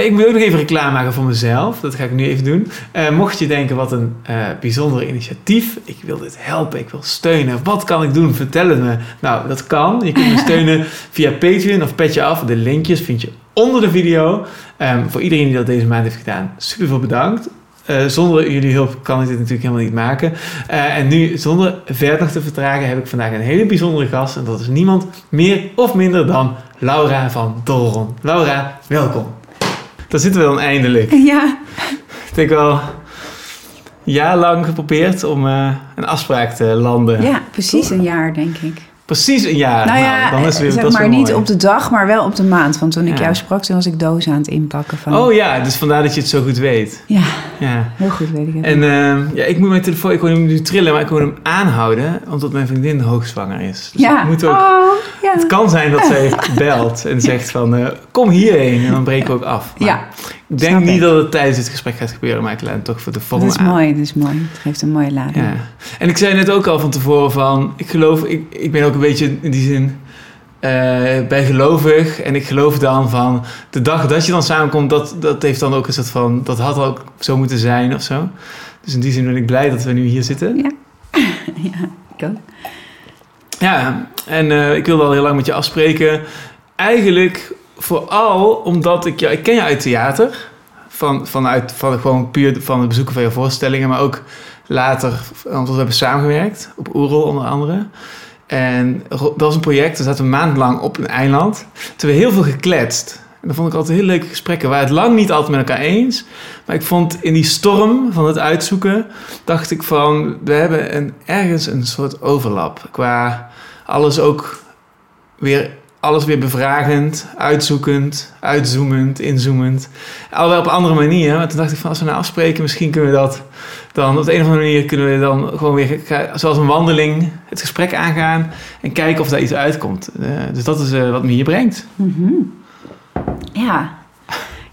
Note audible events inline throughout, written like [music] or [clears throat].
Eh, Ik moet ook nog even reclame maken voor mezelf. Dat ga ik nu even doen. Eh, mocht je denken, wat een eh, bijzonder initiatief. Ik wil dit helpen, ik wil steunen. Wat kan ik doen? Vertel het me. Nou, dat kan. Je kunt me [laughs] steunen via Patreon of Petje Af. De linkjes vind je onder de video. Ehm, voor iedereen die dat deze maand heeft gedaan, super veel bedankt. Zonder jullie hulp kan ik dit natuurlijk helemaal niet maken. En nu, zonder verder te vertragen, heb ik vandaag een hele bijzondere gast. En dat is niemand meer of minder dan Laura van Dolron. Laura, welkom. Daar zitten we dan eindelijk. Ja, Ik denk wel een jaar lang geprobeerd om eh, een afspraak te landen. ja precies een jaar, denk ik. Precies een jaar. nou ja, dan is het weer, zeg dat maar niet op de dag, maar wel op de maand. Want toen ik Ja. jou sprak, toen was ik dozen aan het inpakken. Van, Oh ja, dus vandaar dat je het zo goed weet. Ja, Ja. heel goed weet ik het. En ehm, ja, ik moet mijn telefoon, ik wil hem nu trillen, maar ik wil hem aanhouden, omdat mijn vriendin hoogzwanger is. Dus ja. ik moet ook, Oh, ja. het kan zijn dat zij [laughs] belt en zegt van, eh, kom hierheen. En dan breken we ook af. Maar Ja, ik denk snap niet ik. dat het tijdens dit gesprek gaat gebeuren, maar ik laat hem toch voor de vorm dat is aan. mooi, dat is mooi. Het geeft een mooie lading. Ja. En ik zei net ook al van tevoren van, ik geloof, ik, ik ben ook een beetje in die zin eh bijgelovig. En ik geloof dan van, de dag dat je dan samenkomt, dat, dat heeft dan ook een soort van, dat had ook zo moeten zijn of zo. Dus in die zin ben ik blij dat we nu hier zitten. Ja. [laughs] ja, ik ook. Ja, en eh, ik wilde al heel lang met je afspreken. Eigenlijk vooral omdat ik jou, ik ken je uit theater. Van, vanuit, van gewoon puur van het bezoeken van je voorstellingen, maar ook later, want we hebben samengewerkt op Oerol onder andere. En dat was een project, we zaten een maand lang op een eiland. Toen we heel veel gekletst. En dat vond ik altijd heel leuke gesprekken. We waren het lang niet altijd met elkaar eens. Maar ik vond in die storm van het uitzoeken, dacht ik van, we hebben een, ergens een soort overlap. Qua alles ook weer, alles weer bevragend, uitzoekend, uitzoomend, inzoomend. Allebei op andere manier. Maar toen dacht ik van, als we nou afspreken, misschien kunnen we dat dan op de een of andere manier kunnen we dan gewoon weer, zoals een wandeling, het gesprek aangaan en kijken of daar iets uitkomt. Eh, dus dat is eh, wat me hier brengt. Mhm. Ja.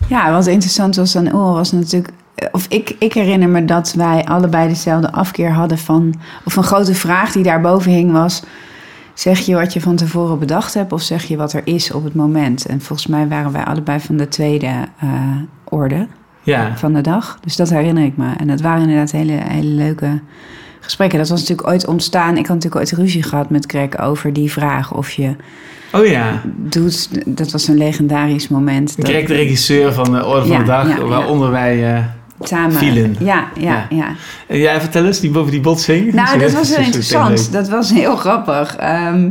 ja, wat interessant was aan Oor was natuurlijk... Of ik, ik herinner me dat wij allebei dezelfde afkeer hadden van... Of een grote vraag die daarboven hing was... Zeg je wat je van tevoren bedacht hebt of zeg je wat er is op het moment? En volgens mij waren wij allebei van de tweede eh, orde Ja, van de dag. Dus dat herinner ik me. En dat waren inderdaad hele, hele leuke gesprekken. Dat was natuurlijk ooit ontstaan. Ik had natuurlijk ooit ruzie gehad met Greg over die vraag of je oh ja. doet. Dat was een legendarisch moment. dat- de regisseur van de Orde van Ja, de Dag, ja, ja. waaronder wij... eh, samen. vielen. Ja, ja, Ja. ja. en jij vertel eens, die boven die botsing. Nou, [laughs] dat was heel interessant. Dat was heel grappig. Ehm,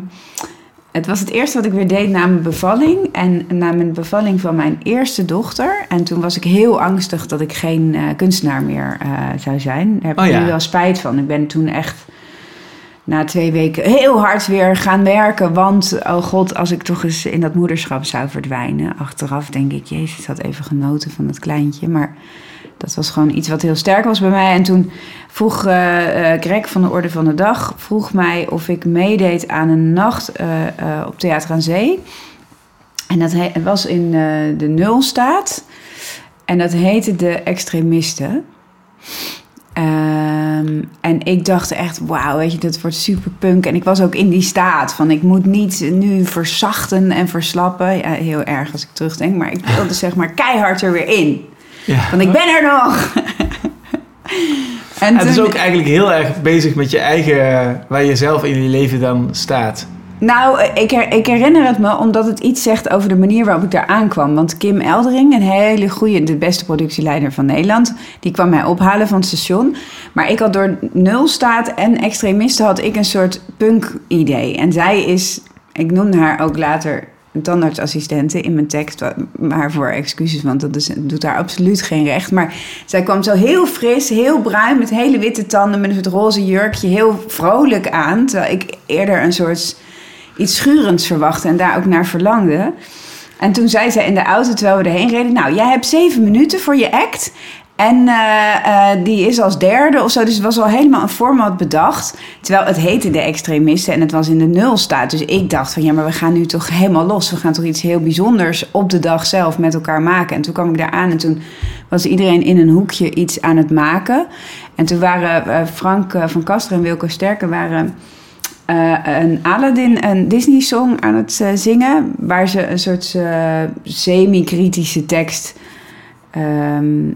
het was het eerste wat ik weer deed na mijn bevalling. En na mijn bevalling van mijn eerste dochter. En toen was ik heel angstig dat ik geen eh, kunstenaar meer eh, zou zijn. Daar heb Oh ik ja. nu wel spijt van. Ik ben toen echt na twee weken heel hard weer gaan werken. Want, oh god, als ik toch eens in dat moederschap zou verdwijnen. Achteraf denk ik, jezus, ik had even genoten van dat kleintje. Maar dat was gewoon iets wat heel sterk was bij mij. En toen vroeg eh eh, Greg van de Orde van de Dag... vroeg mij of ik meedeed aan een nacht eh, op Theater aan Zee. En dat was in de Nulstaat. En dat heette De Extremisten. Ehm, en ik dacht echt, wauw, weet je, dat wordt super punk. En ik was ook in die staat van, ik moet niet nu verzachten en verslappen. Ja, heel erg als ik terugdenk, maar ik wilde zeg maar keihard er weer in. Ja. Want ik ben er nog. [laughs] en het is ook eigenlijk heel erg bezig met je eigen, waar je zelf in je leven dan staat. Nou, ik, her- ik herinner het me omdat het iets zegt over de manier waarop ik daar aankwam. Want Kim Eldering, een hele goede, de beste productieleider van Nederland, die kwam mij ophalen van het station. Maar ik had door Nulstaat en extremisten had ik een soort punk-idee. En zij is, ik noemde haar ook later tandartsassistente in mijn tekst. wa- Waarvoor excuses, want dat doet haar absoluut geen recht. Maar zij kwam zo heel fris, heel bruin, met hele witte tanden, met soort roze jurkje, heel vrolijk aan. Terwijl ik eerder een soort iets schurends verwachtte en daar ook naar verlangde. En toen zei zij in de auto, terwijl we erheen reden... nou, jij hebt zeven minuten voor je act... En eh, eh, die is als derde of zo. Dus het was al helemaal een format bedacht. Terwijl het heette de extremisten en het was in de nul staat. Dus ik dacht van ja, maar we gaan nu toch helemaal los. We gaan toch iets heel bijzonders op de dag zelf met elkaar maken. En toen kwam ik daar aan en toen was iedereen in een hoekje iets aan het maken. En toen waren eh, Frank van Kaster en Wilco Sterken waren eh, een Aladdin, een Disney-song aan het zingen. Waar ze een soort semi-kritische tekst ehm,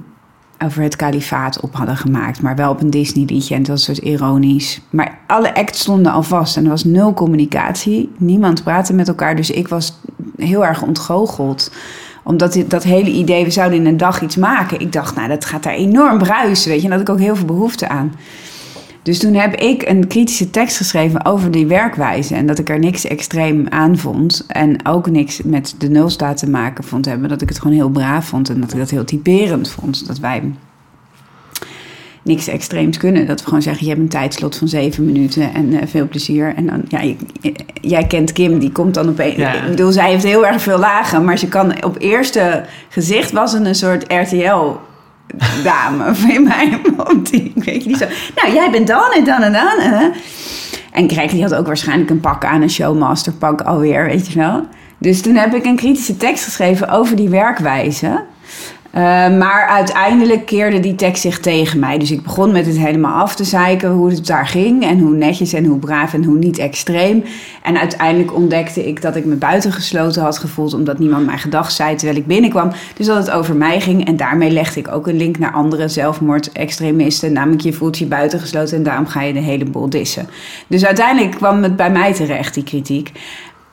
over het kalifaat op hadden gemaakt. Maar wel op een Disney liedje en dat soort ironisch. Maar alle acts stonden al vast en er was nul communicatie. Niemand praatte met elkaar, dus ik was heel erg ontgoocheld omdat dit, dat hele idee, we zouden in een dag iets maken. Ik dacht, nou, dat gaat daar enorm bruisen, weet je. En daar had ik ook heel veel behoefte aan. Dus toen heb ik een kritische tekst geschreven over die werkwijze. En dat ik er niks extreem aan vond. En ook niks met de nulstaat te maken vond hebben. Dat ik het gewoon heel braaf vond. En dat ik dat heel typerend vond. Dat wij niks extreems kunnen. Dat we gewoon zeggen, je hebt een tijdslot van zeven minuten en uh, veel plezier. En dan, ja, jij kent Kim, die komt dan opeens... Ja. Ik bedoel, zij heeft heel erg veel lagen, maar ze kan op eerste gezicht was een soort RTL dame [laughs] van mij. Die, weet je, die zo, nou, jij bent dan en dan en dan. En Greg, die had ook waarschijnlijk een pak aan, een showmaster pak alweer, weet je wel. Dus toen heb ik een kritische tekst geschreven over die werkwijze. Uh, maar uiteindelijk keerde die tekst zich tegen mij. Dus ik begon met het helemaal af te zeiken hoe het daar ging. En hoe netjes en hoe braaf en hoe niet extreem. En uiteindelijk ontdekte ik dat ik me buitengesloten had gevoeld. Omdat niemand mijn gedacht zei terwijl ik binnenkwam. Dus dat het over mij ging. En daarmee legde ik ook een link naar andere zelfmoordextremisten. Namelijk je voelt je buitengesloten en daarom ga je de hele boel dissen. Dus uiteindelijk kwam het bij mij terecht, die kritiek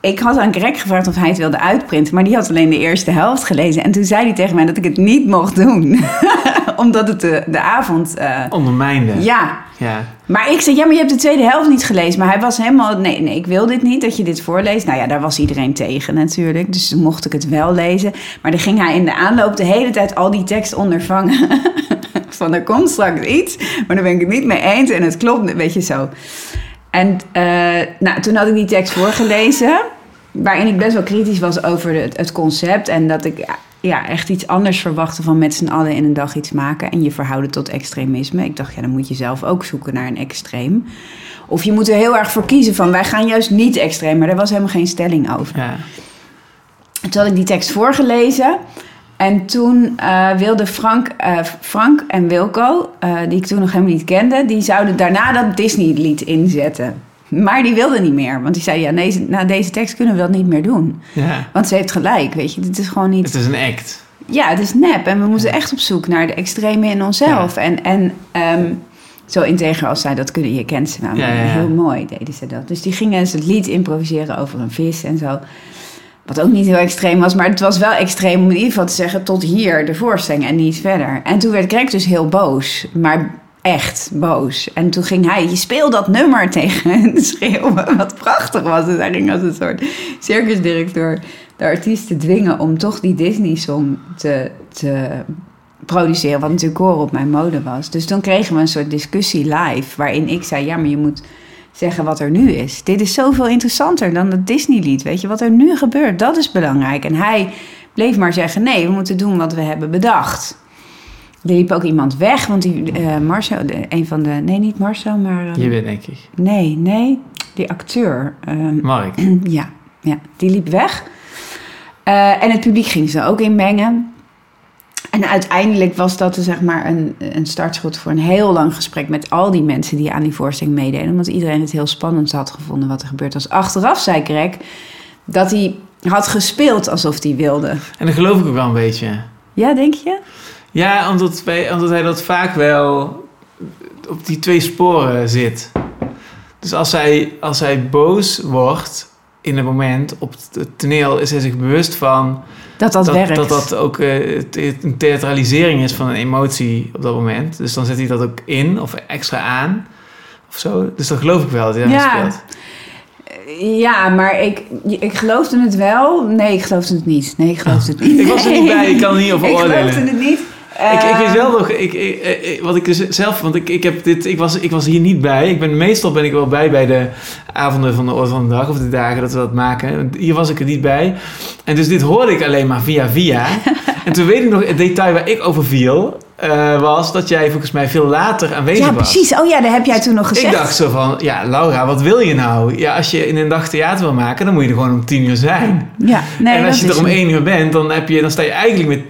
ik had aan Greg gevraagd of hij het wilde uitprinten, maar die had alleen de eerste helft gelezen. En toen zei hij tegen mij dat ik het niet mocht doen, [laughs] omdat het de, de avond. Uh... Ondermijnde. Ja. ja. Maar ik zei, ja, maar je hebt de tweede helft niet gelezen. Maar hij was helemaal, nee, nee, ik wil dit niet, dat je dit voorleest. Nou ja, daar was iedereen tegen natuurlijk. Dus mocht ik het wel lezen. Maar dan ging hij in de aanloop de hele tijd al die tekst ondervangen. [laughs] Van er komt straks iets, maar daar ben ik het niet mee eens. En het klopt, weet je zo. En uh, nou, toen had ik die tekst voorgelezen, waarin ik best wel kritisch was over het, het concept. En dat ik ja, echt iets anders verwachtte van met z'n allen in een dag iets maken en je verhouden tot extremisme. Ik dacht, ja, dan moet je zelf ook zoeken naar een extreem. Of je moet er heel erg voor kiezen van wij gaan juist niet extreem, maar daar was helemaal geen stelling over. Ja. Toen had ik die tekst voorgelezen. En toen uh, wilde Frank, uh, Frank en Wilco, uh, die ik toen nog helemaal niet kende, die zouden daarna dat Disney-lied inzetten. Maar die wilde niet meer, want die zei: Ja, na deze tekst kunnen we dat niet meer doen. Ja. Want ze heeft gelijk, weet je, dit is gewoon niet. Het is een act. Ja, het is nep en we moeten echt op zoek naar de extreme in onszelf. Ja. En, en um, zo integer als zij dat kunnen, je kent ze namelijk. Heel mooi deden ze dat. Dus die gingen het lied improviseren over een vis en zo. Wat ook niet heel extreem was, maar het was wel extreem om in ieder geval te zeggen tot hier de voorstelling en niet verder. En toen werd Greg dus heel boos, maar echt boos. En toen ging hij, je speelt dat nummer [laughs] tegen hen schreeuwen, wat prachtig was. Dus hij ging als een soort circusdirecteur de artiesten dwingen om toch die Disney-song te, te produceren, wat natuurlijk koor op mijn mode was. Dus toen kregen we een soort discussie live, waarin ik zei, ja, maar je moet zeggen wat er nu is. Dit is zoveel interessanter dan het Disney-lied. Weet je, wat er nu gebeurt, dat is belangrijk. En hij bleef maar zeggen: nee, we moeten doen wat we hebben bedacht. Er liep ook iemand weg, want die uh, Marcel, een van de. Nee, niet Marcel, maar. Uh, Je bent denk ik. Nee, nee, die acteur. Uh, [clears throat] Mark. [clears throat] ja, ja, die liep weg. Uh, en het publiek ging ze ook inmengen. En uiteindelijk was dat zeg maar een, een startschot voor een heel lang gesprek met al die mensen die aan die voorstelling meededen. Omdat iedereen het heel spannend had gevonden wat er gebeurd was. Achteraf zei Greg dat hij had gespeeld alsof hij wilde. En dat geloof ik ook wel een beetje. Ja, denk je? Ja, omdat, wij, omdat hij dat vaak wel op die twee sporen zit. Dus als hij, als hij boos wordt in het moment op het toneel, is hij zich bewust van dat dat, werkt. Dat dat ook uh, een theatralisering is van een emotie op dat moment. Dus dan zet hij dat ook in of extra aan of zo. Dus dat geloof ik wel dat hij ja. speelt. Ja, maar ik, ik geloofde het wel. Nee, ik geloofde het niet. Nee, ik geloofde het niet. ik was er niet bij, ik kan er niet over [laughs] oordelen. Ik geloofde het niet ik, ik weet wel nog, ik, ik, wat ik dus zelf, want ik, ik, heb dit, ik, was, ik was hier niet bij. Ik ben, meestal ben ik wel bij bij de avonden van de orde van de dag of de dagen dat we dat maken. Hier was ik er niet bij. En dus dit hoorde ik alleen maar via via. [laughs] en toen weet ik nog, het detail waar ik over viel, uh, was dat jij volgens mij veel later aanwezig was. Ja, precies. Oh ja, dat heb jij toen nog gezegd. Ik dacht zo van, ja, Laura, wat wil je nou? Ja, als je in een dag theater wil maken, dan moet je er gewoon om tien uur zijn. Ja, nee, en als je er om één uur bent, dan, heb je, dan sta je eigenlijk met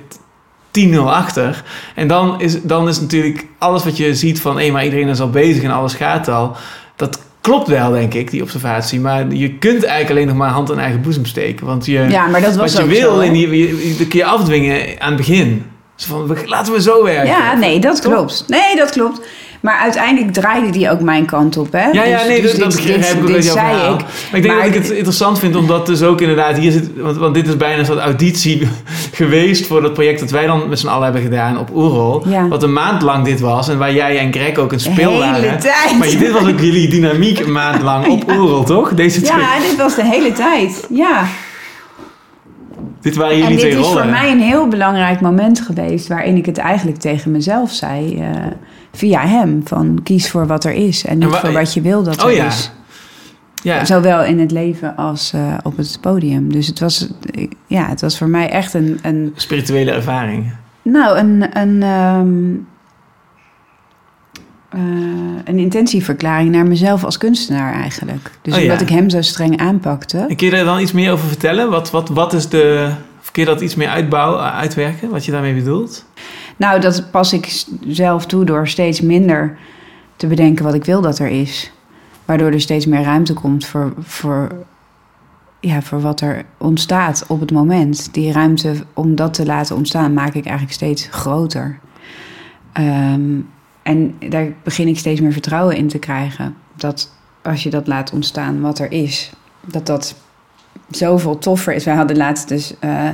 10-0 achter. En dan is, dan is natuurlijk alles wat je ziet van... hé, maar iedereen is al bezig en alles gaat al... dat klopt wel, denk ik, die observatie. Maar je kunt eigenlijk alleen nog maar hand in eigen boezem steken. Want je, ja, maar dat was wat je wil, in die, dat kun je afdwingen aan het begin. Zo van, laten we zo werken. Ja, nee, dat Toch? klopt. Nee, dat klopt. Maar uiteindelijk draaide die ook mijn kant op, hè? Ja, ja, Dus- nee, dus dat, dat dit- dit- ik ook dit uit jouw zei ik. Maar ik denk Maar dat ik het dit- interessant vind, omdat dus ook inderdaad hier zit... Want, want dit is bijna een soort auditie [laughs] geweest voor dat project dat wij dan met z'n allen hebben gedaan op Oerol. Ja. Wat een maand lang dit was en waar jij en Greg ook een De speel hele waren. tijd. Maar dit was ook jullie dynamiek een maand lang op [laughs] Oerol, toch? Deze twee. Ja, dit was de hele tijd. Ja. Dit waren En jullie dit twee is rollen. voor mij een heel belangrijk moment geweest... waarin ik het eigenlijk tegen mezelf zei... eh, via hem, van kies voor wat er is... en niet voor wat je wil dat Oh er ja. is. Ja. Zowel in het leven als eh, op het podium. Dus het was, ja, het was voor mij echt een... een Spirituele ervaring. nou, een... een ehm, eh, een intentieverklaring naar mezelf als kunstenaar eigenlijk. Dus Oh ja. omdat ik hem zo streng aanpakte. En kun je daar dan iets meer over vertellen? Wat, wat, wat is de... Of kun je dat iets meer uitbouwen, uitwerken? Wat je daarmee bedoelt? Nou, dat pas ik zelf toe door steeds minder te bedenken wat ik wil dat er is. Waardoor er steeds meer ruimte komt voor, voor, ja, voor wat er ontstaat op het moment. Die ruimte om dat te laten ontstaan maak ik eigenlijk steeds groter. Ehm, en daar begin ik steeds meer vertrouwen in te krijgen. Dat als je dat laat ontstaan wat er is, dat dat zoveel toffer is. Wij hadden laatst dus... eh,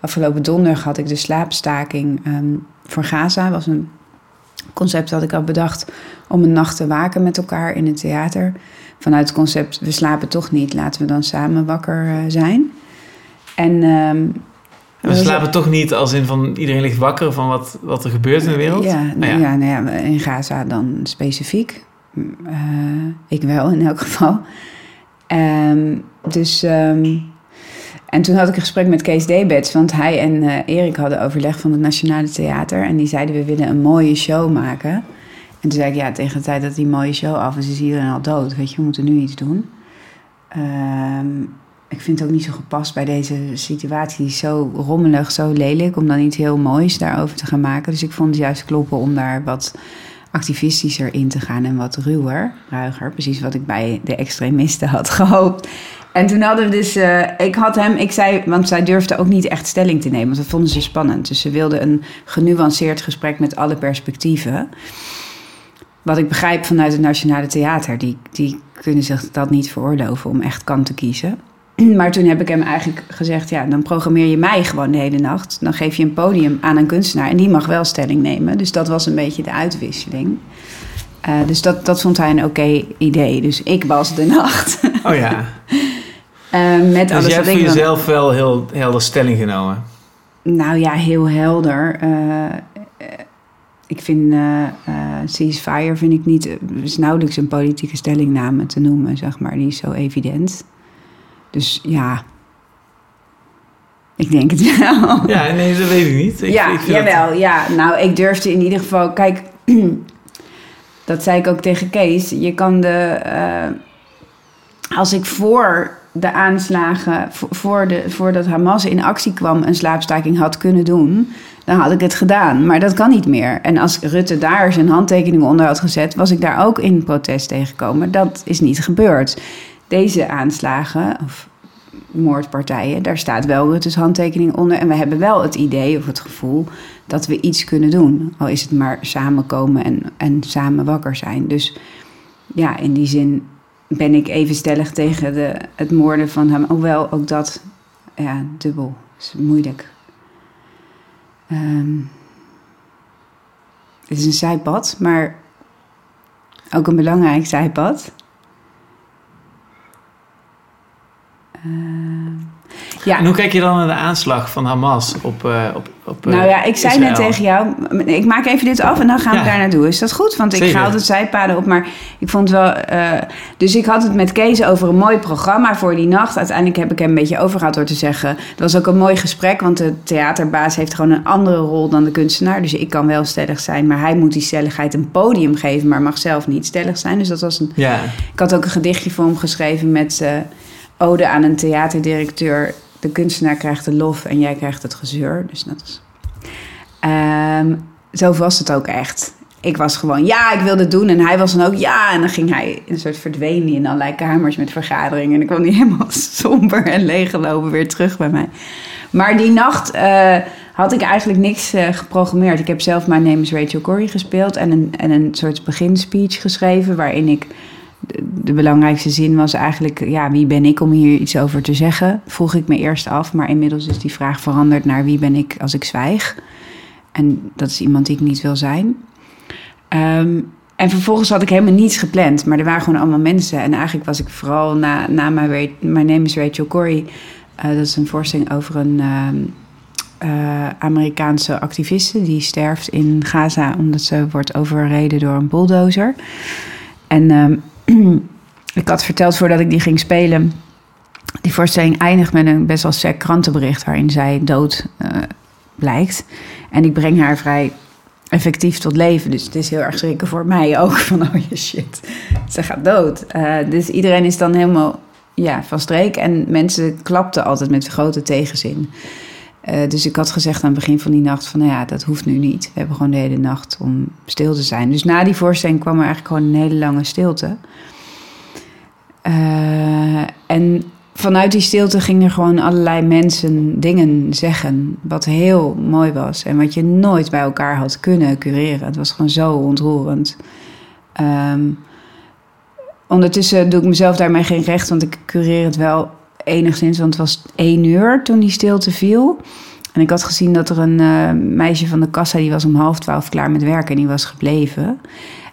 Afgelopen donderdag had ik de slaapstaking ehm, voor Gaza. was een concept dat ik had bedacht om een nacht te waken met elkaar in het theater. Vanuit het concept, we slapen toch niet, laten we dan samen wakker eh, zijn. En, ehm, we dat slapen toch niet als in van iedereen ligt wakker van wat, wat er gebeurt in de wereld? Ja, Nou ja. nou ja, in Gaza dan specifiek. Eh, ik wel in elk [laughs] geval. Ehm, dus, en toen had ik een gesprek met Kees Debets, want hij en eh, Erik hadden overleg van het Nationale Theater. En die zeiden, we willen een mooie show maken. En toen zei ik, ja, tegen de tijd dat die mooie show af is, is iedereen al dood. Weet je, we moeten nu iets doen. Ehm, ik vind het ook niet zo gepast bij deze situatie. Zo rommelig, zo lelijk, om dan iets heel moois daarover te gaan maken. Dus ik vond het juist kloppen om daar wat activistischer in te gaan en wat ruwer, ruiger. Precies wat ik bij de extremisten had [laughs] gehoopt. En toen hadden we dus, eh, ik had hem, ik zei, want zij durfde ook niet echt stelling te nemen, want dat vonden ze spannend. Dus ze wilden een genuanceerd gesprek met alle perspectieven. Wat ik begrijp vanuit het Nationale Theater, die, die kunnen zich dat niet veroorloven om echt kant te kiezen. [clears throat] Maar toen heb ik hem eigenlijk gezegd, ja, dan programmeer je mij gewoon de hele nacht. Dan geef je een podium aan een kunstenaar en die mag wel stelling nemen. Dus dat was een beetje de uitwisseling. Eh, dus dat, dat vond hij een oké idee. Dus ik was de nacht. Oh ja. [laughs] Eh, met Dus alles je hebt voor dan- jezelf wel heel helder stelling genomen. Nou ja, heel helder. Eh, ik vind ceasefire vind ik niet, is nauwelijks een politieke stellingname te noemen, zeg maar. Die is zo evident. Dus ja, ik denk het wel. [laughs] Ja, nee, dat weet ik niet. Ik, ja, ik jawel. dat- Ja, nou, ik durfde in ieder geval... Kijk, [clears throat] dat zei ik ook tegen Kees. Je kan de... als ik voor de aanslagen... vo- Voor de, voordat Hamas in actie kwam... een slaapstaking had kunnen doen... dan had ik het gedaan. Maar dat kan niet meer. En als Rutte daar zijn handtekening onder had gezet... was ik daar ook in protest tegengekomen. Dat is niet gebeurd. Deze aanslagen... Of, moordpartijen, daar staat wel Rutte's handtekening onder. En we hebben wel het idee of het gevoel dat we iets kunnen doen. Al is het maar samenkomen en, en samen wakker zijn. Dus ja, in die zin ben ik even stellig tegen de, het moorden van hem. Hoewel ook dat, ja, dubbel. is moeilijk. Ehm, het is een zijpad, maar ook een belangrijk zijpad. Ehm, ja, En hoe kijk je dan naar de aanslag van Hamas op, eh op, op eh, nou ja, ik zei net tegen jou, ik maak even dit af en dan gaan we Ja. daar naartoe. Is dat goed? Want ik Zeker. ga altijd zijpaden op, maar ik vond wel... eh, dus ik had het met Kees over een mooi programma voor die nacht. Uiteindelijk heb ik hem een beetje overgehaald door te zeggen... Dat was ook een mooi gesprek, want de theaterbaas heeft gewoon een andere rol dan de kunstenaar. Dus ik kan wel stellig zijn, maar hij moet die stelligheid een podium geven... maar mag zelf niet stellig zijn. Dus dat was een Ja, ik had ook een gedichtje voor hem geschreven met ode aan een theaterdirecteur. De kunstenaar krijgt de lof en jij krijgt het gezeur. Dus dat is. Ehm, zo was het ook echt. Ik was gewoon, ja, ik wilde het doen. En hij was dan ook, ja. En dan ging hij een soort verdween hij in allerlei kamers met vergaderingen. En dan kwam hij [laughs] helemaal somber en leeggelopen weer terug bij mij. Maar die nacht eh, had ik eigenlijk niks eh, geprogrammeerd. Ik heb zelf mijn name is Rachel Corrie gespeeld en een, en een soort beginspeech geschreven waarin ik de, belangrijkste zin was eigenlijk, ja, wie ben ik om hier iets over te zeggen? Vroeg ik me eerst af, maar inmiddels is die vraag veranderd naar wie ben ik als ik zwijg? En dat is iemand die ik niet wil zijn. Ehm, en vervolgens had ik helemaal niets gepland, maar er waren gewoon allemaal mensen. En eigenlijk was ik vooral na, na mijn, mijn name is Rachel Corrie. Uh, dat is een voorstelling over een uh, Amerikaanse activiste die sterft in Gaza omdat ze wordt overreden door een bulldozer. En um, ik had verteld voordat ik die ging spelen. Die voorstelling eindigt met een best wel sec krantenbericht waarin zij dood uh, blijkt. En ik breng haar vrij effectief tot leven. Dus het is heel erg schrikken voor mij ook. [laughs] Van oh je shit, ze gaat dood. Uh, dus iedereen is dan helemaal ja, van streek. En mensen klapten altijd met grote tegenzin. Uh, dus ik had gezegd aan het begin van die nacht van... nou ja, dat hoeft nu niet. We hebben gewoon de hele nacht om stil te zijn. Dus na die voorstelling kwam er eigenlijk gewoon een hele lange stilte. Uh, en vanuit die stilte gingen gewoon allerlei mensen dingen zeggen. Wat heel mooi was. En wat je nooit bij elkaar had kunnen cureren. Het was gewoon zo ontroerend. Um, ondertussen doe ik mezelf daarmee geen recht, want ik cureer het wel enigszins. Want het was één uur toen die stilte viel. En ik had gezien dat er een uh, meisje van de kassa, die was om half twaalf klaar met werken en die was gebleven.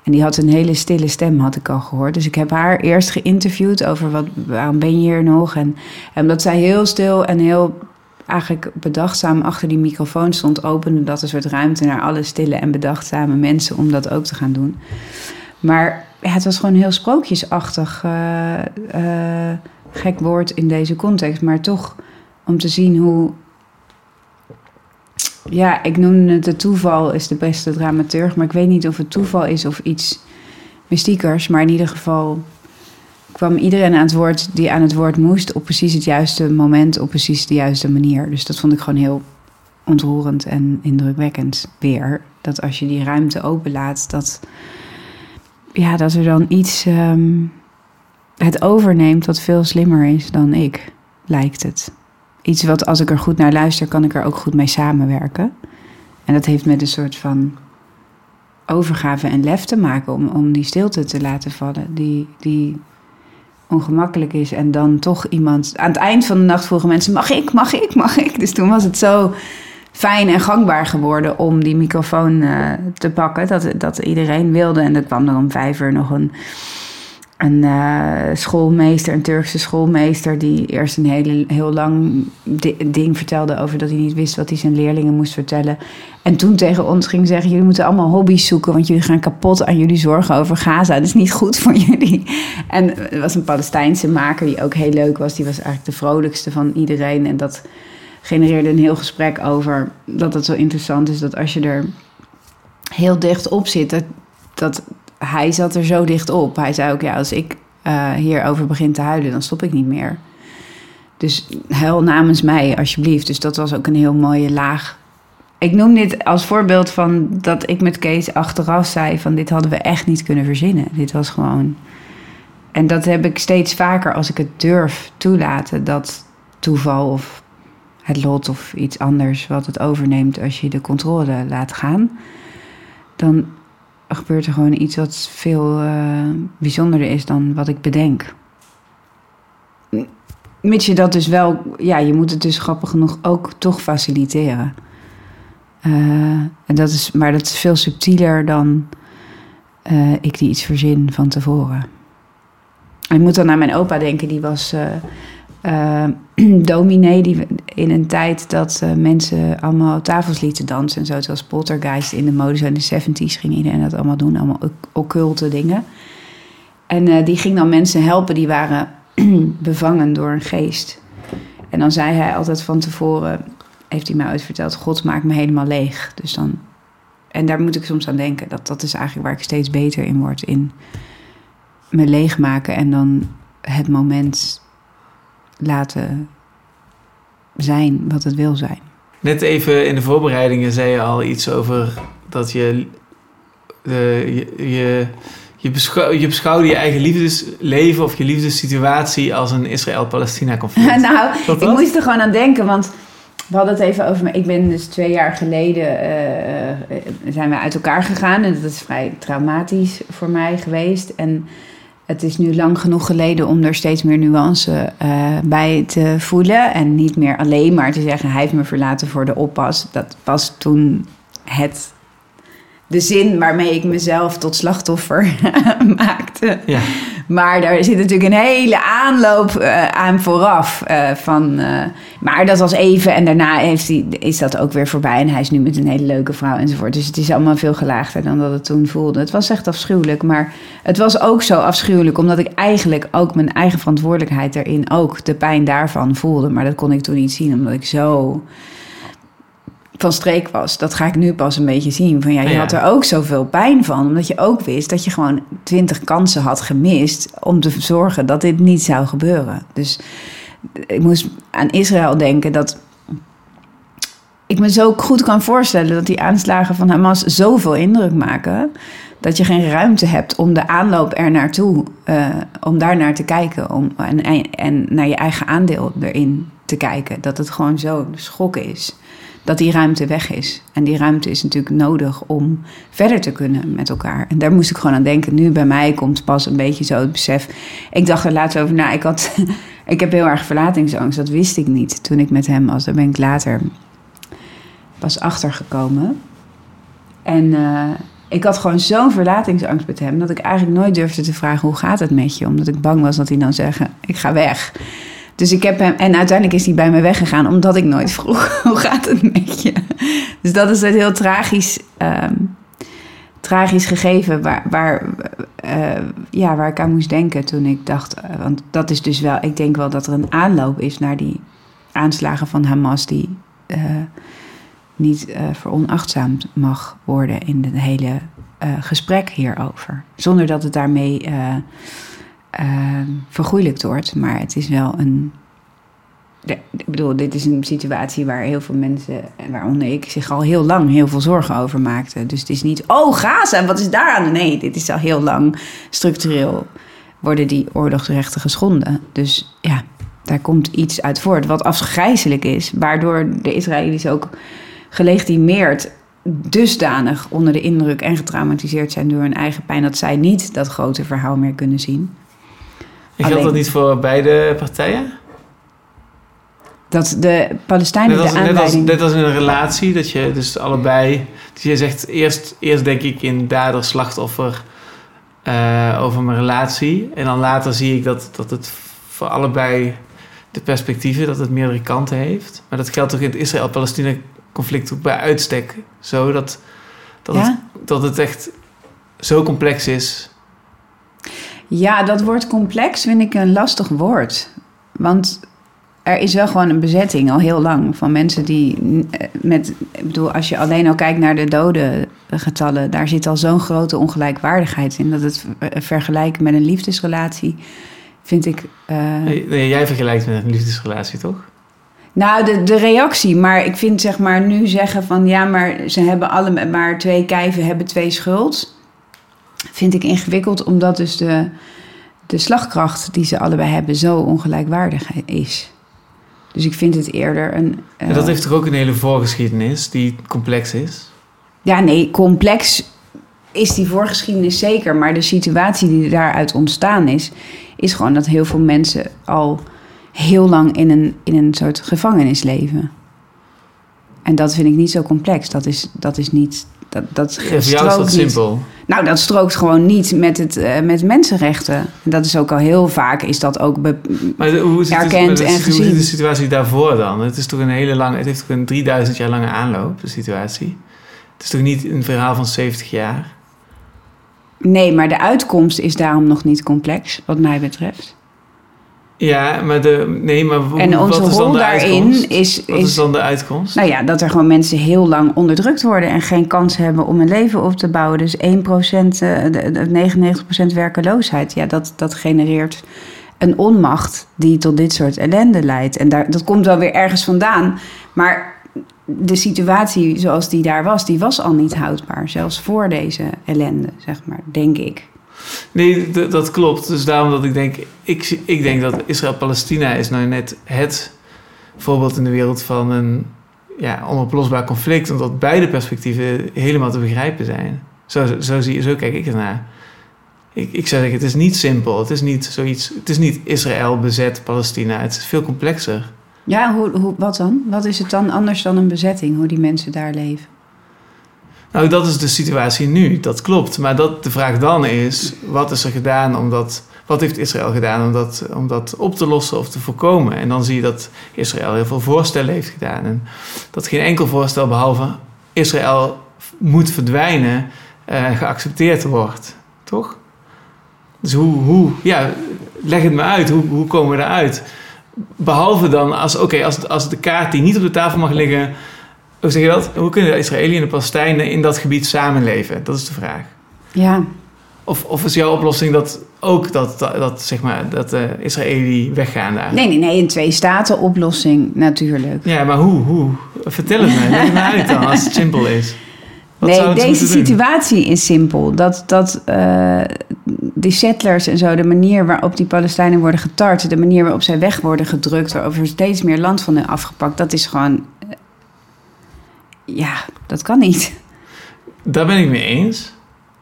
En die had een hele stille stem, had ik al gehoord. Dus ik heb haar eerst geïnterviewd over wat, waarom ben je hier nog? En, omdat zij heel stil en heel eigenlijk bedachtzaam achter die microfoon stond, opende dat een soort ruimte naar alle stille en bedachtzame mensen om dat ook te gaan doen. Maar ja, het was gewoon heel sprookjesachtig. Uh, uh, gek woord in deze context, maar toch om te zien hoe. Ja, ik noemde het de toeval is de beste dramaturg, maar ik weet niet of het toeval is of iets mystiekers. Maar in ieder geval kwam iedereen aan het woord die aan het woord moest op precies het juiste moment, op precies de juiste manier. Dus dat vond ik gewoon heel ontroerend en indrukwekkend weer. Dat als je die ruimte openlaat, dat, ja, dat er dan iets. Um, het overneemt wat veel slimmer is dan ik, lijkt het. Iets wat als ik er goed naar luister, kan ik er ook goed mee samenwerken. En dat heeft met een soort van overgave en lef te maken om, om die stilte te laten vallen, die, die ongemakkelijk is. En dan toch iemand. Aan het eind van de nacht vroegen mensen: mag ik, mag ik, mag ik? Dus toen was het zo fijn en gangbaar geworden om die microfoon uh, te pakken. Dat, dat iedereen wilde. En er kwam er om vijf uur nog een een uh, schoolmeester, een Turkse schoolmeester, die eerst een hele, heel lang ding vertelde over dat hij niet wist wat hij zijn leerlingen moest vertellen. En toen tegen ons ging zeggen: Jullie moeten allemaal hobby's zoeken, want jullie gaan kapot aan jullie zorgen over Gaza. Dat is niet goed voor jullie. En er was een Palestijnse maker die ook heel leuk was. Die was eigenlijk de vrolijkste van iedereen. En dat genereerde een heel gesprek over dat het zo interessant is dat als je er heel dicht op zit, dat, dat hij zat er zo dicht op. Hij zei ook, ja, als ik uh, hierover begin te huilen, dan stop ik niet meer. Dus huil namens mij, alsjeblieft. Dus dat was ook een heel mooie laag. Ik noem dit als voorbeeld van dat ik met Kees achteraf zei van dit hadden we echt niet kunnen verzinnen. Dit was gewoon... En dat heb ik steeds vaker als ik het durf toelaten, dat toeval of het lot of iets anders wat het overneemt als je de controle laat gaan. Dan gebeurt er gewoon iets wat veel uh, bijzonderder is dan wat ik bedenk. Mits je dat dus wel, ja, je moet het dus grappig genoeg ook toch faciliteren. Uh, en dat is, maar dat is veel subtieler dan uh, ik die iets verzin van tevoren. Ik moet dan naar mijn opa denken, die was uh, [clears throat] dominee die in een tijd dat uh, mensen allemaal tafels lieten dansen en zo. Zoals Poltergeist in de mode in de 70s ging iedereen dat allemaal doen. Allemaal occulte dingen. En uh, die ging dan mensen helpen die waren [clears throat] bevangen door een geest. En dan zei hij altijd van tevoren, heeft hij mij ooit verteld, God maakt me helemaal leeg. Dus dan, en daar moet ik soms aan denken. Dat, dat is eigenlijk waar ik steeds beter in word. In me leegmaken en dan het moment laten zijn wat het wil zijn. Net even in de voorbereidingen zei je al iets over dat je, de, je, je, je, beschouw, je beschouwde je eigen liefdesleven of je liefdessituatie als een Israël-Palestina conflict. [laughs] nou, ik moest er gewoon aan denken, want we hadden het even over. me. Ik ben dus twee jaar geleden eh, eh, zijn we uit elkaar gegaan. En dat is vrij traumatisch voor mij geweest. En het is nu lang genoeg geleden om er steeds meer nuance eh, bij te voelen. En niet meer alleen maar te zeggen: hij heeft me verlaten voor de oppas. Dat was toen het. De zin waarmee ik mezelf tot slachtoffer [laughs] maakte. Ja. Maar daar zit natuurlijk een hele aanloop eh, aan vooraf. eh, van, eh, maar dat was even en daarna heeft is dat ook weer voorbij. En hij is nu met een hele leuke vrouw enzovoort. Dus het is allemaal veel gelaagder dan dat het toen voelde. Het was echt afschuwelijk. Maar het was ook zo afschuwelijk omdat ik eigenlijk ook mijn eigen verantwoordelijkheid erin ook de pijn daarvan voelde. Maar dat kon ik toen niet zien omdat ik zo van streek was. Dat ga ik nu pas een beetje zien. Van ja, je Ja. had er ook zoveel pijn van. Omdat je ook wist dat je gewoon twintig kansen had gemist... om te zorgen dat dit niet zou gebeuren. Dus ik moest aan Israël denken dat... ik me zo goed kan voorstellen dat die aanslagen van Hamas zoveel indruk maken... dat je geen ruimte hebt om de aanloop er naartoe... eh, om daar naar te kijken om, en, en, naar je eigen aandeel erin te kijken. Dat het gewoon zo schok is dat die ruimte weg is. En die ruimte is natuurlijk nodig om verder te kunnen met elkaar. En daar moest ik gewoon aan denken. Nu bij mij komt pas een beetje zo het besef. Ik dacht er laatst over na. Ik, had, [laughs] ik heb heel erg verlatingsangst. Dat wist ik niet toen ik met hem was. Daar ben ik later pas achter gekomen. En eh, ik had gewoon zo'n verlatingsangst met hem... dat ik eigenlijk nooit durfde te vragen hoe gaat het met je. Omdat ik bang was dat hij dan zeggen, ik ga weg... Dus ik heb hem, en uiteindelijk is hij bij me weggegaan omdat ik nooit vroeg: [laughs] hoe gaat het met je? Dus dat is een heel tragisch, ehm, tragisch gegeven waar, waar, eh, ja, waar ik aan moest denken toen ik dacht: eh, want dat is dus wel, ik denk wel dat er een aanloop is naar die aanslagen van Hamas die eh, niet veronachtzaamd mag worden in het hele gesprek hierover. Zonder dat het daarmee. Eh, uh, vergoeilijkt wordt. Maar het is wel een. Ik bedoel, dit is een situatie waar heel veel mensen, en waaronder ik, zich al heel lang heel veel zorgen over maakten. Dus het is niet, oh Gaza, wat is daar aan? Nee, dit is al heel lang structureel worden die oorlogsrechten geschonden. Dus ja, daar komt iets uit voort wat afgrijzelijk is, waardoor de Israëli's ook gelegitimeerd dusdanig onder de indruk en getraumatiseerd zijn door hun eigen pijn dat zij niet dat grote verhaal meer kunnen zien. En geldt dat niet voor beide partijen? Dat de Palestijnen Net als, de net, als, aanleiding... net als in een relatie, dat je dus allebei... Dus je zegt eerst, eerst denk ik in dader-slachtoffer eh, over mijn relatie. En dan later zie ik dat, dat het voor allebei de perspectieven, dat het meerdere kanten heeft. Maar dat geldt toch in het Israël-Palestina conflict ook bij uitstek zo dat, dat, Ja? het, dat het echt zo complex is. Ja, dat woord complex vind ik een lastig woord. Want er is wel gewoon een bezetting al heel lang van mensen die eh, met, ik bedoel, als je alleen al kijkt naar de dodengetallen, daar zit al zo'n grote ongelijkwaardigheid in dat het eh, vergelijken met een liefdesrelatie vind ik. eh, Nee, jij vergelijkt met een liefdesrelatie, toch? Nou, de, de reactie. Maar ik vind zeg maar nu zeggen van ja, maar ze hebben alle maar twee kijven hebben twee schuld. Vind ik ingewikkeld, omdat dus de, de slagkracht die ze allebei hebben zo ongelijkwaardig is. Dus ik vind het eerder een. eh, En dat heeft toch ook een hele voorgeschiedenis die complex is? Ja, nee, complex is die voorgeschiedenis zeker. Maar de situatie die daaruit ontstaan is, is gewoon dat heel veel mensen al heel lang in een, in een soort gevangenis leven. En dat vind ik niet zo complex. Dat is, dat is niet. Dat, dat Ja, voor jou is dat niet. simpel. Nou, dat strookt gewoon niet met, het, eh, met mensenrechten. En dat is ook al heel vaak, is dat ook Maar de- hoe het, Erkend maar de- en hoe zit gezien. de situatie daarvoor dan? Het is toch een hele lange, het heeft toch een 3000 jaar lange aanloop, de situatie. Het is toch niet een verhaal van 70 jaar? Nee, maar de uitkomst is daarom nog niet complex, wat mij betreft. Ja, maar de, nee, maar hoe- En onze wat is dan de daarin uitkomst? is, Wat is dan de uitkomst? nou ja, dat er gewoon mensen heel lang onderdrukt worden en geen kans hebben om een leven op te bouwen. Dus 1%, eh, de- de 99% werkeloosheid, ja, dat, dat genereert een onmacht die tot dit soort ellende leidt. En daar, dat komt wel weer ergens vandaan. Maar de situatie zoals die daar was, die was al niet houdbaar. Zelfs voor deze ellende, zeg maar, denk ik. Nee, dat klopt. Dus daarom dat ik denk, ik, ik denk dat Israël-Palestina is nou net het voorbeeld in de wereld van een ja, onoplosbaar conflict, omdat beide perspectieven helemaal te begrijpen zijn. Zo, zo, zie, zo kijk ik ernaar. Ik, ik zou zeggen, het is niet simpel. Het is niet zoiets. Het is niet Israël bezet Palestina. Het is veel complexer. Ja, hoe, hoe, wat dan? Wat is het dan anders dan een bezetting, hoe die mensen daar leven? Nou, dat is de situatie nu. Dat klopt. Maar dat, de vraag dan is: wat is er gedaan om dat. Wat heeft Israël gedaan om dat, om dat op te lossen of te voorkomen? En dan zie je dat Israël heel veel voorstellen heeft gedaan. En dat geen enkel voorstel behalve Israël moet verdwijnen, uh, geaccepteerd wordt. Toch? Dus hoe, hoe, ja, leg het me uit. Hoe, hoe komen we eruit? Behalve dan als, oké, als, als de kaart die niet op de tafel mag liggen hoe zeg je dat? Hoe kunnen de Israëliërs en de Palestijnen in dat gebied samenleven? Dat is de vraag. Ja. Of, of is jouw oplossing dat ook dat, dat, dat zeg maar, dat de Israëli weggaan daar? Nee, nee, nee. Een twee-staten oplossing natuurlijk. Ja, maar hoe? hoe? Vertel het me. Leg me uit dan, als het simpel is. Wat nee, deze situatie is simpel. Dat, dat uh, die settlers en zo, de manier waarop die Palestijnen worden getart, de manier waarop zij weg worden gedrukt, waarover steeds meer land van hen afgepakt, dat is gewoon ja, dat kan niet. Daar ben ik mee eens.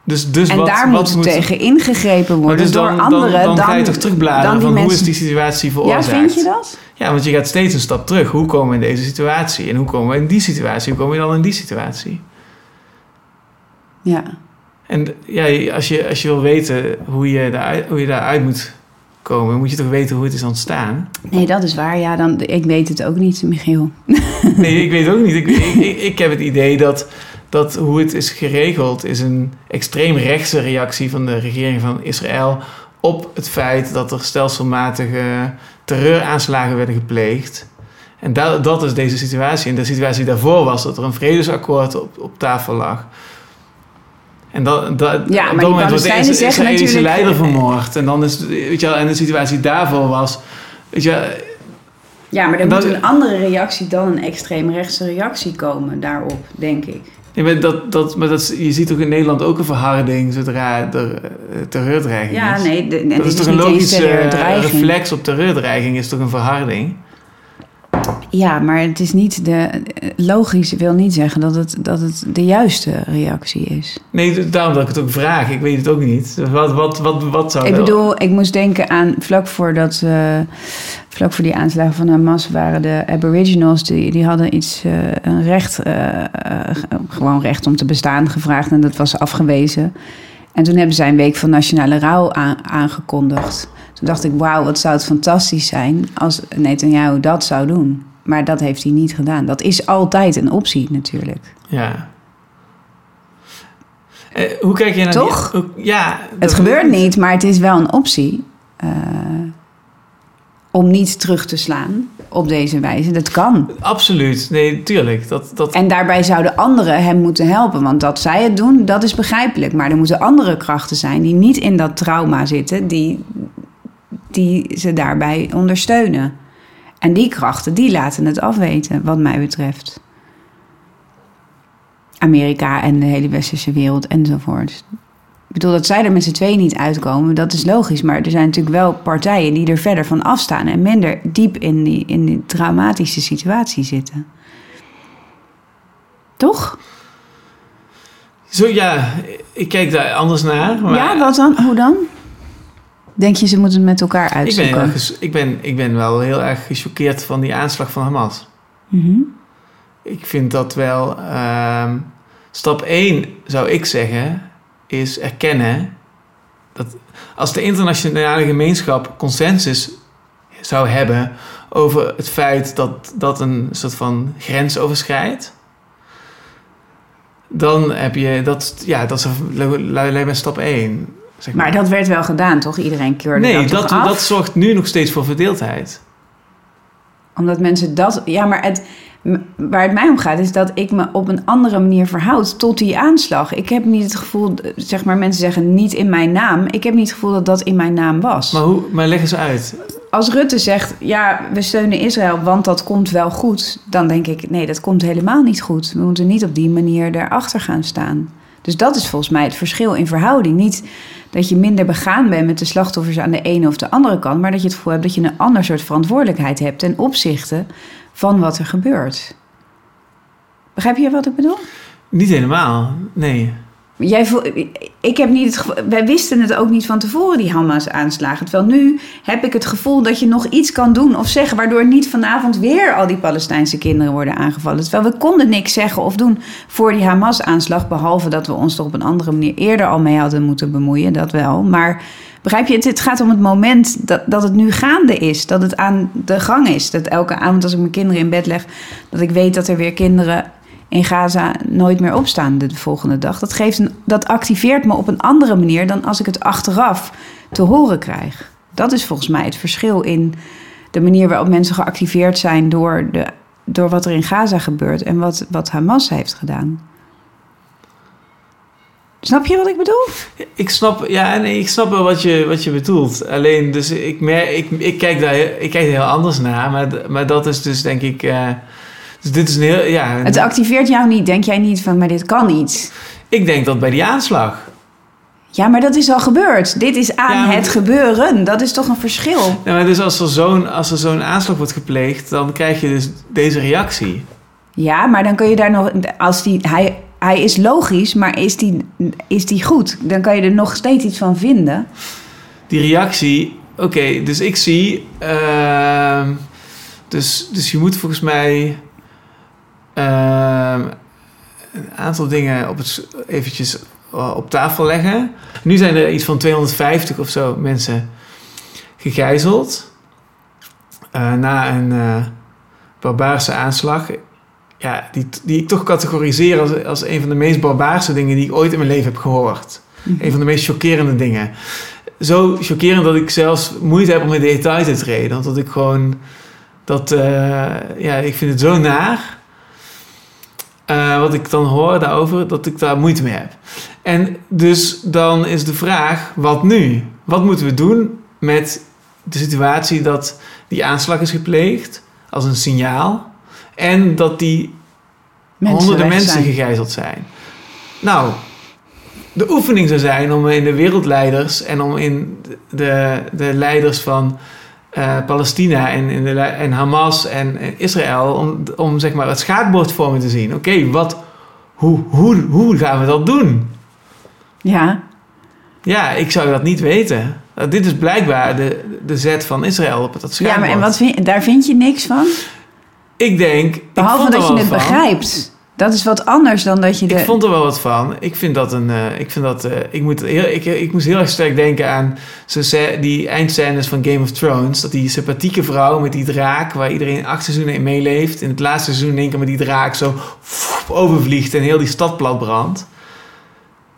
Dus, dus en wat, daar moet, tegen ingegrepen worden dus door anderen. Dan, dan, ga je toch terugbladeren van hoe is die situatie veroorzaakt. Ja, vind je dat? Ja, want je gaat steeds een stap terug. Hoe komen we in deze situatie? En hoe komen we in die situatie? Hoe komen we dan in die situatie? Ja. En ja, als je, als je wil weten hoe je, daar, hoe je daaruit moet komen, moet je toch weten hoe het is ontstaan? Nee, dat is waar. Ja, dan, ik weet het ook niet, Michiel. [laughs] nee, ik weet ook niet. Ik, ik, ik, heb het idee dat, dat hoe het is geregeld... is een extreem rechtse reactie van de regering van Israël... op het feit dat er stelselmatige terreuraanslagen werden gepleegd... En dat, dat is deze situatie. En de situatie daarvoor was dat er een vredesakkoord op, op tafel lag. En dat, dat, ja, op dat moment wordt de Israëlische leider vermoord. En dan is weet je wel, en de situatie daarvoor was. Weet je, ja, maar er moet een andere reactie dan een extreemrechtse reactie komen daarop, denk ik. Nee, maar dat, dat, maar dat, je ziet toch in Nederland ook een verharding zodra er uh, terreurdreiging ja, is? Ja, nee, de, dat is toch een logische reflex op terreurdreiging, is toch een verharding? Ja, maar het is niet de. Logisch wil niet zeggen dat het, dat het de juiste reactie is. Nee, daarom dat ik het ook vraag. Ik weet het ook niet. Wat, wat, wat, wat zou Ik bedoel, ik moest denken aan vlak voordat. Uh, vlak voor die aanslagen van Hamas waren de Aboriginals. Die, die hadden iets. Uh, een recht. Uh, gewoon recht om te bestaan gevraagd. En dat was afgewezen. En toen hebben zij een week van nationale rouw aangekondigd. Toen dacht ik, wauw, wat zou het fantastisch zijn als Netanyahu dat zou doen. Maar dat heeft hij niet gedaan. Dat is altijd een optie natuurlijk. Ja. Eh, hoe kijk je naar Toch? Die, ja. Het gebeurt niet, maar het is wel een optie. Uh, om niet terug te slaan op deze wijze. Dat kan. Absoluut. Nee, tuurlijk. Dat, dat... En daarbij zouden anderen hem moeten helpen. Want dat zij het doen, dat is begrijpelijk. Maar er moeten andere krachten zijn die niet in dat trauma zitten... die, die ze daarbij ondersteunen. En die krachten, die laten het afweten, wat mij betreft. Amerika en de hele westerse wereld enzovoort. Ik bedoel, dat zij er met z'n tweeën niet uitkomen, dat is logisch. Maar er zijn natuurlijk wel partijen die er verder van afstaan... en minder diep in die, in die traumatische situatie zitten. Toch? Zo, ja, ik kijk daar anders naar. Maar... Ja, wat dan? Hoe dan? Denk je, ze moeten het met elkaar uitzoeken? Ik ben, ik ben, ik ben wel heel erg gechoqueerd van die aanslag van Hamas. Mhm. Ik vind dat wel... Uh, stap 1 zou ik zeggen, is erkennen... dat als de internationale gemeenschap consensus zou hebben... over het feit dat dat een soort van grens overschrijdt... dan heb je... Dat, ja, dat is lijkt me stap 1 maar. dat werd wel gedaan, toch? Iedereen keurde nee, dat, Nee, dat zorgt nu nog steeds voor verdeeldheid. Omdat mensen dat... Ja, maar het, waar het mij om gaat is dat ik me op een andere manier verhoud tot die aanslag. Ik heb niet het gevoel, zeg maar, mensen zeggen niet in mijn naam. Ik heb niet het gevoel dat dat in mijn naam was. Maar, hoe, maar leg eens uit. Als Rutte zegt, ja, we steunen Israël, want dat komt wel goed. Dan denk ik, nee, dat komt helemaal niet goed. We moeten niet op die manier daarachter gaan staan. Dus dat is volgens mij het verschil in verhouding. Niet dat je minder begaan bent met de slachtoffers aan de ene of de andere kant, maar dat je het gevoel hebt dat je een ander soort verantwoordelijkheid hebt ten opzichte van wat er gebeurt. Begrijp je wat ik bedoel? Niet helemaal, nee. Jij ik heb niet het wij wisten het ook niet van tevoren, die Hamas-aanslagen. Terwijl nu heb ik het gevoel dat je nog iets kan doen of zeggen... waardoor niet vanavond weer al die Palestijnse kinderen worden aangevallen. Terwijl we konden niks zeggen of doen voor die Hamas-aanslag... behalve dat we ons er op een andere manier eerder al mee hadden moeten bemoeien, dat wel. Maar begrijp je, het, het gaat om het moment dat, dat het nu gaande is. Dat het aan de gang is. Dat elke avond als ik mijn kinderen in bed leg... dat ik weet dat er weer kinderen in Gaza nooit meer opstaan de volgende dag. Dat, geeft een, dat activeert me op een andere manier dan als ik het achteraf te horen krijg. Dat is volgens mij het verschil in de manier waarop mensen geactiveerd zijn door, de, door wat er in Gaza gebeurt en wat, wat Hamas heeft gedaan. Snap je wat ik bedoel? Ik snap, ja, nee, ik snap wel wat je, wat je bedoelt. Alleen, dus ik, merk, ik, ik, kijk daar ik kijk er heel anders naar. Maar, maar dat is dus denk ik. Uh, dus dit is een heel, ja. Het activeert jou niet. Denk jij niet van, maar dit kan niet? Ik denk dat bij die aanslag. Ja, maar dat is al gebeurd. Dit is aan het gebeuren. Dat is toch een verschil? Ja, maar dus als er zo'n als er zo'n aanslag wordt gepleegd, dan krijg je dus deze reactie. Ja, maar dan kun je daar nog, als die, hij, hij is logisch, maar is die, is die goed? Dan kan je er nog steeds iets van vinden. Die reactie, oké, dus ik zie, uh, dus, dus je moet volgens mij een aantal dingen op het, eventjes eh, op tafel leggen. Nu zijn er iets van 250 of zo mensen gegijzeld. Uh, na een uh, barbaarse aanslag. Ja, die, die ik toch categoriseer als, als een van de meest barbaarse dingen die ik ooit in mijn leven heb gehoord. Mm Een van de meest chockerende dingen. Zo chockerend dat ik zelfs moeite heb om in detail te treden. Dat ik gewoon. Dat, ja, ik vind het zo naar. Uh, wat ik dan hoor daarover, dat ik daar moeite mee heb. En dus dan is de vraag, wat nu? Wat moeten we doen met de situatie dat die aanslag is gepleegd als een signaal en dat die mensen honderden mensen zijn. gegijzeld zijn? Nou, de oefening zou zijn om in de wereldleiders en om in de, de leiders van uh, Palestina en, en, Hamas en Israël om, om zeg maar het schaakbord voor me te zien. Oké, wat, hoe, hoe, hoe gaan we dat doen? Ja. Ja, ik zou dat niet weten. Dit is blijkbaar de, de zet van Israël op het schaakbord. Ja, maar en wat vind, daar vind je niks van? Ik denk... Behalve ik dat je het van. begrijpt. Dat is wat anders dan dat je de... Ik vond er wel wat van. Ik vind dat een... Uh, ik vind dat... Uh, ik, moet heel, ik, ik moest heel erg sterk denken aan zo die eindscènes van Game of Thrones. Dat die sympathieke vrouw met die draak... waar iedereen acht seizoenen in meeleeft... in het laatste seizoen in één keer met die draak zo overvliegt... en heel die stad plat brandt.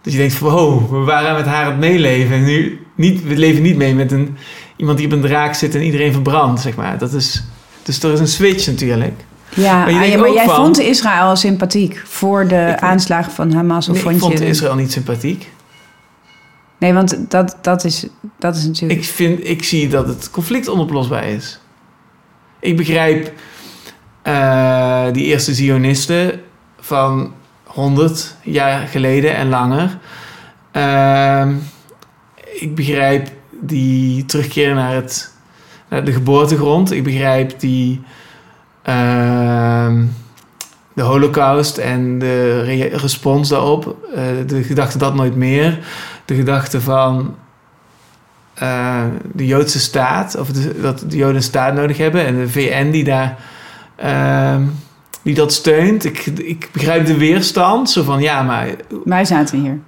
Dat je denkt van... Wow, we waren met haar aan het meeleven. En nu... Niet, we leven niet mee met een, iemand die op een draak zit... en iedereen verbrandt, zeg maar. Dat is... Dus er is een switch natuurlijk. Ja, maar, ah, ja, maar jij van, vond Israël sympathiek voor de aanslagen van Hamas? Of nee, vond ik vond je Israël niet sympathiek. Nee, want dat, dat, is, dat is natuurlijk... Ik, vind, ik zie dat het conflict onoplosbaar is. Ik begrijp uh, die eerste Zionisten van 100 jaar geleden en langer. Uh, ik begrijp die terugkeer naar, het, naar de geboortegrond. Ik begrijp die uh, de holocaust en de re respons daarop. Uh, de gedachte dat nooit meer. De gedachte van uh, de Joodse staat. Of de, dat de Joden een staat nodig hebben. En de VN die daar... Uh, die dat steunt. Ik, ik begrijp de weerstand. Zo van, ja, maar... Wij zaten hier.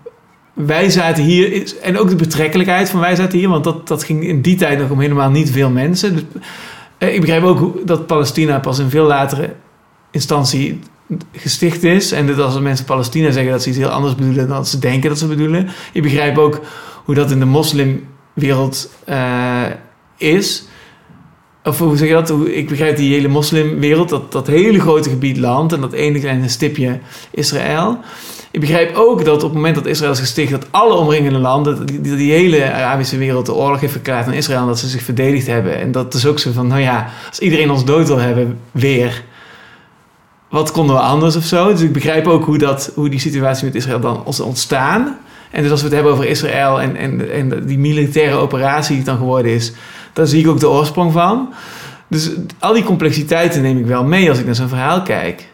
Wij zaten hier. En ook de betrekkelijkheid van wij zaten hier. Want dat, dat ging in die tijd nog om helemaal niet veel mensen. Dus, eh, ik begrijp ook dat Palestina pas in veel latere instantie gesticht is. En dat als mensen Palestina zeggen dat ze iets heel anders bedoelen dan ze denken dat ze bedoelen. Ik begrijp ook hoe dat in de moslimwereld uh, is. Of hoe zeg je dat? Ik begrijp die hele moslimwereld, dat, dat hele grote gebied land en dat ene kleine stipje Israël. Ik begrijp ook dat op het moment dat Israël is gesticht, dat alle omringende landen, die, die, hele Arabische wereld de oorlog heeft verklaard aan Israël dat ze zich verdedigd hebben. En dat is ook zo van, nou ja, als iedereen ons dood wil hebben, weer, wat konden we anders of zo? Dus ik begrijp ook hoe, dat, hoe die situatie met Israël dan is ontstaan. En dus als we het hebben over Israël en, en, en die militaire operatie die het dan geworden is, daar zie ik ook de oorsprong van. Dus al die complexiteiten neem ik wel mee als ik naar zo'n verhaal kijk.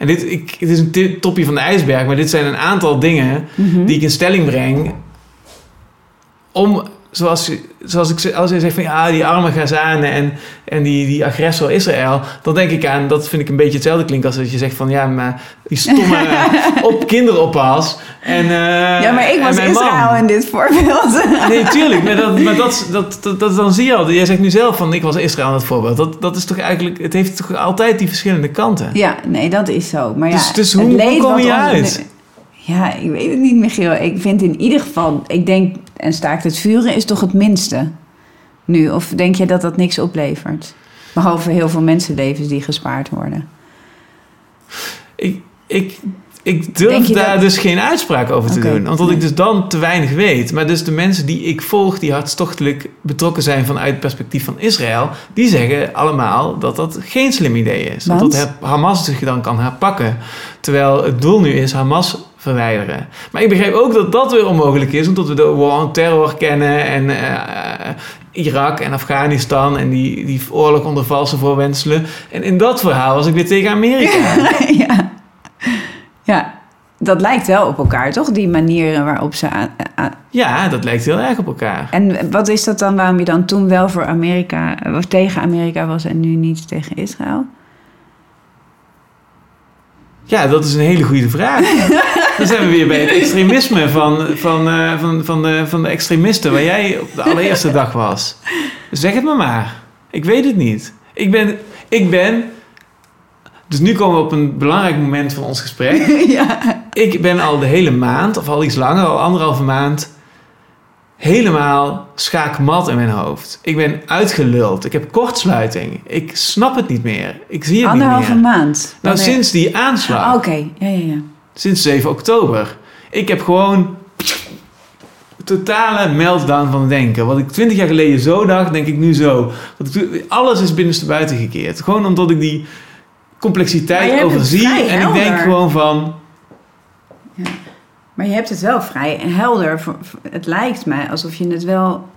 En dit, ik, dit is een topje van de ijsberg, maar dit zijn een aantal dingen Mhm. die ik in stelling breng. Om, zoals, zoals ik als je zegt van ja, die arme Gazanen en, en die, die agressor Israël, dan denk ik aan, dat vind ik een beetje hetzelfde klinken als dat je zegt van ja, maar die stomme [laughs] op kinderoppas. En, eh, ja, maar ik was man. Israël in dit voorbeeld. [laughs] Nee, tuurlijk. Maar, dat, maar dat, [laughs] dat, dat, dat- dan zie je al. Jij zegt nu zelf van ik was Israël in het voorbeeld. Dat, dat is toch eigenlijk... Het heeft toch altijd die verschillende kanten. Ja, nee, dat is zo. Maar ja, Dus- dus hoe- hoe kom je uit? Ja, ik weet het niet, Michiel. Ik vind in ieder geval... Ik denk, en staakt het vuren is toch het minste nu? Of denk je dat dat niks oplevert? Behalve heel veel mensenlevens die gespaard worden. Ik, ik, ik durf daar dat- dus geen uitspraak over te doen. Omdat nee. ik dus dan te weinig weet. Maar dus de mensen die ik volg, die hartstochtelijk betrokken zijn vanuit het perspectief van Israël, die zeggen allemaal dat dat geen slim idee is. Want? Dat Hamas zich dan kan herpakken. Terwijl het doel nu is Hamas verwijderen. Maar ik begrijp ook dat dat weer onmogelijk is, omdat we de war on terror kennen en eh, Irak en Afghanistan en die, die oorlog onder valse voorwenselen. En in dat verhaal was ik weer tegen Amerika. [laughs] ja. ja, dat lijkt wel op elkaar, toch? Die manieren waarop ze... Ja, dat lijkt heel erg op elkaar. En wat is dat dan waarom je dan toen wel voor Amerika... of tegen Amerika was en nu niet tegen Israël? Ja, dat is een hele goede vraag. [laughs] Dan zijn we weer bij het extremisme van, van, eh, van, van, de, van de extremisten waar jij op de allereerste dag was. Zeg het me maar. Ik weet het niet. Ik ben, ik ben. Dus nu komen we op een belangrijk moment van ons gesprek. [laughs] ja. Ik ben al de hele maand, of al iets langer, al anderhalve maand, helemaal schaakmat in mijn hoofd. Ik ben uitgeluld. Ik heb kortsluiting. Ik snap het niet meer. Ik zie het niet Anderhalve meer. maand. Nou, sinds die aanslag. Ah, Oké, ja, ja, ja. Sinds 7 oktober. Ik heb gewoon totale meltdown van het denken. Wat ik 20 jaar geleden zo dacht, denk ik nu zo. Alles is binnenste buiten gekeerd. Gewoon omdat ik die complexiteit overzie. En ik denk gewoon van... Maar je hebt het wel vrij helder. Het lijkt mij alsof je het wel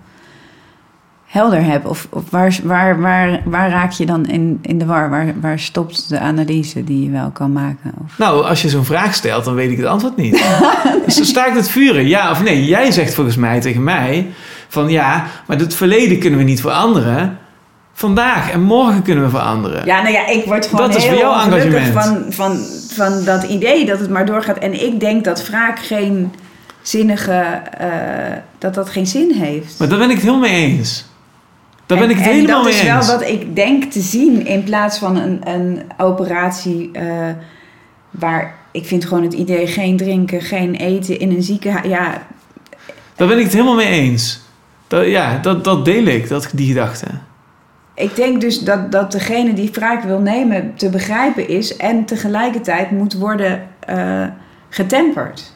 helder hebt. Of, of waar, waar, waar, waar raak je dan in, in de war? Waar, waar stopt de analyse die je wel kan maken? Of... Nou, als je zo'n vraag stelt, dan weet ik het antwoord niet. [laughs] dus dan staakt het vuren, ja of nee? Jij zegt volgens mij tegen mij van ja, maar het verleden kunnen we niet veranderen. Vandaag en morgen kunnen we veranderen. Ja, nou ja, ik word gewoon Dat heel van, van, van dat idee dat het maar doorgaat. En ik denk dat wraak geen zinnige... eh, dat dat geen zin heeft. Maar daar ben ik het helemaal mee eens. Daar ben En- ik het helemaal dat mee is eens. wel wat ik denk te zien in plaats van een, een operatie eh, waar ik vind gewoon het idee geen drinken, geen eten in een ziekenhuis. Ja, Daar ben ik het helemaal mee eens. Dat, ja, dat, dat deel ik, dat, die gedachte. ik denk dus dat, dat degene die wraak wil nemen te begrijpen is en tegelijkertijd moet worden eh, getemperd.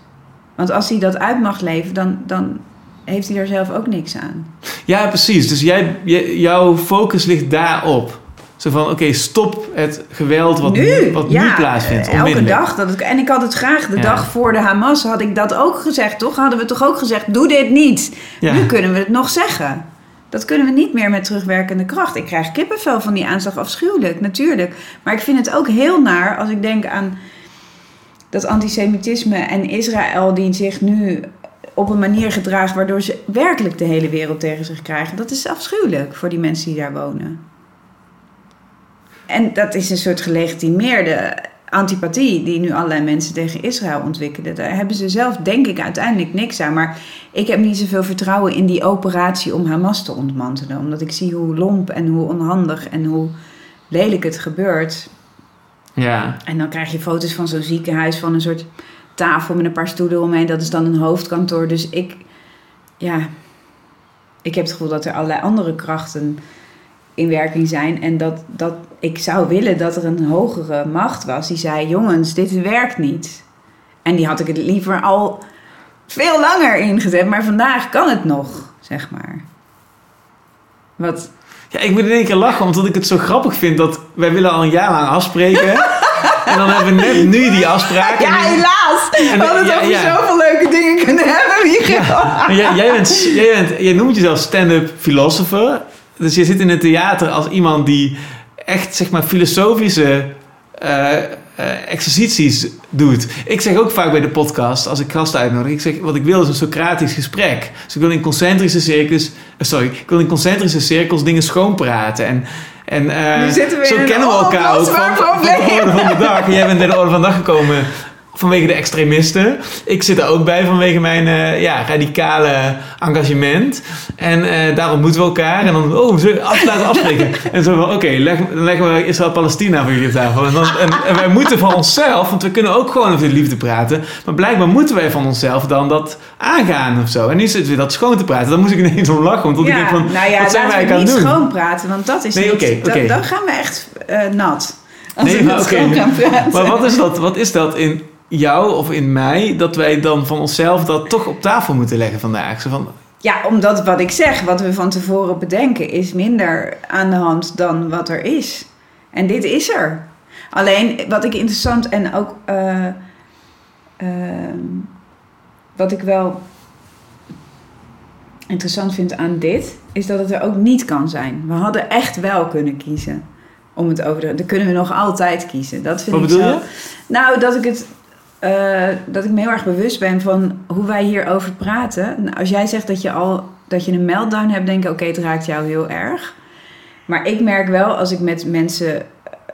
Want als hij dat uit mag leven, dan, dan heeft hij er zelf ook niks aan. Ja, precies. Dus jij, jouw focus ligt daarop. Zo van, oké, stop het geweld wat nu, wat nu plaatsvindt. eh, elke dag. Dat en ik had het graag de Ja. dag voor de Hamas had ik dat ook gezegd, toch? Hadden we toch ook gezegd, doe dit niet. Ja. Nu kunnen we het nog zeggen. Dat kunnen we niet meer met terugwerkende kracht. Ik krijg kippenvel van die aanslag, afschuwelijk, natuurlijk. Maar ik vind het ook heel naar als ik denk aan dat antisemitisme en Israël die zich nu op een manier gedraagt waardoor ze werkelijk de hele wereld tegen zich krijgen. Dat is afschuwelijk voor die mensen die daar wonen. En dat is een soort gelegitimeerde antipathie die nu allerlei mensen tegen Israël ontwikkelen. Daar hebben ze zelf, denk ik, uiteindelijk niks aan. Maar ik heb niet zoveel vertrouwen in die operatie om Hamas te ontmantelen. Omdat ik zie hoe lomp en hoe onhandig en hoe lelijk het gebeurt. Ja. En dan krijg je foto's van zo'n ziekenhuis van een soort tafel met een paar stoelen omheen. Dat is dan een hoofdkantoor. Dus ik, ja, ik heb het gevoel dat er allerlei andere krachten in werking zijn. En dat, dat ik zou willen dat er een hogere macht was die zei: jongens, dit werkt niet. En die had ik het liever al veel langer ingezet. Maar vandaag kan het nog, zeg maar. Wat, ja, ik moet in één keer lachen, omdat ik het zo grappig vind dat wij willen al een jaar lang afspreken. [laughs] en dan hebben we net nu die afspraak. ja, en helaas! We En- hadden het ja, over ja. zoveel leuke dingen kunnen [laughs] hebben. Michiel. Maar jij, jij, bent, jij, bent, jij noemt jezelf stand-up philosopher. dus je zit in het theater als iemand die echt zeg maar filosofische eh, eh, exercities doet. Ik zeg ook vaak bij de podcast, als ik gasten uitnodig, ik zeg wat ik wil is een Socratisch gesprek. Dus ik wil in concentrische cirkels, eh, sorry, ik wil in concentrische cirkels dingen schoonpraten en en eh, zo in kennen we elkaar ook van, van de orde van de dag. En jij bent bij de orde van de dag gekomen vanwege de extremisten. Ik zit er ook bij vanwege mijn eh, ja, radicale engagement. En eh, daar ontmoeten we elkaar. En dan, oh, we af, laten afspreken. [laughs] en zo van, oké, leg, dan leggen we Israël-Palestina voor jullie op tafel. En, dan, en, en wij moeten van onszelf, want we kunnen ook gewoon over de liefde praten. Maar blijkbaar moeten wij van onszelf dan dat aangaan of zo. En nu zitten we dat schoon te praten. Dan moest ik ineens om lachen. Want ik denk van, nou ja, wat zijn wij aan niet doen? schoon praten, want dat is Nee, niet... dan- gaan we echt eh, nat. Als Nee, we [laughs] maar praten. Maar wat is, dat, wat is dat in jou of in mij, dat wij dan van onszelf dat toch op tafel moeten leggen vandaag? Zo van, Ja, omdat wat ik zeg, wat we van tevoren bedenken, is minder aan de hand dan wat er is. En dit is er. Alleen wat ik interessant en ook eh, ehm, wat ik wel interessant vind aan dit, is dat het er ook niet kan zijn. We hadden echt wel kunnen kiezen om het over de. Dan kunnen we nog altijd kiezen. Dat vind Wat ik bedoel zo. je? Nou, dat ik het. Eh, dat ik me heel erg bewust ben van hoe wij hierover praten. Nou, Als jij zegt dat je al dat je een meltdown hebt, denk ik, oké, het raakt jou heel erg. Maar ik merk wel als ik met mensen,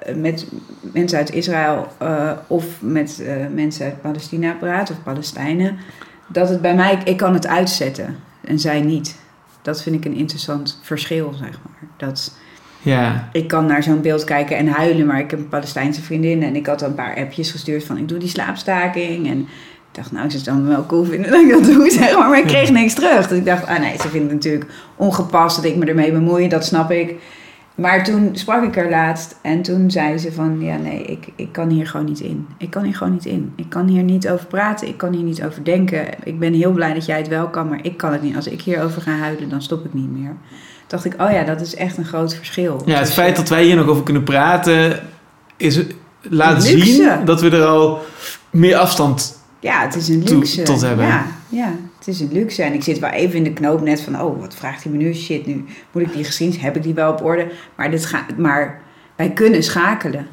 eh, met mensen uit Israël eh, of met mensen uit Palestina praat of Palestijnen, dat het bij mij, ik kan het uitzetten en zij niet. Dat vind ik een interessant verschil, zeg maar. Dat, ja, ik kan naar zo'n beeld kijken en huilen, maar ik heb een Palestijnse vriendin en ik had al een paar appjes gestuurd van ik doe die slaapstaking. En ik dacht, nou, ze dan wel cool vinden dat ik dat doe, [laughs] zeg maar. Maar ik kreeg niks terug. Dus ik dacht, ah nee, ze vindt het natuurlijk ongepast dat ik me ermee bemoei, dat snap ik. Maar toen sprak ik er laatst en toen zei ze van, ja nee, ik, ik kan hier gewoon niet in. Ik kan hier gewoon niet in. Ik kan hier niet over praten, ik kan hier niet over denken. Ik ben heel blij dat jij het wel kan, maar ik kan het niet. Als ik hierover ga huilen, dan stop ik niet meer. Dacht ik, oh ja, dat is echt een groot verschil. ja, het Dus, feit dat wij hier nog over kunnen praten, is, laat zien dat we er al meer afstand... Ja, het is een luxe. tot hebben. Ja, ja, het is een luxe. En ik zit wel even in de knoop net van, oh, wat vraagt hij me nu? Shit, nu moet ik die geschiedenis, heb ik die wel op orde? Maar, dit ga, maar wij kunnen schakelen.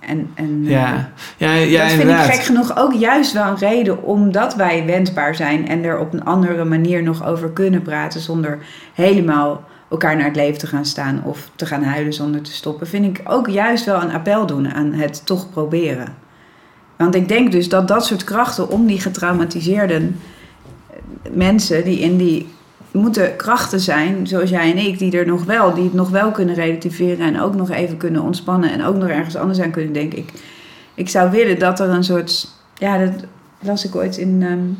En, en Ja, ja, ja dat vind inderdaad. ik gek genoeg ook juist wel een reden omdat wij wendbaar zijn en er op een andere manier nog over kunnen praten zonder helemaal elkaar naar het leven te gaan staan of te gaan huilen zonder te stoppen, vind ik ook juist wel een appel doen aan het toch proberen. Want ik denk dus dat dat soort krachten om die getraumatiseerde mensen die in die moeten krachten zijn, zoals jij en ik, die er nog wel, die het nog wel kunnen relativeren en ook nog even kunnen ontspannen en ook nog ergens anders aan kunnen denken. Ik, ik zou willen dat er een soort, ja, dat las ik ooit in um,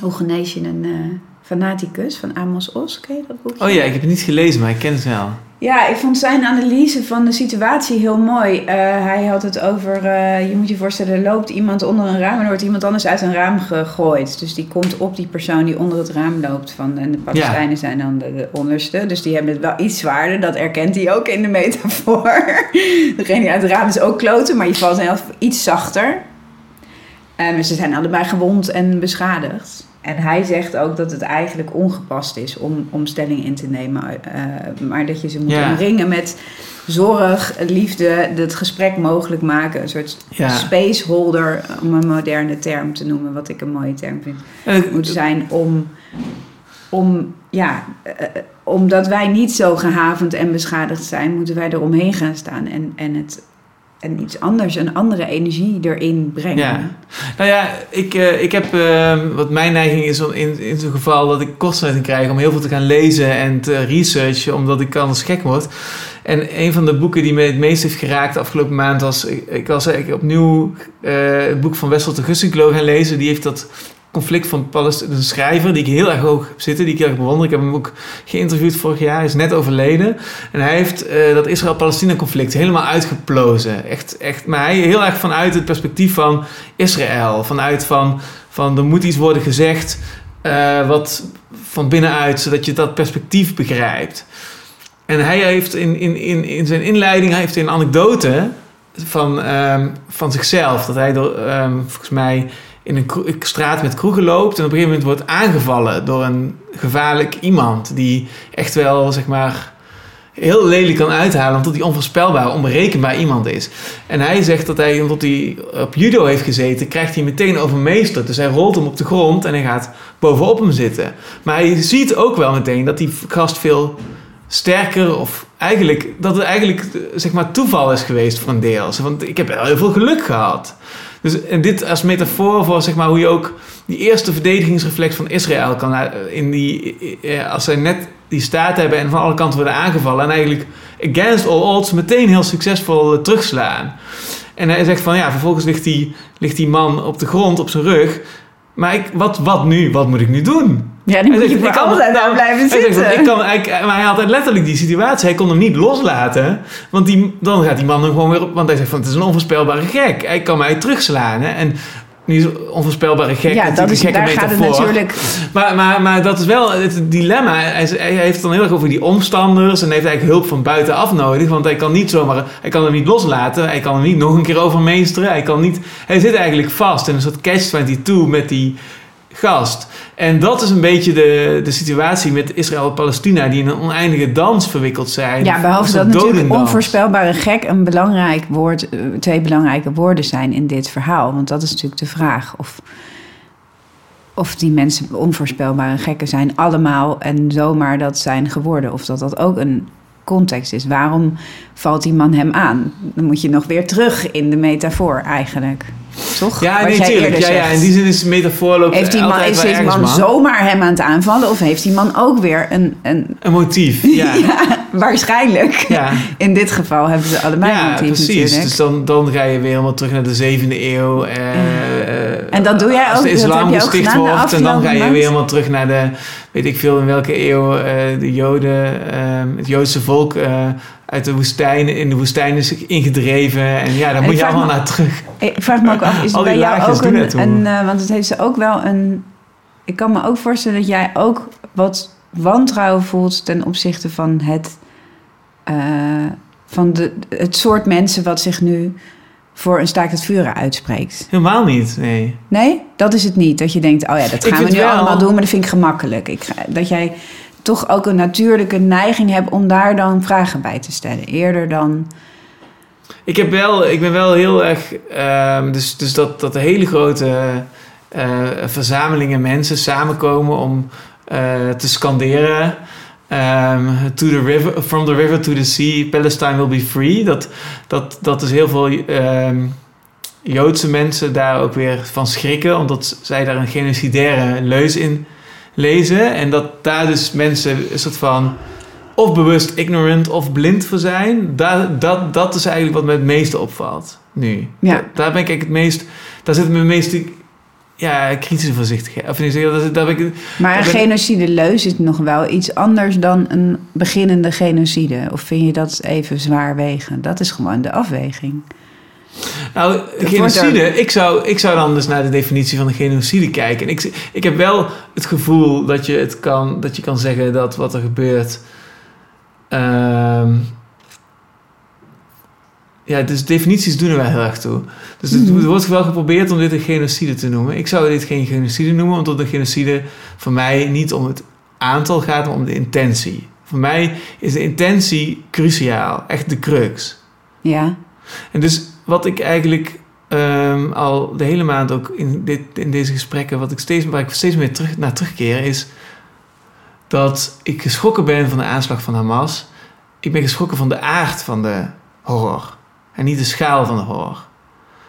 Hoe genees je een eh, fanaticus van Amos Os, ken je dat boek? Oh ja, ik heb het niet gelezen, maar ik ken het wel. Ja, ik vond zijn analyse van de situatie heel mooi. Eh, hij had het over, eh, je moet je voorstellen, er loopt iemand onder een raam en er wordt iemand anders uit een raam gegooid. Dus die komt op die persoon die onder het raam loopt. Van, en de Palestijnen zijn dan de, de onderste. Dus die hebben het wel iets zwaarder. Dat erkent hij ook in de metafoor. [laughs] Degene die uit het raam is ook kloten, maar je valt zelf iets zachter. Eh, maar ze zijn allebei gewond en beschadigd. En hij zegt ook dat het eigenlijk ongepast is om, om stelling in te nemen. eh, maar dat je ze moet Ja. omringen met zorg, liefde, het gesprek mogelijk maken. Een soort Ja. spaceholder, om een moderne term te noemen, wat ik een mooie term vind, Eh, moet zijn om, om ja, eh, omdat wij niet zo gehavend en beschadigd zijn, moeten wij eromheen gaan staan en, en het en iets anders, een andere energie erin brengen. Ja. Nou ja, ik, eh, ik heb, eh, wat mijn neiging is om in, in zo'n geval dat ik kortsluiting krijg om heel veel te gaan lezen en te researchen, omdat ik anders gek word. En een van de boeken die me het meest heeft geraakt de afgelopen maand was, ik, ik was eigenlijk opnieuw eh, het boek van Wessel de Gussinklo gaan lezen. Die heeft dat conflict van Palestijn, een schrijver die ik heel erg hoog zitten, die ik heel erg bewonder. Ik heb hem ook geïnterviewd vorig jaar, hij is net overleden. En hij heeft eh, dat Israël-Palestina conflict helemaal uitgeplozen. Echt, echt, maar hij heel erg vanuit het perspectief van Israël. Vanuit van, van er moet iets worden gezegd eh, wat van binnenuit, zodat je dat perspectief begrijpt. En hij heeft in, in, in, in zijn inleiding hij heeft een anekdote van, ehm, van zichzelf. Dat hij ehm, volgens mij in een straat met kroegen loopt en op een gegeven moment wordt aangevallen door een gevaarlijk iemand die echt wel, zeg maar, heel lelijk kan uithalen, omdat hij onvoorspelbaar, onberekenbaar iemand is. En hij zegt dat hij, omdat hij op judo heeft gezeten, krijgt hij meteen overmeesterd. Dus hij rolt hem op de grond en hij gaat bovenop hem zitten. Maar hij ziet ook wel meteen dat die gast veel sterker of eigenlijk dat het eigenlijk zeg maar toeval is geweest voor een deel. Want ik heb wel heel veel geluk gehad. Dus en dit als metafoor voor zeg maar hoe je ook die eerste verdedigingsreflex van Israël kan in die als zij net die staat hebben en van alle kanten worden aangevallen en eigenlijk against all odds meteen heel succesvol terugslaan. En hij zegt van ja, vervolgens ligt die, ligt die man op de grond op zijn rug. Maar ik, wat, wat nu? Wat moet ik nu doen? Ja, die moet je voor altijd nou, blijven zitten. Ik kan, ik, maar hij had letterlijk die situatie. Hij kon hem niet loslaten. Want die, dan gaat die man hem gewoon weer op... Want hij zegt van, het is een onvoorspelbare gek. Hij kan mij terugslaan. Hè? En niet onvoorspelbare gek. Ja, dat is, daar gaat het natuurlijk. [laughs] Maar, maar, maar dat is wel het dilemma. Hij, hij heeft het dan heel erg over die omstanders en heeft eigenlijk hulp van buitenaf nodig. Want hij kan niet zomaar, hij kan hem niet loslaten. Hij kan hem niet nog een keer overmeesteren. Hij kan niet, hij zit eigenlijk vast in een soort catch-22 met die gast. En dat is een beetje de, de situatie met Israël en Palestina, die in een oneindige dans verwikkeld zijn. Ja, behalve dat natuurlijk onvoorspelbare gek een belangrijk woord, eh, twee belangrijke woorden zijn in dit verhaal. Want dat is natuurlijk de vraag of, of die mensen onvoorspelbare gekken zijn allemaal en zomaar dat zijn geworden. Of dat dat ook een context is. Waarom valt die man hem aan? Dan moet je nog weer terug in de metafoor eigenlijk. Toch? Ja, nee, natuurlijk. Ja, ja, in die zin is de metafoor loopt heeft die man, Is die man, zomaar hem aan het aanvallen? Of heeft die man ook weer een... Een, een motief, ja. [laughs] waarschijnlijk. Ja. [laughs] In dit geval hebben ze allebei een motief precies. natuurlijk. Dus dan, dan ga je weer helemaal terug naar de zevende eeuw. Eh, en dat doe jij ook? Als de islam gesticht wordt. En dan ga je weer helemaal terug naar de... Weet ik veel in welke eeuw uh, de joden... Uh, het Joodse volk uit de woestijn, in de woestijn is ingedreven. En ja, daar moet je allemaal naar terug. Ik vraag me ook af, is het bij jou ook een... een uh, want het heeft ze ook wel een... Ik kan me ook voorstellen dat jij ook wat wantrouwen voelt ten opzichte van het... Uh, van de, het soort mensen wat zich nu voor een staakt het vuren uitspreekt. Helemaal niet, nee. Nee? Dat is het niet. Dat je denkt, oh ja, dat gaan we nu allemaal doen, maar dat vind ik gemakkelijk. Ik, dat jij toch ook een natuurlijke neiging heb om daar dan vragen bij te stellen. Eerder dan. Ik, heb wel, ik ben wel heel erg. Uh, dus, dus dat, dat de hele grote uh, verzamelingen mensen samenkomen om uh, te scanderen. Um, to the river, from the river to the sea, Palestine will be free. Dat, dat, dat is heel veel um, Joodse mensen daar ook weer van schrikken, omdat zij daar een genocidaire leus in lezen. En dat daar dus mensen een soort van of bewust ignorant of blind voor zijn. Daar, dat, dat is eigenlijk wat me het meeste opvalt nu. Ja. Daar, ben ik het meest... Daar zit mijn meeste ja, kritische voorzichtigheid. Of dat, dat ik, maar een genocide leus is nog wel iets anders dan een beginnende genocide. Of vind je dat even zwaar wegen? Dat is gewoon de afweging. Nou, genocide, ik zou, ik zou dan dus naar de definitie van de genocide kijken. En ik, ik heb wel het gevoel dat je, het kan, dat je kan zeggen dat wat er gebeurt. Uh, ja, dus definities doen er wel heel erg toe. Dus het, mhm. wordt wel geprobeerd om dit een genocide te noemen. Ik zou dit geen genocide noemen, omdat de genocide voor mij niet om het aantal gaat, maar om de intentie. Voor mij is de intentie cruciaal, echt de crux. Ja. En dus wat ik eigenlijk um, al de hele maand ook in, dit, in deze gesprekken, wat ik steeds, waar ik steeds meer terug, naar terugkeer, is dat ik geschrokken ben van de aanslag van Hamas. Ik ben geschrokken van de aard van de horror en niet de schaal van de horror.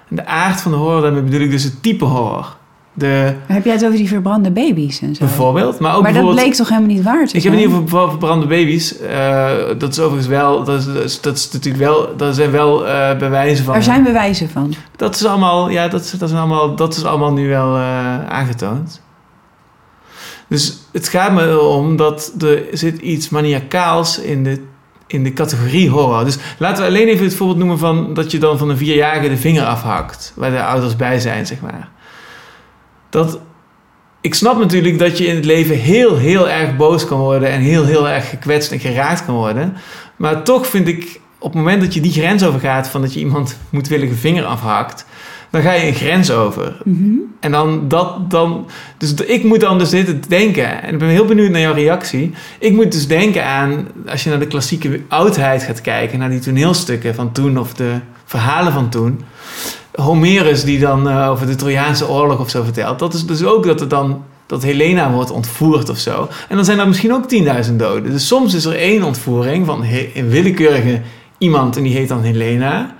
En de aard van de horror, daarmee bedoel ik dus het type horror. De, heb jij het over die verbrande baby's en zo? Bijvoorbeeld. Maar, ook maar dat bleek toch helemaal niet waar te Ik heb het niet over verbrande baby's. Uh, dat is overigens wel... Dat is, dat is, natuurlijk wel... Dat zijn wel uh, bewijzen van... Er zijn bewijzen van. Dat is allemaal... Ja, dat, dat, is, allemaal, dat is allemaal nu wel uh, aangetoond. Dus het gaat me om dat er zit iets maniacaals in de, in de categorie horror. Dus laten we alleen even het voorbeeld noemen van... dat je dan van een vierjarige de vinger afhakt. Waar de ouders bij zijn, zeg maar dat ik snap natuurlijk dat je in het leven heel, heel erg boos kan worden en heel, heel erg gekwetst en geraakt kan worden. Maar toch vind ik op het moment dat je die grens overgaat van dat je iemand moedwillige vinger afhakt, dan ga je een grens over. Mhm. En dan dat dan. Dus ik moet dan dus dit denken. En ik ben heel benieuwd naar jouw reactie. Ik moet dus denken aan. Als je naar de klassieke oudheid gaat kijken. Naar die toneelstukken van toen. Of de verhalen van toen. Homerus die dan eh, over de Trojaanse oorlog of zo vertelt. Dat is dus ook dat er dan. Dat Helena wordt ontvoerd of zo. En dan zijn er misschien ook 10.000 doden. Dus soms is er één ontvoering van een willekeurige iemand. En die heet dan Helena.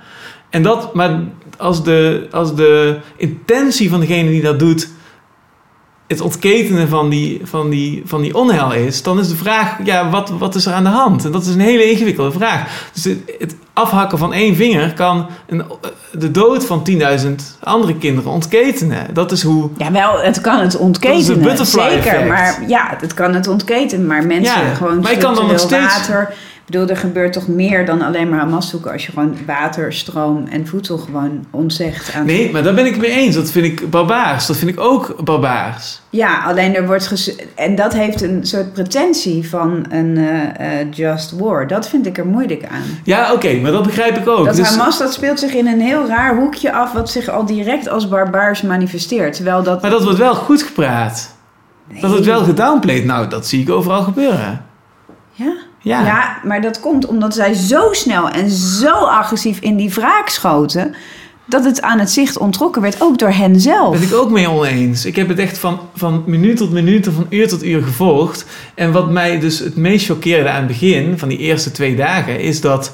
En dat, maar als de, als de intentie van degene die dat doet het ontketenen van die, van, die, van die onheil is, dan is de vraag, ja, wat, wat is er aan de hand? En dat is een hele ingewikkelde vraag. Dus het, het afhakken van één vinger kan een, de dood van 10.000 andere kinderen ontketenen. Dat is hoe... Ja, wel, het kan het Dat is ontketenen. Zeker, effect. maar ja, het kan het ontketenen. Maar mensen Ja, gewoon maar ik kan dan nog structureel steeds- water... Ik bedoel, er gebeurt toch meer dan alleen maar Hamas zoeken... als je gewoon water, stroom en voedsel gewoon ontzegt aan... Nee, maar daar ben ik mee eens. Dat vind ik barbaars. Dat vind ik ook barbaars. Ja, alleen er wordt ges... En dat heeft een soort pretentie van een eh, eh, just war. Dat vind ik er moeilijk aan. Ja, oké, maar dat begrijp ik ook. Dat Dus- Hamas, dat speelt zich in een heel raar hoekje af... wat zich al direct als barbaars manifesteert. Terwijl dat... maar dat wordt wel goed gepraat. Dat wordt wel gedownplayed. Nou, dat zie ik overal gebeuren. Ja? Ja. Ja, maar dat komt omdat zij zo snel en zo agressief in die wraak schoten. dat het aan het zicht ontrokken werd, ook door hen zelf. Ben ik ook mee oneens. Ik heb het echt van, van minuut tot minuut en van uur tot uur gevolgd. En wat mij dus het meest choqueerde aan het begin van die eerste twee dagen... is dat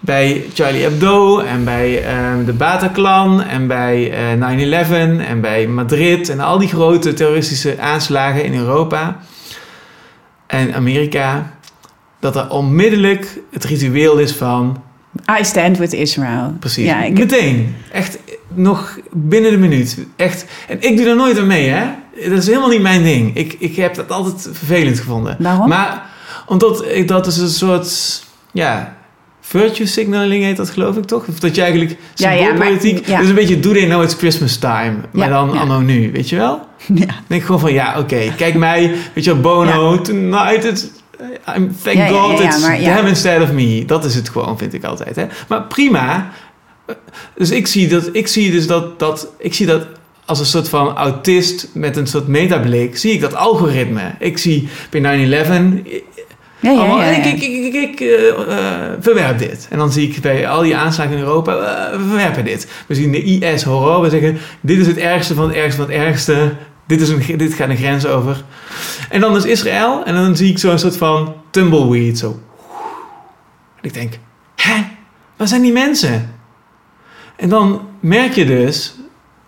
bij Charlie Hebdo en bij ehm, de Bataclan en bij eh 9-11 en bij Madrid... en al die grote terroristische aanslagen in Europa en Amerika... dat er onmiddellijk het ritueel is van... I stand with Israel. Precies. Ja, ik, Meteen. Echt nog binnen de minuut. Echt. En ik doe er nooit aan mee, hè. Dat is helemaal niet mijn ding. Ik, ik heb dat altijd vervelend gevonden. waarom? Maar omdat ik, dat is een soort... Ja... Virtue signaling heet dat geloof ik toch? Of dat je eigenlijk Ja, ja, maar- symboolpolitiek... ja. Is een beetje do they know it's Christmas time. Maar dan anno nu, weet je wel? [laughs] ja. Denk ik gewoon van ja, oké. Kijk mij, weet je wel, Bono, tonight it's... I'm, thank God it's maar them instead of me. Dat is het gewoon, vind ik altijd. Hè? Maar prima. Dus ik zie, dat, ik zie dus dat, dat... Ik zie dat als een soort van autist met een soort metablik... zie ik dat algoritme. Ik zie bij 9-11... Ja, ja, ja. Ik, ik, ik, ik, eh, eh, verwerp dit. En dan zie ik bij al die aanslagen in Europa... eh, we verwerpen dit. We zien de IS-horror. We zeggen, dit is het ergste van het ergste van het ergste. Dit, is een, dit gaat een grens over. En dan is Israël. En dan zie ik zo'n soort van tumbleweed. Zo. En ik denk, hè? Waar zijn die mensen? En dan merk je dus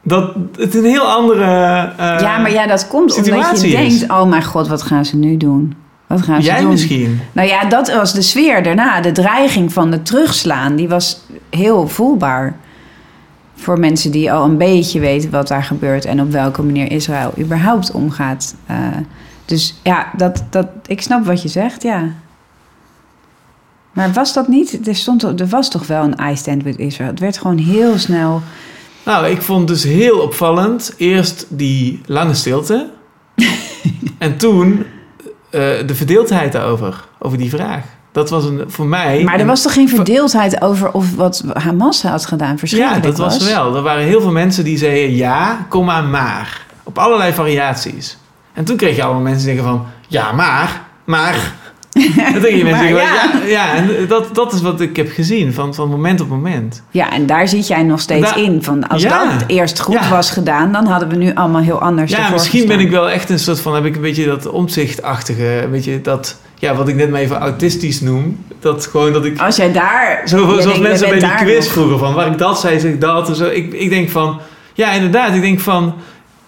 dat het een heel andere ja, maar ja, dat komt omdat je is. denkt... oh mijn god, wat gaan ze nu doen? Wat gaan ze Jij doen? misschien. Nou ja, dat was de sfeer daarna. De dreiging van het terugslaan, die was heel voelbaar. Voor mensen die al een beetje weten wat daar gebeurt... en op welke manier Israël überhaupt omgaat. Eh, dus ja, dat, dat, ik snap wat je zegt, ja. Maar was dat niet? Er, stond, er was toch wel een I stand with Israel. Het werd gewoon heel snel... Nou, ik vond dus heel opvallend. Eerst die lange stilte. [laughs] en toen de verdeeldheid daarover. Over die vraag. Dat was een, voor mij... Maar er was toch geen verdeeldheid over of wat Hamas had gedaan Ja, dat was wel. Er waren heel veel mensen die zeiden ja, kom maar, maar. Op allerlei variaties. En toen kreeg je allemaal mensen die zeggen van... Ja, maar, maar... Dan denk je [laughs] mensen ja. ja, ja. En dat, dat is wat ik heb gezien. Van, van moment op moment. Ja, en daar zit jij nog steeds Da- in. Van als Ja. dat eerst goed Ja. was gedaan, dan hadden we nu allemaal heel anders Ja, misschien ben ik wel echt een soort van... Heb ik een beetje dat omzichtachtige... Een beetje dat... Ja, wat ik net maar even autistisch noem. Dat gewoon dat ik... Als jij daar... Zo, zoals denkt, mensen bij die quiz nog. vroegen van... Waar ik dat zei, zeg ik dat. En zo. Ik, ik denk van... Ja, inderdaad. Ik denk van...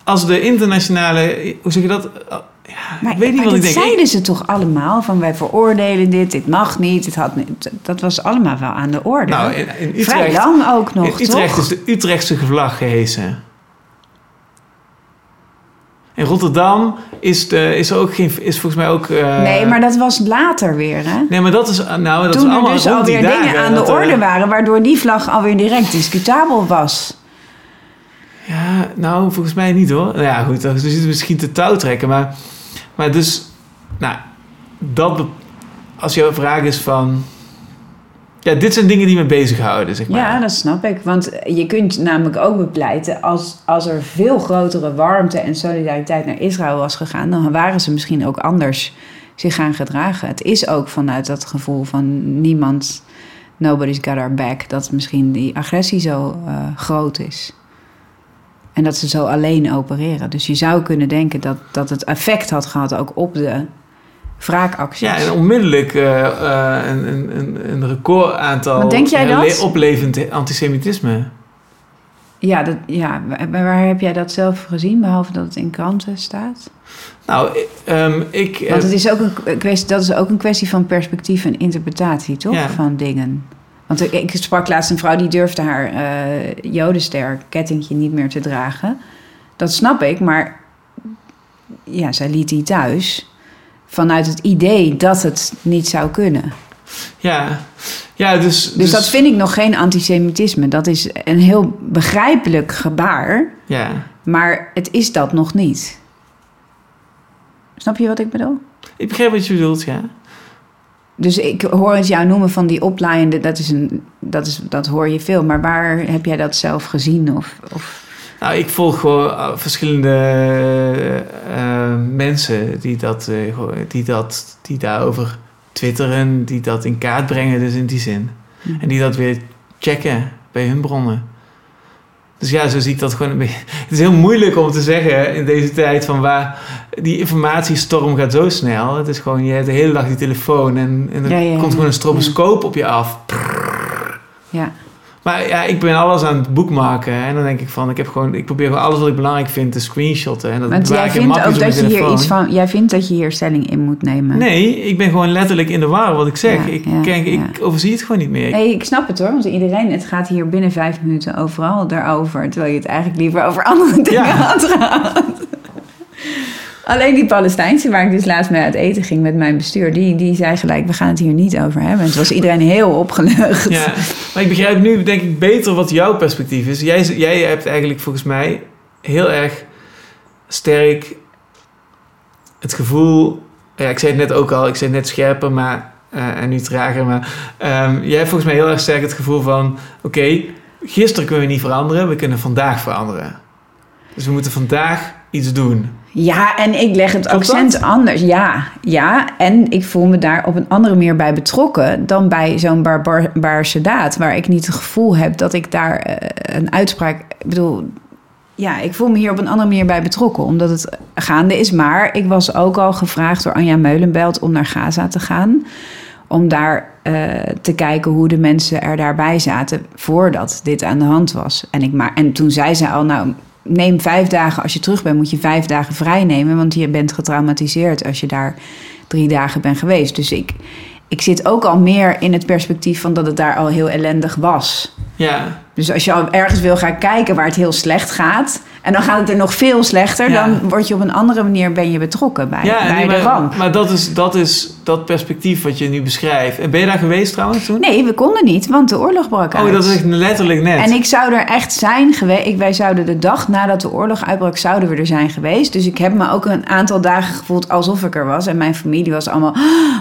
Als de internationale... Hoe zeg je dat? Ja, Maar, ik weet niet maar wat ik dat denk. Zeiden ze toch allemaal? Van wij veroordelen dit, dit mag niet, dit had. Dat was allemaal wel aan de orde. Nou, in, in Vrij Utrecht, lang ook nog, in Utrecht toch? is de Utrechtse vlag gehesen. In Rotterdam is, de, is er ook geen... Is volgens mij ook... eh, nee, maar dat was later weer, hè? Nee, maar dat is... Nou, dat is Toen er allemaal dus alweer dingen dagen aan de er- orde waren... waardoor die vlag alweer direct discutabel was. Ja, nou, volgens mij niet hoor. Nou ja, goed, dan zitten we misschien te touw trekken. Maar, maar dus, nou, dat, als jouw vraag is van, ja, dit zijn dingen die me bezighouden, zeg maar. Ja, dat snap ik. Want je kunt namelijk ook bepleiten... Als, als er veel grotere warmte en solidariteit naar Israël was gegaan... dan waren ze misschien ook anders zich gaan gedragen. Het is ook vanuit dat gevoel van niemand... Nobody's got our back. Dat misschien die agressie zo uh, groot is. En dat ze zo alleen opereren. Dus je zou kunnen denken dat, dat het effect had gehad ook op de wraakacties. Ja, en onmiddellijk uh, uh, een, een, een record aantal Wat denk jij dat? oplevend antisemitisme. Ja, dat, ja, waar heb jij dat zelf gezien, behalve dat het in kranten staat? Nou, um, ik... Want het is ook een kwestie, dat is ook een kwestie van perspectief en interpretatie, toch? Ja. Van dingen. Want ik, sprak laatst een vrouw die durfde haar uh, jodenster kettingje niet meer te dragen. Dat snap ik, maar ja, zij liet die thuis vanuit het idee dat het niet zou kunnen. Ja, ja dus, dus... Dus dat vind ik nog geen antisemitisme. Dat is een heel begrijpelijk gebaar. Ja. Maar het is dat nog niet. Snap je wat ik bedoel? Ik begrijp wat je bedoelt, ja. Dus ik hoor het jou noemen van die oplaaiende, dat, is een, dat, is, dat hoor je veel. Maar waar heb jij dat zelf gezien? Of, of... Nou, ik volg gewoon verschillende uh, mensen die, dat, uh, die, dat, die daarover twitteren, die dat in kaart brengen, dus in die zin. Hm. En die dat weer checken bij hun bronnen. Dus ja, zo zie ik dat gewoon een beetje. [laughs] Het is heel moeilijk om te zeggen in deze tijd van waar die informatiestorm gaat zo snel. Het is gewoon, je hebt de hele dag die telefoon en, en er Ja, ja, komt gewoon een stroboscoop op je af. Ja. Maar ja, ik ben alles aan het boekmaken. hè. En dan denk ik van, ik heb gewoon, ik probeer gewoon alles wat ik belangrijk vind te screenshotten. En dat Want jij vindt ook dat je hier iets van. Jij vindt dat je hier stelling in moet nemen. Nee, ik ben gewoon letterlijk in de war wat ik zeg. Ja, ik, ja, kijk, ik ja. overzie het gewoon niet meer. Nee, ik snap het hoor. Want iedereen, het gaat hier binnen vijf minuten overal daarover. Terwijl je het eigenlijk liever over andere dingen had gehad. Alleen die Palestijnse, waar ik dus laatst mee uit eten ging met mijn bestuur, die, die zei gelijk, we gaan het hier niet over hebben. En toen was iedereen heel opgelucht. Ja, maar ik begrijp nu denk ik beter wat jouw perspectief is. Jij, jij hebt eigenlijk volgens mij heel erg sterk het gevoel... Ja, ik zei het net ook al, ik zei het net scherper maar, eh, en nu trager. Maar ehm, jij hebt volgens mij heel erg sterk het gevoel van... Oké, gisteren kunnen we niet veranderen, we kunnen vandaag veranderen. Dus we moeten vandaag iets doen. Ja, en ik leg het accent dat? anders. Ja, ja, en ik voel me daar op een andere manier bij betrokken dan bij zo'n barbaarse daad, waar ik niet het gevoel heb dat ik daar eh, een uitspraak. Ik bedoel, ja, ik voel me hier op een andere manier bij betrokken, omdat het gaande is. Maar ik was ook al gevraagd door Anja Meulenbelt om naar Gaza te gaan. Om daar eh, te kijken hoe de mensen er daarbij zaten voordat dit aan de hand was. En, ik maar, en toen zei ze al, nou, neem vijf dagen. Als je terug bent, moet je vijf dagen vrij nemen. Want je bent getraumatiseerd als je daar drie dagen bent geweest. Dus ik, ik zit ook al meer in het perspectief van dat het daar al heel ellendig was. Ja, Dus als je al ergens wil gaan kijken waar het heel slecht gaat... en dan gaat het er nog veel slechter... Ja. dan word je op een andere manier ben je betrokken bij, ja bij de ramp. maar dat is, dat is dat perspectief wat je nu beschrijft. En ben je daar geweest trouwens toen? Nee, we konden niet, want de oorlog brak uit. Oh, dat is echt letterlijk net. En ik zou er echt zijn geweest. Wij zouden de dag nadat de oorlog uitbrak, zouden we er zijn geweest. Dus ik heb me ook een aantal dagen gevoeld alsof ik er was. En mijn familie was allemaal,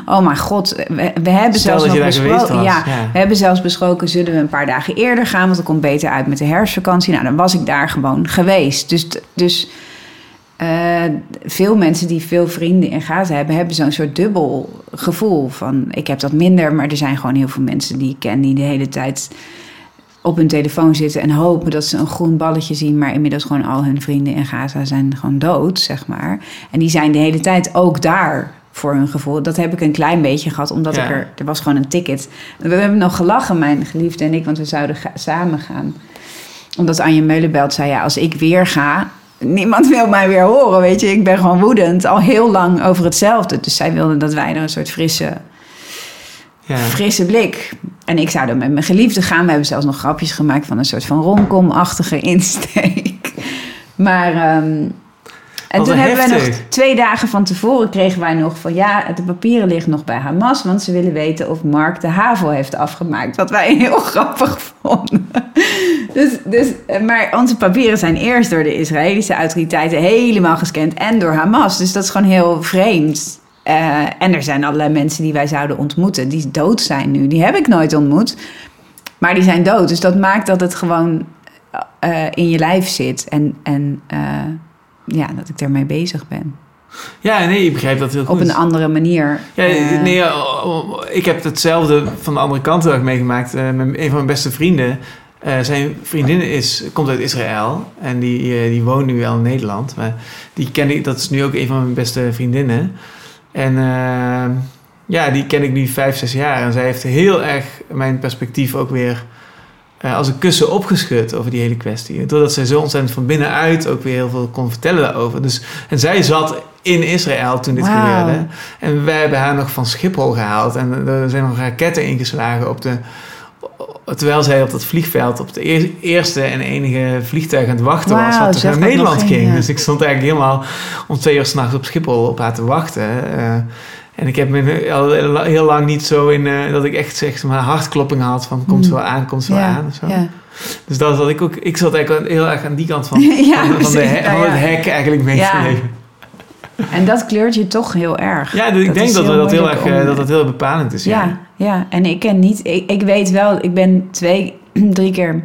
oh mijn god, we, we hebben Stel zelfs nog besproken. ja. we hebben zelfs besproken, zullen we een paar dagen eerder gaan, want het komt beter uit met de herfstvakantie. Nou, dan was ik daar gewoon geweest. Dus, dus eh, veel mensen die veel vrienden in Gaza hebben, hebben zo'n soort dubbel gevoel van ik heb dat minder, maar er zijn gewoon heel veel mensen die ik ken die de hele tijd op hun telefoon zitten en hopen dat ze een groen balletje zien, maar inmiddels gewoon al hun vrienden in Gaza zijn gewoon dood, zeg maar. En die zijn de hele tijd ook daar voor hun gevoel. Dat heb ik een klein beetje gehad, omdat Ja. ik er, er was gewoon een ticket. We hebben nog gelachen, mijn geliefde en ik, want we zouden ga- samen gaan. Omdat Anje Meulenbelt zei, ja, als ik weer ga, niemand wil mij weer horen, weet je. Ik ben gewoon woedend, al heel lang over hetzelfde. Dus zij wilde dat wij er een soort frisse ja. frisse blik. En ik zou dan met mijn geliefde gaan. We hebben zelfs nog grapjes gemaakt van een soort van romcom-achtige [laughs] insteek. Maar... ehm, en Wat toen hebben we nog twee dagen van tevoren kregen wij nog van ja, de papieren liggen nog bij Hamas, want ze willen weten of Mark de HAVO heeft afgemaakt. Wat wij [laughs] heel grappig vonden. Dus, dus, eh, maar onze papieren zijn eerst door de Israëlische autoriteiten helemaal gescand en door Hamas. Dus dat is gewoon heel vreemd. Eh, en er zijn allerlei mensen die wij zouden ontmoeten, die dood zijn nu. Die heb ik nooit ontmoet, maar die zijn dood. Dus dat maakt dat het gewoon eh, in je lijf zit en, en ja, dat ik ermee bezig ben. Ja, nee, ik begrijp dat heel goed. Op een andere manier. Ja, Eh, nee, oh, oh, ik heb hetzelfde van de andere kant heel erg meegemaakt. Eh, een van mijn beste vrienden, eh, zijn vriendin is, komt uit Israël en die, die woont nu wel in Nederland. Maar die ken ik, dat is nu ook een van mijn beste vriendinnen. En ja, die ken ik nu vijf, zes jaar. En zij heeft heel erg mijn perspectief ook weer eh, als een kussen opgeschud over die hele kwestie. Doordat zij zo ontzettend van binnenuit ook weer heel veel kon vertellen daarover. Dus, en zij zat in Israël toen dit gebeurde. En wij hebben haar nog van Schiphol gehaald. En er zijn nog raketten ingeslagen op de... Terwijl zij op dat vliegveld op de eer- eerste en enige vliegtuig aan het wachten was. Wat naar Nederland ging. ja. Dus ik stond eigenlijk helemaal om twee uur s'nachts op Schiphol op haar te wachten. Eh, en ik heb me al heel lang niet zo in... eh, dat ik echt zeg maar hartklopping had van komt ze wel aan, komt wel aan. of zo. ja. Dus dat had ik ook... Ik zat eigenlijk heel erg aan die kant van, [laughs] Ja, van, van, de, precies. he- van het hek eigenlijk mee te leven. En dat kleurt je toch heel erg. Ja, ik Dat denk dat, heel dat, heel erg, eh, om- dat dat heel bepalend is. Ja, ja. En ik ken niet... Ik, ik weet wel, ik ben twee, [clears throat] drie keer...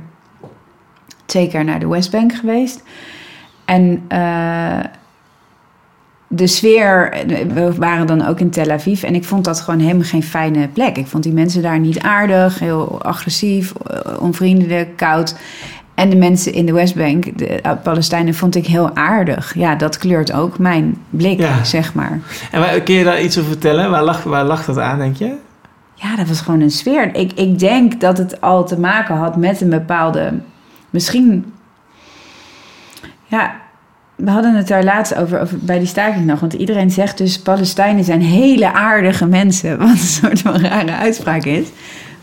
Twee keer naar de Westbank geweest. En eh, de sfeer... We waren dan ook in Tel Aviv. En ik vond dat gewoon helemaal geen fijne plek. Ik vond die mensen daar niet aardig. Heel agressief, eh, onvriendelijk, koud. En de mensen in de Westbank, de eh, Palestijnen, vond ik heel aardig. Ja, dat kleurt ook mijn blik, Ja. zeg maar. En waar- kun je daar iets over vertellen? Waar lag, waar lag dat aan, denk je? Ja, dat was gewoon een sfeer. Ik, ik denk dat het al te maken had met een bepaalde. Misschien. Ja, we hadden het daar laatst over, over bij die staking nog. Want iedereen zegt dus: Palestijnen zijn hele aardige mensen. [laughs] Wat een soort van rare uitspraak is.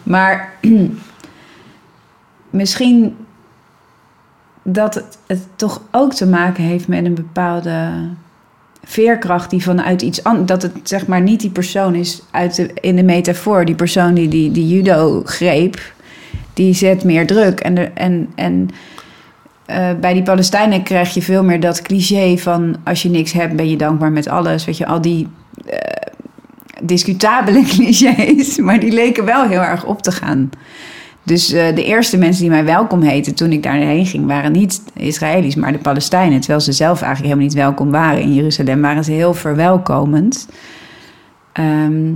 Maar [clears throat] misschien dat het, toch ook te maken heeft met een bepaalde veerkracht die vanuit iets anders... dat het zeg maar niet die persoon is uit in de metafoor... die persoon die, die judo greep, die zet meer druk. En, en, en eh, bij die Palestijnen krijg je veel meer dat cliché van... als je niks hebt, ben je dankbaar met alles. Weet je, al die eh, discutabele [laughs] clichés... maar die leken wel heel erg op te gaan... Dus eh, de eerste mensen die mij welkom heten toen ik daarheen ging, waren niet Israëli's, maar de Palestijnen. Terwijl ze zelf eigenlijk helemaal niet welkom waren in Jeruzalem, waren ze heel verwelkomend. Ehm,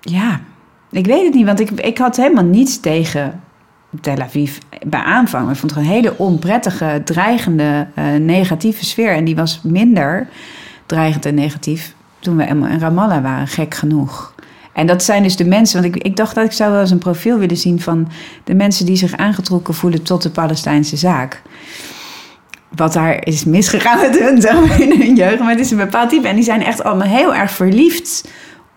ja, ik weet het niet, want ik, ik had helemaal niets tegen Tel Aviv bij aanvang. Ik vond het een hele onprettige, dreigende, eh, negatieve sfeer. En die was minder dreigend en negatief toen we in Ramallah waren, gek genoeg. En dat zijn dus de mensen, want ik, ik dacht dat ik zou wel eens een profiel willen zien van de mensen die zich aangetrokken voelen tot de Palestijnse zaak. Wat daar is misgegaan met hun, [laughs] in hun jeugd. Maar het is een bepaald type. En die zijn echt allemaal heel erg verliefd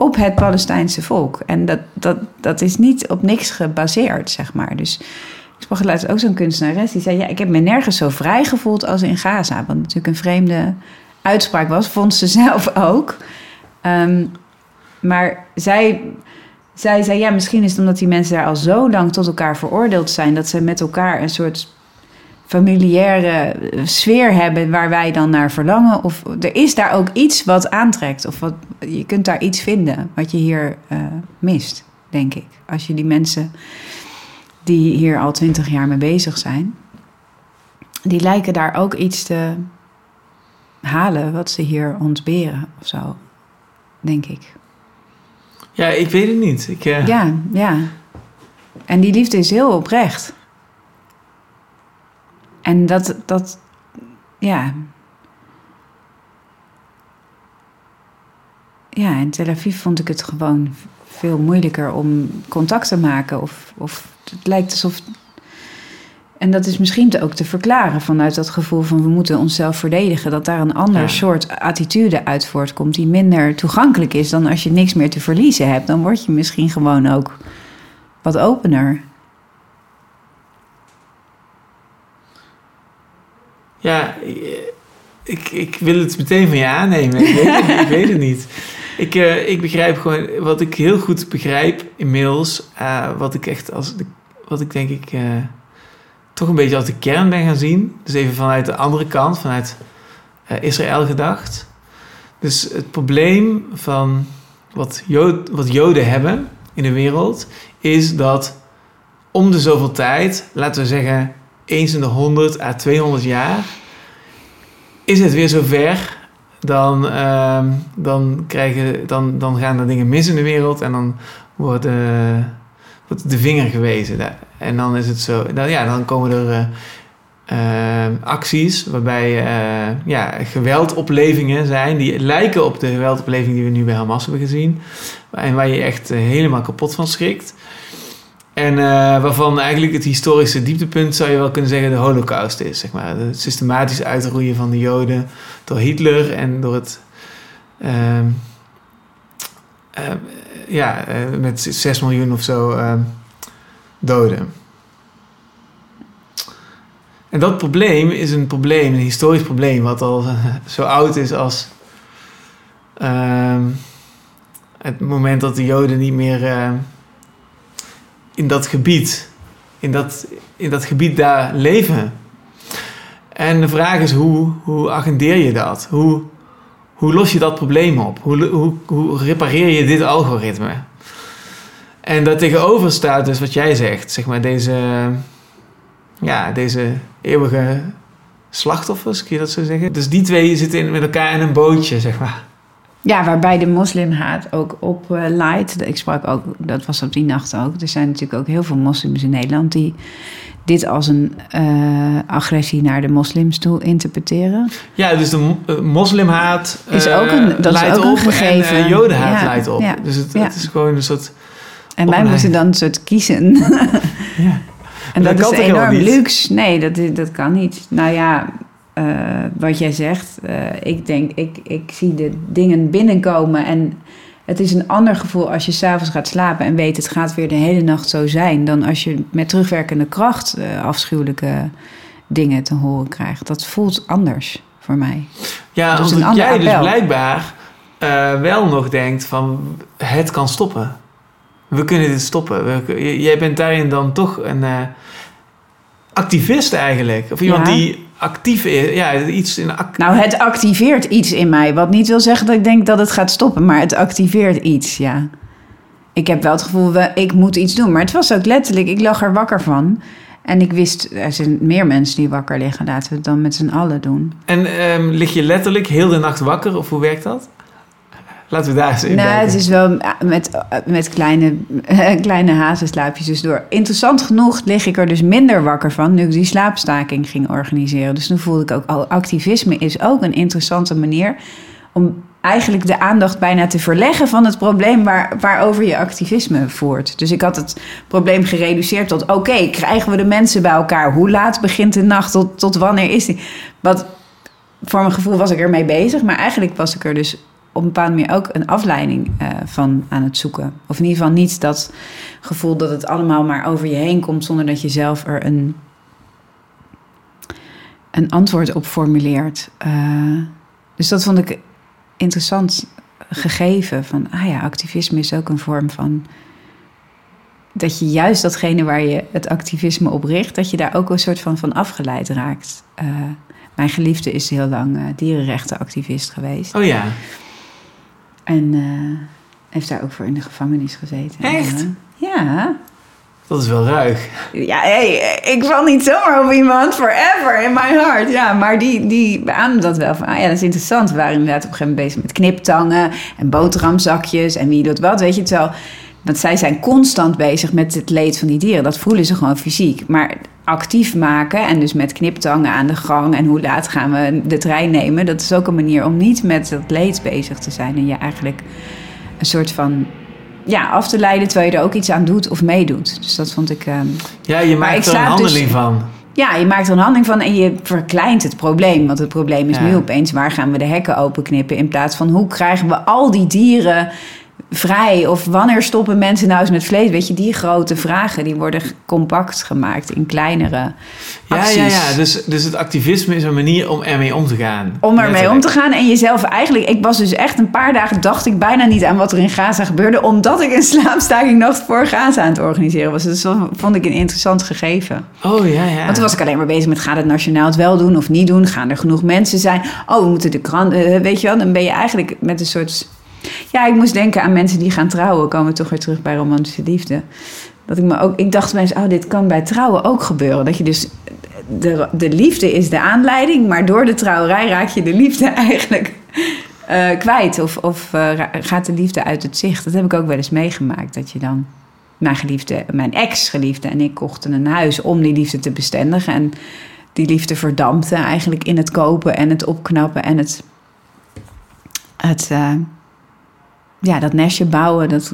op het Palestijnse volk. En dat, dat, dat is niet op niks gebaseerd, zeg maar. Dus ik sprak laatst ook zo'n kunstenares die zei... ja, ik heb me nergens zo vrij gevoeld als in Gaza. Wat natuurlijk een vreemde uitspraak was, vond ze [laughs] zelf ook. Ehm, maar zij, zij zei, ja, misschien is het omdat die mensen daar al zo lang tot elkaar veroordeeld zijn... dat ze met elkaar een soort familiaire eh, sfeer hebben waar wij dan naar verlangen. Of er is daar ook iets wat aantrekt. Of wat, je kunt daar iets vinden wat je hier eh, mist, denk ik. Als je die mensen die hier al twintig jaar mee bezig zijn... die lijken daar ook iets te halen wat ze hier ontberen of zo, denk ik. Ja, ik weet het niet. Ik, eh, Ja, ja. En die liefde is heel oprecht. En dat, dat, ja. Ja, in Tel Aviv vond ik het gewoon veel moeilijker om contact te maken. Of, of het lijkt alsof. En dat is misschien ook te verklaren vanuit dat gevoel van we moeten onszelf verdedigen. Dat daar een ander Ja. soort attitude uit voortkomt die minder toegankelijk is dan als je niks meer te verliezen hebt. Dan word je misschien gewoon ook wat opener. Ja, ik, ik wil het meteen van je aannemen. Ik weet het, niet, ik weet het niet. [laughs] Ik, eh, ik begrijp gewoon, wat ik heel goed begrijp inmiddels, eh, wat ik echt als, de, wat ik denk ik eh, toch een beetje als de kern ben gaan zien. Dus even vanuit de andere kant, vanuit Israël gedacht. Dus het probleem van wat, Jood, wat Joden hebben in de wereld is dat om de zoveel tijd, laten we zeggen eens in de 100 à 200 jaar, is het weer zover. Dan, ehm, dan, krijgen, dan, dan gaan er dingen mis in de wereld en dan wordt, wordt de vinger gewezen. En dan is het zo, dan, ja, dan komen er eh, eh, acties waarbij eh, ja, geweldoplevingen zijn die lijken op de geweldopleving die we nu bij Hamas hebben gezien. En waar je echt eh, helemaal kapot van schrikt. En waarvan eigenlijk het historische dieptepunt zou je wel kunnen zeggen de holocaust is. Zeg maar. Het systematisch uitroeien van de joden door Hitler en door het... Ehm, ja, met 6 miljoen of zo ehm, doden. En dat probleem is een probleem, een historisch probleem, wat al [laughs] zo oud is als het moment dat de Joden niet meer in dat gebied, in dat, in dat gebied daar leven. En de vraag is hoe, hoe agendeer je dat? Hoe, hoe los je dat probleem op? Hoe, hoe, hoe repareer je dit algoritme? En daar tegenover staat dus wat jij zegt, zeg maar deze ja, deze eeuwige slachtoffers, kun je dat zo zeggen? Dus die twee zitten in, met elkaar in een bootje, zeg maar. Ja, waarbij de moslimhaat ook op uh, leidt. Ik sprak ook, dat was op die nacht ook. Er zijn natuurlijk ook heel veel moslims in Nederland die dit als een uh, agressie naar de moslims toe interpreteren. Ja, dus de uh, moslimhaat is ook een, dat leidt is ook een gegeven. en jodenhaat ja, leidt op. Ja, dus het, ja. het, is gewoon een soort... En wij moeten dan een soort kiezen. ja. [laughs] En dat, dat is enorm luxe. Nee, dat, dat kan niet. Nou ja, uh, wat jij zegt, uh, ik denk, ik, ik zie de dingen binnenkomen en het is een ander gevoel als je s'avonds gaat slapen en weet het gaat weer de hele nacht zo zijn, dan als je met terugwerkende kracht uh, afschuwelijke dingen te horen krijgt. Dat voelt anders voor mij. Ja, omdat jij dus blijkbaar wel nog denkt van het kan stoppen. We kunnen dit stoppen. We, jij bent daarin dan toch een activist eigenlijk. Of iemand die actief is. Ja, iets in nou, het activeert iets in mij. Wat niet wil zeggen dat ik denk dat het gaat stoppen, maar het activeert iets, ja. Ik heb wel het gevoel, ik moet iets doen. Maar het was ook letterlijk, ik lag er wakker van. En ik wist, er zijn meer mensen die wakker liggen. Laten we het dan met z'n allen doen. En um, lig je letterlijk heel de nacht wakker? Of hoe werkt dat? Laten we daar eens in Nou, het is wel met, met kleine, [laughs] kleine hazenslaapjes dus door. Interessant genoeg lig ik er dus minder wakker van... nu ik die slaapstaking ging organiseren. Dus toen voelde ik ook... Oh, activisme is ook een interessante manier... om eigenlijk de aandacht bijna te verleggen van het probleem waar, waarover je activisme voert. Dus ik had het probleem gereduceerd tot: oké, krijgen we de mensen bij elkaar? Hoe laat begint de nacht? Tot, tot wanneer is die? Wat voor mijn gevoel was ik ermee bezig, maar eigenlijk was ik er dus op een bepaalde manier ook een afleiding uh, van aan het zoeken. Of in ieder geval niet dat gevoel dat het allemaal maar over je heen komt zonder dat je zelf er een, een antwoord op formuleert. Uh, dus dat vond ik interessant gegeven. Van, ah ja, activisme is ook een vorm van. Dat je juist datgene waar je het activisme op richt, dat je daar ook een soort van van afgeleid raakt. Uh, mijn geliefde is heel lang dierenrechtenactivist geweest. Oh ja. En uh, heeft daar ook voor in de gevangenis gezeten. Echt? En, uh, ja. Dat is wel ruig. Ja, hey, ik val niet zomaar op iemand forever in my heart. Ja, maar die, die beaamde dat wel. Van, ah ja, dat is interessant. We waren inderdaad op een gegeven moment bezig met kniptangen en boterhamzakjes en wie doet wat. Weet je het wel. Want zij zijn constant bezig met het leed van die dieren. Dat voelen ze gewoon fysiek. Maar actief maken en dus met kniptangen aan de gang en hoe laat gaan we de trein nemen, dat is ook een manier om niet met het leed bezig te zijn en je eigenlijk een soort van ja, af te leiden terwijl je er ook iets aan doet of meedoet. Dus dat vond ik. Um... Ja, je maakt er een handeling dus, van. Ja, je maakt er een handeling van en je verkleint het probleem. Want het probleem is nu opeens waar gaan we de hekken openknippen in plaats van hoe krijgen we al die dieren vrij? Of wanneer stoppen mensen nou eens met vlees? Weet je, die grote vragen die worden compact gemaakt in kleinere Ja, acties. ja, ja. Dus, dus het activisme is een manier om ermee om te gaan. Om ermee om te gaan en jezelf eigenlijk... Ik was dus echt een paar dagen, dacht ik bijna niet aan wat er in Gaza gebeurde... omdat ik een [laughs] slaapstaking nacht voor Gaza aan het organiseren was. Dus dat vond ik een interessant gegeven. Oh ja, ja. Want toen was ik alleen maar bezig met... gaat het nationaal het wel doen of niet doen? Gaan er genoeg mensen zijn? Oh, we moeten de krant... eh, weet je wel, dan ben je eigenlijk met een soort... Ja, ik moest denken aan mensen die gaan trouwen. Komen we toch weer terug bij romantische liefde. Dat ik me ook... Ik dacht mensen, oh, dit kan bij trouwen ook gebeuren. Dat je dus... De, de liefde is de aanleiding, maar door de trouwerij raak je de liefde [laughs] eigenlijk eh, kwijt. Of, of eh, gaat de liefde uit het zicht. Dat heb ik ook wel eens meegemaakt. Dat je dan... Mijn geliefde, mijn ex-geliefde en ik kochten een huis om die liefde te bestendigen. En die liefde verdampte eigenlijk in het kopen en het opknappen en het, het eh, ja, dat nestje bouwen. Dat,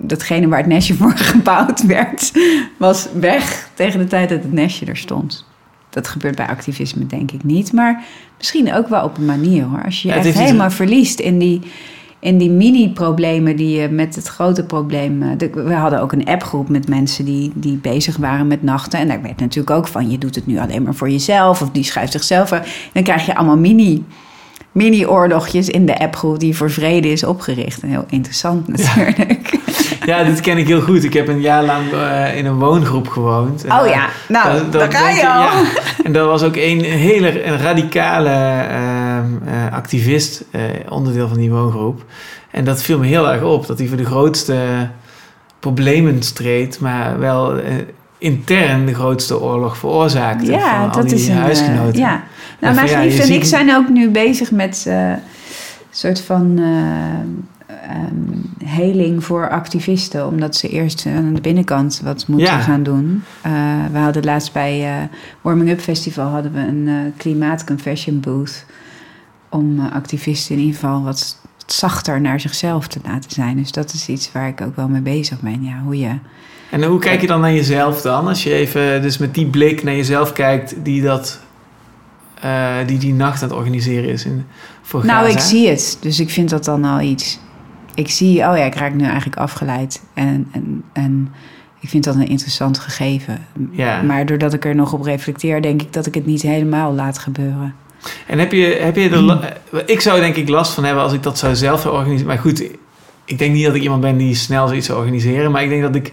datgene waar het nestje [laughs] voor gebouwd werd, was weg tegen de tijd dat het nestje er stond. Dat gebeurt bij activisme denk ik niet, maar misschien ook wel op een manier hoor. Als je je Ja, echt helemaal verliest in die, in die mini-problemen die je met het grote probleem. eh, de- we hadden ook een appgroep met mensen die, die bezig waren met nachten. En daar werd natuurlijk ook van: je doet het nu alleen maar voor jezelf, of die schuift zichzelf. Dan krijg je allemaal mini. Mini-oorlogjes in de appgroep die voor vrede is opgericht. En heel interessant natuurlijk. [laughs] Ja, dit ken ik heel goed. Ik heb een jaar lang eh, in een woongroep gewoond. En, Oh ja, nou, dat- daar ga je al. ja. En dat was ook een hele een radicale ehm, eh, activist, eh, onderdeel van die woongroep. En dat viel me heel erg op, dat hij voor de grootste problemen streed, maar wel intern de grootste oorlog veroorzaakte van Ja, al dat die is een. huisgenoten. ja. Nou, mijn ja, geliefde en ik zijn ook nu bezig met eh, een soort van eh, ehm, heling voor activisten. Omdat ze eerst eh, aan de binnenkant wat moeten Ja. gaan doen. Eh, we hadden laatst bij eh Warming Up Festival hadden we een eh klimaatconfession booth. Om eh, activisten in ieder geval wat zachter naar zichzelf te laten zijn. Dus dat is iets waar ik ook wel mee bezig ben. Ja, hoe je... En hoe kijk je dan naar jezelf dan? Als je even dus met die blik naar jezelf kijkt die dat, eh, die, die nacht aan het organiseren is in, voor Nou, Gaza. ik zie het. Dus ik vind dat dan al iets. Ik zie, oh ja, ik raak nu eigenlijk afgeleid. En, en, en ik vind dat een interessant gegeven. Ja. Maar doordat ik er nog op reflecteer, denk ik dat ik het niet helemaal laat gebeuren. En heb je, heb je er... la- Ik zou denk ik last van hebben als ik dat zou zelf organiseren. Maar goed, ik denk niet dat ik iemand ben die snel zoiets zou organiseren. Maar ik denk dat ik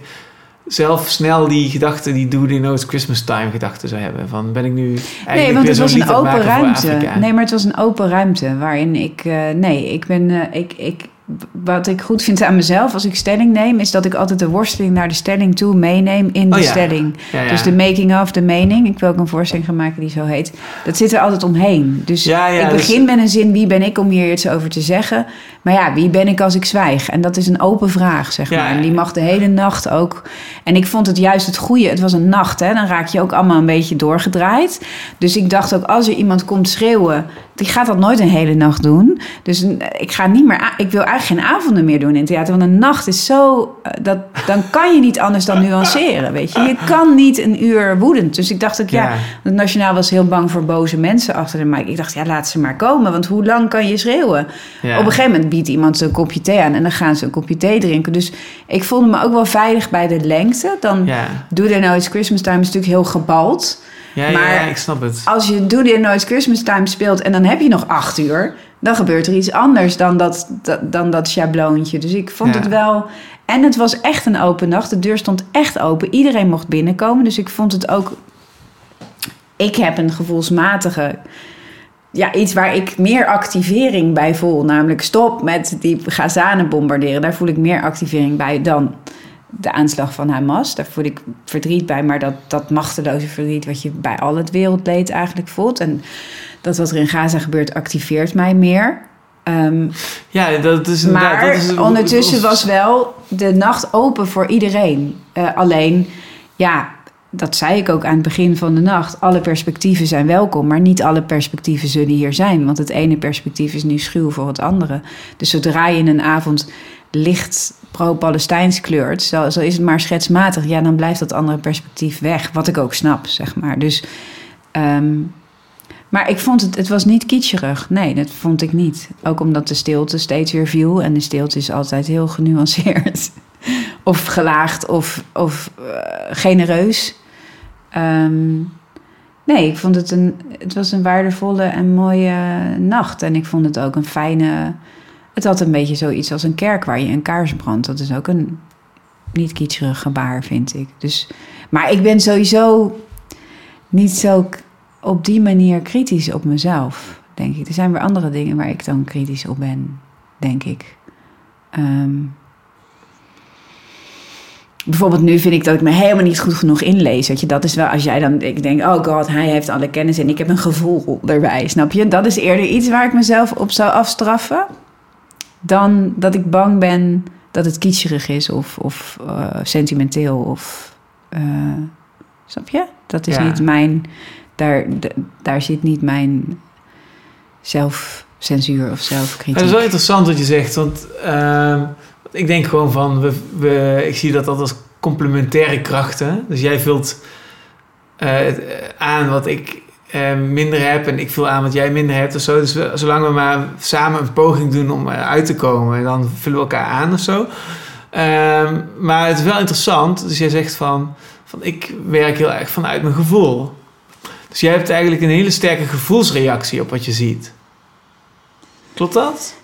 zelf snel die gedachte, die Do They Know It's Christmas Time gedachte zou hebben. Van ben ik nu eigenlijk nee, want het was een open ruimte. Nee, maar het was een open ruimte waarin ik. eh, nee, ik ben. eh, ik, ik, wat ik goed vind aan mezelf als ik stelling neem, is dat ik altijd de worsteling naar de stelling toe meeneem in de Oh ja. stelling. Ja, ja. Dus de making of, de mening. Ik wil ook een voorstelling gaan maken die zo heet. Dat zit er altijd omheen. Dus ik dus- begin met een zin, wie ben ik om hier iets over te zeggen? Maar ja, wie ben ik als ik zwijg? En dat is een open vraag, zeg maar. En die mag de hele nacht ook. En ik vond het juist het goede. Het was een nacht, hè. Dan raak je ook allemaal een beetje doorgedraaid. Dus ik dacht ook, als er iemand komt schreeuwen... die gaat dat nooit een hele nacht doen. Dus ik ga niet meer... Ik wil eigenlijk geen avonden meer doen in het theater. Want een nacht is zo... eh, Dat, dan kan je niet anders dan nuanceren, weet je. Je kan niet een uur woedend. Dus ik dacht ook, ja... Ja. Het Nationaal was heel bang voor boze mensen achter de mic. Ik dacht, ja, laat ze maar komen. Want hoe lang kan je schreeuwen? Ja. Op een gegeven moment biedt iemand een kopje thee aan... en dan gaan ze een kopje thee drinken. Dus ik voelde me ook wel veilig bij de lengte. Dan Ja. Do They Know It's Christmas Time is natuurlijk heel gebald. Ja, Maar- ja, ik snap het. Als je Do Know It's Christmas Time speelt... en dan heb je nog acht uur... dan gebeurt er iets anders dan dat, dat, dan dat schabloontje. Dus ik vond Ja. het wel... En het was echt een open nacht. De deur stond echt open. Iedereen mocht binnenkomen. Dus ik vond het ook... Ik heb een gevoelsmatige... Ja, iets waar ik meer activering bij voel. Namelijk stop met die Gazanen bombarderen. Daar voel ik meer activering bij dan de aanslag van Hamas. Daar voel ik verdriet bij. Maar dat, dat machteloze verdriet wat je bij al het wereldleed eigenlijk voelt. En dat wat er in Gaza gebeurt activeert mij meer. Ehm, Ja, dat is maar dat is, ondertussen was wel de nacht open voor iedereen. Eh, alleen, ja, dat zei ik ook aan het begin van de nacht. Alle perspectieven zijn welkom, maar niet alle perspectieven zullen hier zijn. Want het ene perspectief is nu schuw voor het andere. Dus zodra je in een avond licht pro-Palestijns kleurt, zo, zo is het maar schetsmatig, ja, dan blijft dat andere perspectief weg. Wat ik ook snap, zeg maar. Dus. ehm, Maar ik vond het, het was niet kitscherig. Nee, dat vond ik niet. Ook omdat de stilte steeds weer viel. En de stilte is altijd heel genuanceerd. [laughs] of gelaagd of, of eh, genereus. Ehm, nee, ik vond het een, het was een waardevolle en mooie nacht. En ik vond het ook een fijne... Het had een beetje zoiets als een kerk waar je een kaars brandt. Dat is ook een niet kitscherig gebaar, vind ik. Dus, maar ik ben sowieso niet zo op die manier kritisch op mezelf, denk ik. Er zijn weer andere dingen waar ik dan kritisch op ben, denk ik. Ehm, bijvoorbeeld nu vind ik dat ik me helemaal niet goed genoeg inlees. Weet je, dat is wel als jij dan, ik denk, oh god, hij heeft alle kennis en ik heb een gevoel erbij, snap je? Dat is eerder iets waar ik mezelf op zou afstraffen, dan dat ik bang ben dat het kitscherig is of, of eh, sentimenteel of, eh, snap je? Dat is Ja. niet mijn, daar, daar zit niet mijn zelfcensuur of zelfkritiek. Het is wel interessant wat je zegt, want ehm, ik denk gewoon van, we, we, ik zie dat dat als complementaire krachten. Dus jij vult eh, aan wat ik eh, minder heb en ik vul aan wat jij minder hebt of zo. Dus we- zolang we maar samen een poging doen om eruit te komen, dan vullen we elkaar aan of zo. Ehm, maar het is wel interessant, dus jij zegt van, van ik werk heel erg vanuit mijn gevoel. Dus jij hebt eigenlijk een hele sterke gevoelsreactie op wat je ziet. Klopt dat?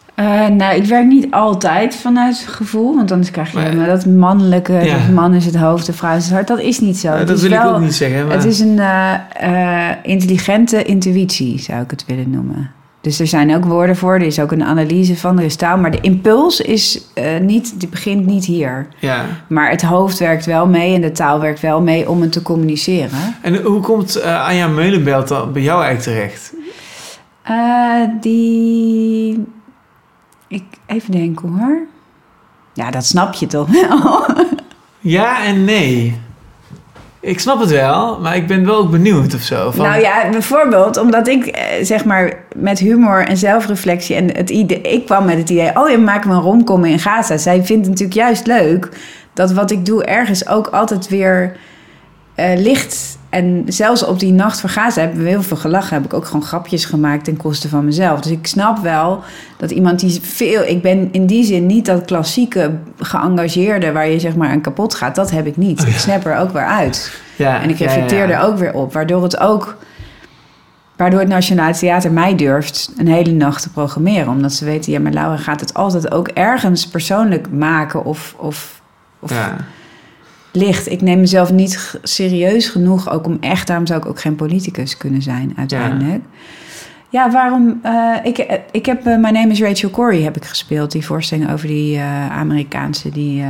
Nou, ik werk niet altijd vanuit gevoel, want anders krijg je Maar- maar, dat mannelijke, Ja. dat man is het hoofd, de vrouw is het hart. Dat is niet zo. Dat is wil ik ook niet zeggen. Maar... Het is een eh, eh, intelligente intuïtie, zou ik het willen noemen. Dus er zijn ook woorden voor, er is ook een analyse van, er is taal. Maar de impuls is niet, die begint niet hier. Ja. Maar het hoofd werkt wel mee en de taal werkt wel mee om het te communiceren. En hoe komt Anja Meulenbelt dan bij jou eigenlijk terecht? Die. Ik even denken hoor. Ja, dat snap je toch wel? [laughs] Ja en nee. Ik snap het wel, maar ik ben wel ook benieuwd of zo. Van, Nou ja, bijvoorbeeld omdat ik eh, zeg maar met humor en zelfreflectie en het idee, ik kwam met het idee, oh, je maakt me een romcom in Gaza. Zij vindt het natuurlijk juist leuk dat wat ik doe ergens ook altijd weer ligt. En zelfs op die nacht van Gaza hebben we heel veel gelachen. Heb ik ook gewoon grapjes gemaakt ten koste van mezelf. Dus ik snap wel dat iemand die veel... Ik ben in die zin niet dat klassieke geëngageerde... waar je zeg maar aan kapot gaat. Dat heb ik niet. Oh ja. Ik snap er ook weer uit. ja, En ik reflecteer ja. er ook weer op. Waardoor het ook... Waardoor het Nationaal Theater mij durft een hele nacht te programmeren. Omdat ze weten, ja, maar Laura gaat het altijd ook ergens persoonlijk maken of, of, of Ja. Licht. Ik neem mezelf niet serieus genoeg, ook om echt, daarom zou ik ook geen politicus kunnen zijn uiteindelijk. Ja, waarom? eh, ik, eh, ik heb eh, My Name is Rachel Corrie heb ik gespeeld, die voorstelling over die Amerikaanse die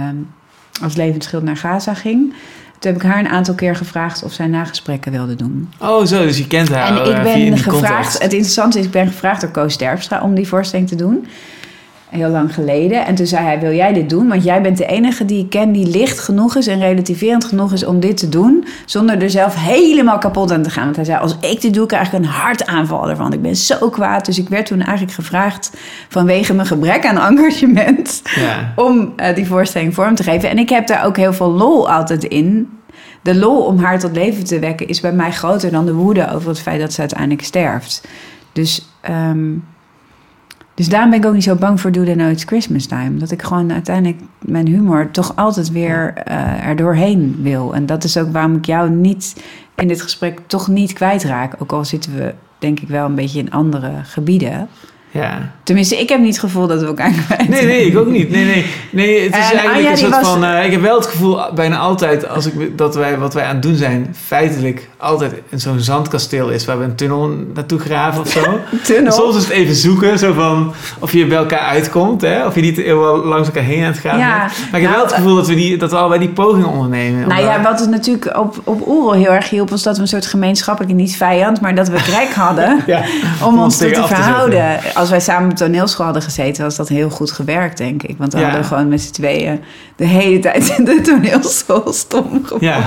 als levensschild naar Gaza ging. Toen heb ik haar een aantal keer gevraagd of zij nagesprekken wilde doen. Oh zo, dus je kent haar en ik ben gevraagd, het interessante is, ik ben gevraagd door Koos Terpstra om die voorstelling te doen. Heel lang geleden. En toen zei hij, wil jij dit doen? Want jij bent de enige die ik ken die licht genoeg is en relativerend genoeg is om dit te doen. Zonder er zelf helemaal kapot aan te gaan. Want hij zei, als ik dit doe, krijg ik een hartaanval ervan. Ik ben zo kwaad. Dus ik werd toen eigenlijk gevraagd vanwege mijn gebrek aan engagement Ja. om eh, die voorstelling vorm te geven. En ik heb daar ook heel veel lol altijd in. De lol om haar tot leven te wekken is bij mij groter dan de woede over het feit dat ze uiteindelijk sterft. Dus, ehm, dus daarom ben ik ook niet zo bang voor Do They Know It's Christmas Time. Dat ik gewoon uiteindelijk mijn humor toch altijd weer eh er doorheen wil. En dat is ook waarom ik jou niet in dit gesprek toch niet kwijtraak. Ook al zitten we denk ik wel een beetje in andere gebieden. ja. Tenminste, ik heb niet het gevoel dat we elkaar [laughs] kwijt Nee, nee, ik ook niet. Nee, nee. nee het is En eigenlijk Anja, een soort was- van... eh, ik heb wel het gevoel bijna altijd als ik, dat wij, wat wij aan het doen zijn... feitelijk altijd in zo'n zandkasteel is... waar we een tunnel naartoe graven of zo. [laughs] Soms is het even zoeken, zo van of je bij elkaar uitkomt, hè? of je niet heel langs elkaar heen aan het gaan Ja, bent. Maar ik heb wel het gevoel dat we, die, dat we allebei die poging ondernemen. Nou ja, wat het natuurlijk op, op Oerol heel erg hielp... was dat we een soort gemeenschappelijke, niet vijand... maar dat we krek hadden [laughs] ja, [laughs] om ons tegen te verhouden. Als wij samen op toneelschool hadden gezeten... was dat heel goed gewerkt, denk ik. Want dan Ja. hadden we gewoon met z'n tweeën... de hele tijd in de toneelschool stom gevonden. ja,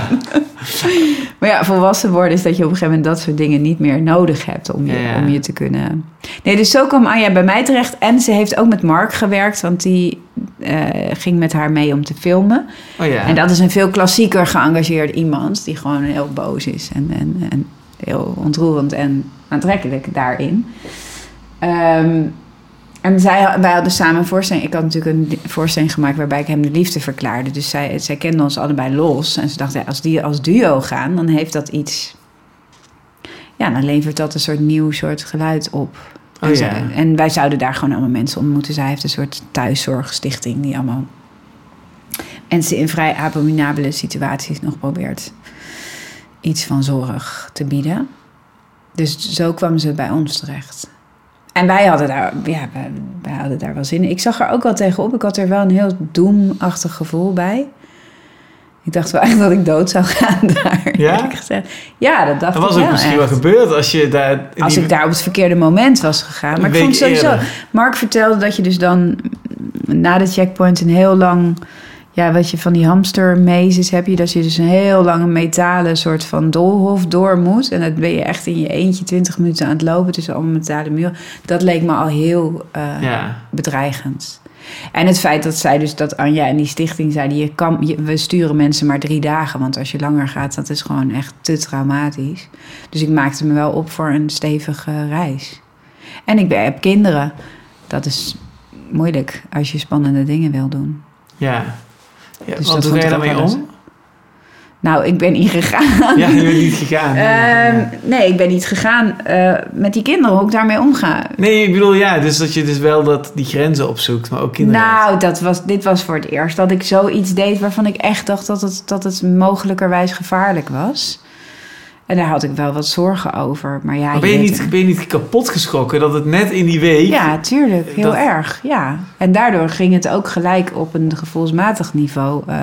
Maar ja, volwassen worden is dat je op een gegeven moment... dat soort dingen niet meer nodig hebt om je, Ja, om je te kunnen... Nee, dus zo kwam Anja bij mij terecht. En ze heeft ook met Mark gewerkt... want die eh, ging met haar mee om te filmen... oh ja. En dat is een veel klassieker geëngageerd iemand die gewoon heel boos is en, en, en heel ontroerend en aantrekkelijk daarin. Ehm, en zij, wij hadden samen een voorstelling. Ik had natuurlijk een voorstelling gemaakt waarbij ik hem de liefde verklaarde. Dus zij, zij kenden ons allebei los. En ze dachten, als die als duo gaan, dan heeft dat iets. Ja, dan levert dat een soort nieuw soort geluid op. Oh, en, ja. en wij zouden daar gewoon allemaal mensen ontmoeten. Zij heeft een soort thuiszorgstichting die allemaal mensen in vrij abominabele situaties nog probeert iets van zorg te bieden. Dus zo kwam ze bij ons terecht. En wij hadden daar, ja, wij, wij hadden daar wel zin in. Ik zag er ook wel tegenop. Ik had er wel een heel doemachtig gevoel bij. Ik dacht wel echt dat ik dood zou gaan [laughs] daar. Ja? gezegd. Ja, dat dacht Dat was ik ook misschien echt. wel gebeurd als je daar... Als die- ik daar op het verkeerde moment was gegaan. Maar ik vond sowieso... eerder. Mark vertelde dat je dus dan na de checkpoint een heel lang... Ja, wat je van die hamstermezes heb je. Dat je dus een heel lange metalen soort van doolhof door moet. En dat ben je echt in je eentje 20 minuten aan het lopen tussen allemaal metalen muren. Dat leek me al heel Ja, bedreigend. En het feit dat zij dus dat Anja en die stichting zeiden... Je kan, je- we sturen mensen maar drie dagen. Want als je langer gaat, dat is gewoon echt te traumatisch. Dus ik maakte me wel op voor een stevige reis. En ik ben, heb kinderen. Dat is moeilijk als je spannende dingen wil doen. ja. Ja Dus hoe ga je daarmee om? Nou, ik ben niet gegaan. Ja, je bent niet gegaan. [laughs] Ehm, nee, ik ben niet gegaan eh, met die kinderen, hoe ik daarmee omga. Nee, ik bedoel, ja, dus dat je dus wel dat, die grenzen opzoekt, maar ook kinderen. Nou, dat was, dit was voor het eerst dat ik zoiets deed waarvan ik echt dacht dat het, dat het mogelijkerwijs gevaarlijk was. En daar had ik wel wat zorgen over. Maar ja, maar ben je, niet, ben je niet kapot geschrokken dat het net in die week... Ja, tuurlijk. Heel Dat- erg. Ja. En daardoor ging het ook gelijk op een gevoelsmatig niveau eh,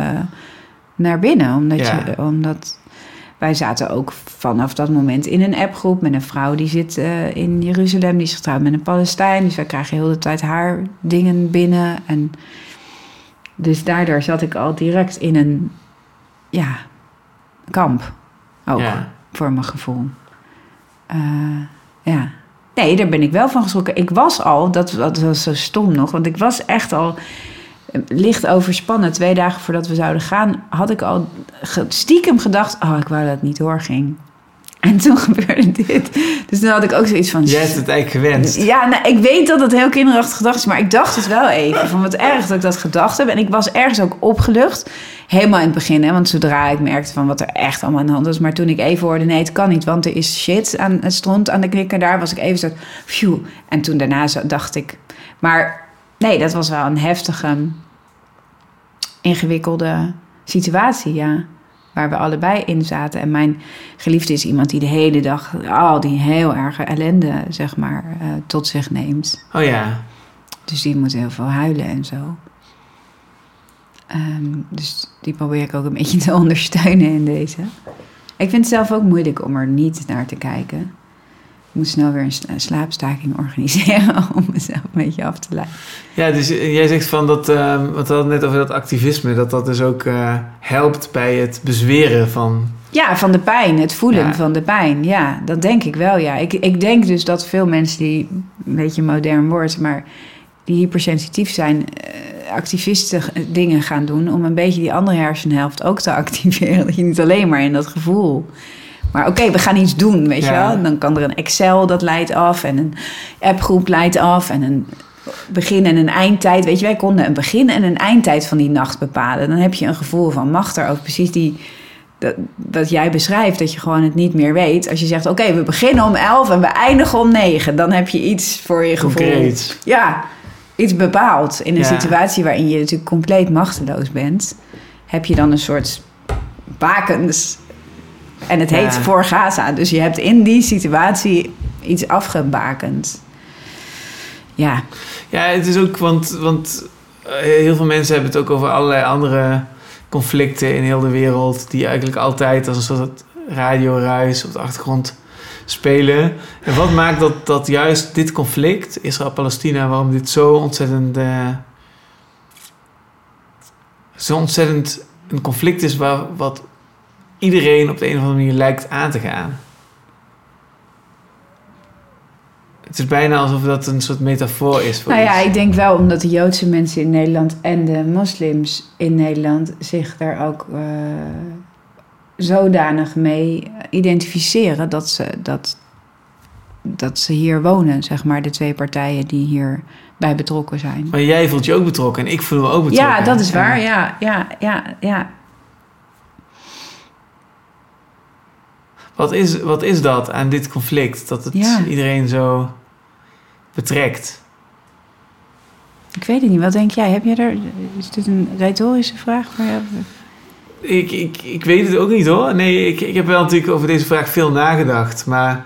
naar binnen. Omdat, Ja. je, omdat wij zaten ook vanaf dat moment in een appgroep met een vrouw die zit eh, in Jeruzalem. Die is getrouwd met een Palestijn. Dus wij krijgen heel de tijd haar dingen binnen. En dus daardoor zat ik al direct in een ja, kamp. Ook Ja. Voor mijn gevoel. Eh, ja. Nee, daar ben ik wel van geschrokken. Ik was al, dat, dat was zo stom nog, want ik was echt al eh, licht overspannen. Twee dagen voordat we zouden gaan, had ik al stiekem gedacht: oh, ik wou dat het niet doorging. En toen [laughs] gebeurde dit. Dus toen had ik ook zoiets van. Jij hebt het eigenlijk gewenst. Ja, nou, ik weet dat het heel kinderachtig gedacht is, maar ik dacht het wel even. Van wat erg dat ik dat gedacht heb. En ik was ergens ook opgelucht. Helemaal in het begin, hè, want zodra ik merkte van wat er echt allemaal aan de hand was. Maar toen ik even hoorde, nee, het kan niet, want er is shit aan het stront aan de knikker daar, was ik even zo, phew. En toen daarna dacht ik, maar nee, dat was wel een heftige, ingewikkelde situatie, ja. Waar we allebei in zaten. En mijn geliefde is iemand die de hele dag al die heel erge ellende, zeg maar, eh, tot zich neemt. Oh ja. Dus die moet heel veel huilen en zo. Ehm, dus die probeer ik ook een beetje te [laughs] ondersteunen in deze. Ik vind het zelf ook moeilijk om er niet naar te kijken. Ik moet snel weer een sla- slaapstaking organiseren [laughs] om mezelf een beetje af te leiden. Ja, dus jij zegt van dat, ehm want we hadden net over dat activisme, dat dat dus ook eh, helpt bij het bezweren van. Ja, van de pijn, het voelen Ja. van de pijn. Ja, dat denk ik wel, ja. Ik, ik denk dus dat veel mensen die, een beetje een modern woord, maar die hypersensitief zijn, eh, activisten dingen gaan doen om een beetje die andere hersenhelft ook te [laughs] activeren. Dat je niet alleen maar in dat gevoel. Maar oké, we gaan iets doen, weet Ja. je wel. Dan kan er een Excel dat leidt af en een appgroep leidt af en een begin- en een eindtijd. Weet je, wij konden een begin- en een eindtijd van die nacht bepalen. Dan heb je een gevoel van macht er ook precies die dat, dat jij beschrijft, dat je gewoon het niet meer weet. Als je zegt, oké, we beginnen om 11 en we eindigen om 9. Dan heb je iets voor je gevoel. Concreet. Ja, iets bepaald. In een Ja. situatie waarin je natuurlijk compleet machteloos bent, heb je dan een soort bakens. En het heet Ja. voor Gaza. Dus je hebt in die situatie iets afgebakend. Ja, Ja, het is ook, want, want eh, heel veel mensen hebben het ook over allerlei andere conflicten in heel de wereld, die eigenlijk altijd als een soort radioruis op de achtergrond spelen. En wat maakt dat, dat juist dit conflict, Israël-Palestina, waarom dit zo ontzettend, eh, zo ontzettend een conflict is waar, wat iedereen op de een of andere manier lijkt aan te gaan? Het is bijna alsof dat een soort metafoor is voor nou ja, iets. ik denk wel omdat de Joodse mensen in Nederland en de moslims in Nederland zich daar ook eh, zodanig mee identificeren dat ze, dat, dat ze hier wonen, zeg maar, de twee partijen die hierbij betrokken zijn. Maar jij voelt je ook betrokken en ik voel me ook betrokken. Ja, dat is waar. Ja, ja, ja, ja. Wat is, wat is dat aan dit conflict? Dat het Ja. iedereen zo betrekt? Ik weet het niet. Wat denk jij? Heb jij er... Is dit een retorische vraag? voor jou? Ik, ik, ik weet het ook niet hoor. Nee, ik, ik heb wel natuurlijk over deze vraag veel nagedacht. Maar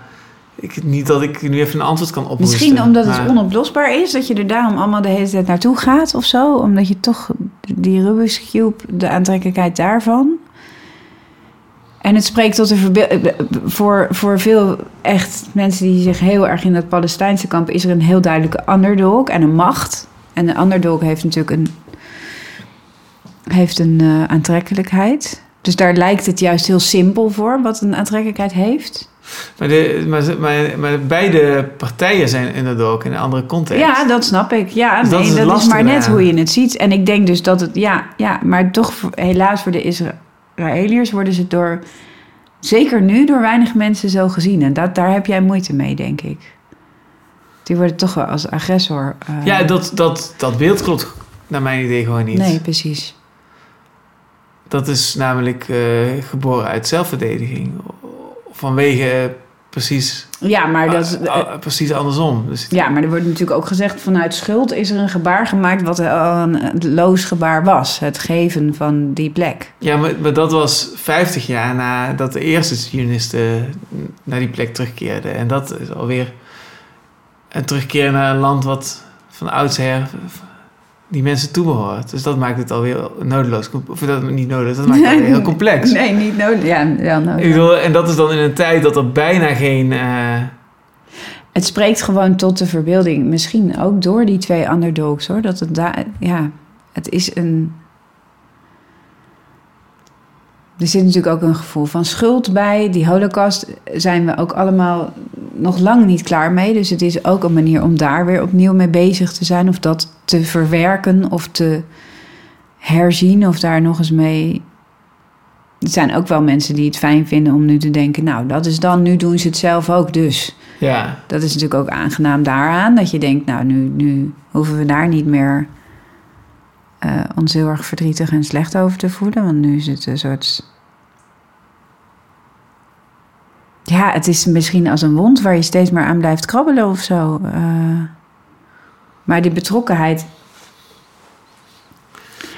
ik, niet dat ik nu even een antwoord kan ophoesten. Misschien omdat het onoplosbaar is, dat je er daarom allemaal de hele tijd naartoe gaat of zo. Omdat je toch die Rubik's Cube, de aantrekkelijkheid daarvan. En het spreekt tot de verbeelding. Voor, voor veel echt mensen die zich heel erg in dat Palestijnse kamp is er een heel duidelijke underdog en een macht. En een underdog heeft natuurlijk een, heeft een eh, aantrekkelijkheid. Dus daar lijkt het juist heel simpel voor wat een aantrekkelijkheid heeft. Maar, de, maar, maar, maar beide partijen zijn inderdaad ook in een andere context. Ja, dat snap ik. Ja, Dus dat is dat, is maar net hoe je het ziet. En ik denk dus dat het, ja, ja maar toch helaas voor de Israëliërs worden ze door, zeker nu, door weinig mensen zo gezien. En dat, daar heb jij moeite mee, denk ik. Die worden toch wel als agressor. eh, Ja, dat, dat, dat beeld klopt naar mijn idee gewoon niet. Nee, precies. Dat is namelijk eh, geboren uit zelfverdediging. Vanwege precies, Ja, maar dat. ah, ah, precies andersom. Dus ja, maar er wordt natuurlijk ook gezegd vanuit schuld is er een gebaar gemaakt wat een loos gebaar was. Het geven van die plek. Ja, maar, maar dat was 50 jaar nadat de eerste Zionisten naar die plek terugkeerden. En dat is alweer een terugkeer naar een land wat van oudsher die mensen toebehoort. Dus dat maakt het alweer nodeloos. Of dat niet nodig, dat maakt het alweer heel complex. Nee, niet nodig. Ja, wel nodig. Ik bedoel, en dat is dan in een tijd dat er bijna geen... eh, Het spreekt gewoon tot de verbeelding. Misschien ook door die twee underdogs hoor. Dat het daar, ja, het is een. Er zit natuurlijk ook een gevoel van schuld bij. Die holocaust zijn we ook allemaal nog lang niet klaar mee. Dus het is ook een manier om daar weer opnieuw mee bezig te zijn. Of dat te verwerken of te herzien. Of daar nog eens mee... Er zijn ook wel mensen die het fijn vinden om nu te denken... nou, dat is dan, nu doen ze het zelf ook dus. ja, Dat is natuurlijk ook aangenaam daaraan. Dat je denkt, nou, nu, nu hoeven we daar niet meer eh, ons heel erg verdrietig en slecht over te voelen. Want nu is het een soort. Ja, het is misschien als een wond waar je steeds maar aan blijft krabbelen of zo. Eh, maar die betrokkenheid.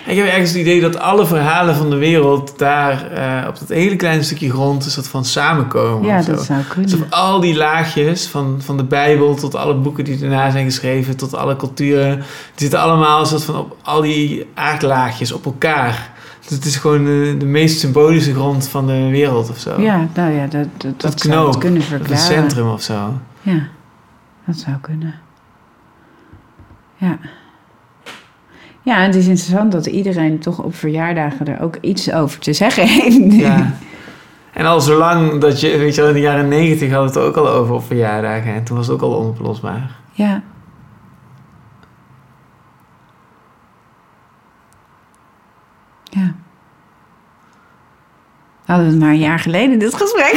Ik heb ergens het idee dat alle verhalen van de wereld daar eh, op dat hele kleine stukje grond een soort van samenkomen. Ja, dat zou Dus kunnen. op al die laagjes, van, van de Bijbel tot alle boeken die daarna zijn geschreven, tot alle culturen, die zitten allemaal een soort van op al die aardlaagjes op elkaar. Dus het is gewoon de, de meest symbolische grond van de wereld of zo. Ja, nou ja, dat, dat, dat zou knoop, het kunnen verklaren. het centrum of zo. Ja, dat zou kunnen. Ja. Ja, en het is interessant dat iedereen toch op verjaardagen er ook iets over te zeggen heeft. Ja. En al zolang dat je, weet je wel, in de jaren negentig hadden we het ook al over op verjaardagen. En toen was het ook al onoplosbaar. Ja. Ja. Hadden we het maar een jaar geleden, dit gesprek.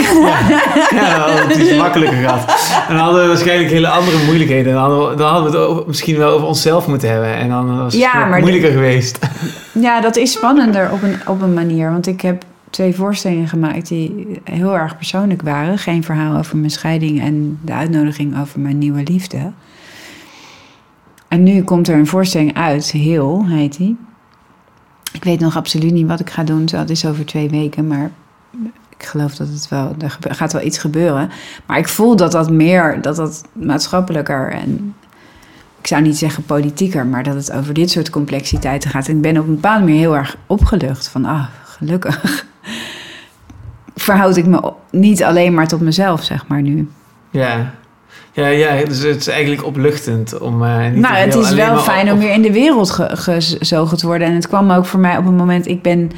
Ja, dan hadden we het iets makkelijker gehad. En dan hadden we waarschijnlijk hele andere moeilijkheden. Dan hadden we, dan hadden we het over- misschien wel over onszelf moeten hebben. En dan was het Ja, moeilijker geweest. Ja, dat is spannender op een, op een manier. Want ik heb twee voorstellingen gemaakt die heel erg persoonlijk waren. Geen verhaal over mijn scheiding en de uitnodiging over mijn nieuwe liefde. En nu komt er een voorstelling uit, Heel heet die. Ik weet nog absoluut niet wat ik ga doen. Dat is over twee weken, maar ik geloof dat het wel, er gebe- gaat wel iets gebeuren. Maar ik voel dat dat meer, dat dat maatschappelijker en ik zou niet zeggen politieker, maar dat het over dit soort complexiteiten gaat. En ik ben op een bepaalde manier heel erg opgelucht van, ah, gelukkig. [laughs] Verhoud ik me niet alleen maar tot mezelf, zeg maar nu. Ja. Ja, ja, dus het is eigenlijk opluchtend om niet nou, het is wel fijn om weer in de wereld ge- gezogen te worden. En het kwam ook voor mij op een moment, ik ben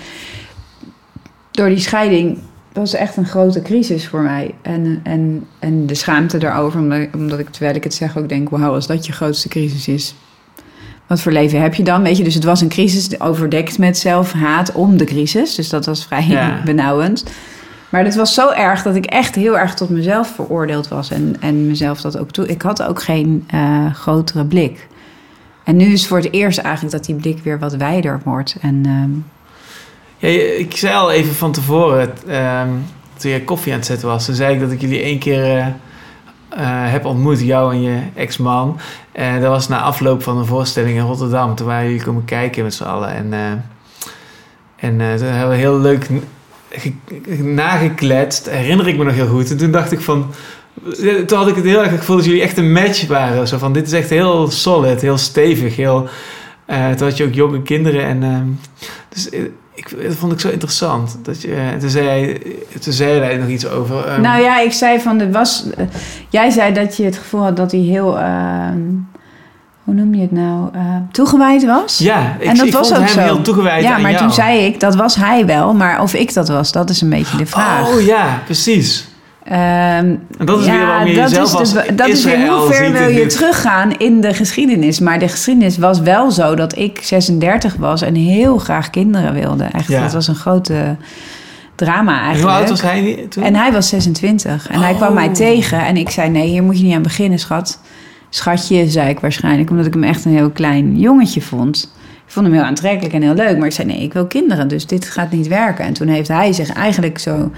door die scheiding, was echt een grote crisis voor mij. En, en, en de schaamte daarover, omdat, ik- omdat ik, terwijl ik het zeg, ook denk, wauw, als dat je grootste crisis is, wat voor leven heb je dan? Weet je, dus het was een crisis overdekt met zelfhaat om de crisis. Dus dat was vrij Ja. benauwend. Maar het was zo erg dat ik echt heel erg tot mezelf veroordeeld was. En, en mezelf dat ook toe. Ik had ook geen eh, grotere blik. En nu is voor het eerst eigenlijk dat die blik weer wat wijder wordt. En ehm, Ik zei al even van tevoren, ehm, toen je koffie aan het zetten was, toen zei ik dat ik jullie één keer eh, eh, heb ontmoet, jou en je ex-man. En dat was na afloop van een voorstelling in Rotterdam. Toen waren jullie komen kijken met z'n allen. En, eh, en toen hebben we heel leuk nagekletst, herinner ik me nog heel goed. En toen dacht ik van... Toen had ik het heel erg gevoel dat jullie echt een match waren. Zo van, dit is echt heel solid, heel stevig, heel... toen had je ook jonge kinderen en... ehm, dus ik, dat vond ik zo interessant. Dat je, eh, toen, zei hij, toen zei hij nog iets over... ehm, Nou ja, ik zei van de was. eh, jij zei dat je het gevoel had dat hij heel. ehm, hoe noem je het nou? eh, toegewijd was. ja, ik, en dat ik was vond ook hem zo. heel toegewijd Ja, aan maar jou. toen zei ik dat was hij wel, maar of ik dat was, dat is een beetje de vraag. Oh ja, precies. Ehm, dat is ja, weer waarom je dat jezelf is dus- Dat is weer hoe ver wil je dit- teruggaan in de geschiedenis. Maar de geschiedenis was wel zo dat ik 36 was en heel graag kinderen wilde. Echt, Ja. dat was een grote drama En eigenlijk. hoe oud was hij toen? En hij was 26. En hij Oh. kwam mij tegen. En ik zei: Nee, hier moet je niet aan beginnen, schat. Schatje, zei ik waarschijnlijk. Omdat ik hem echt een heel klein jongetje vond. Ik vond hem heel aantrekkelijk en heel leuk. Maar ik zei: Nee, ik wil kinderen. Dus dit gaat niet werken. En toen heeft hij zich eigenlijk zo: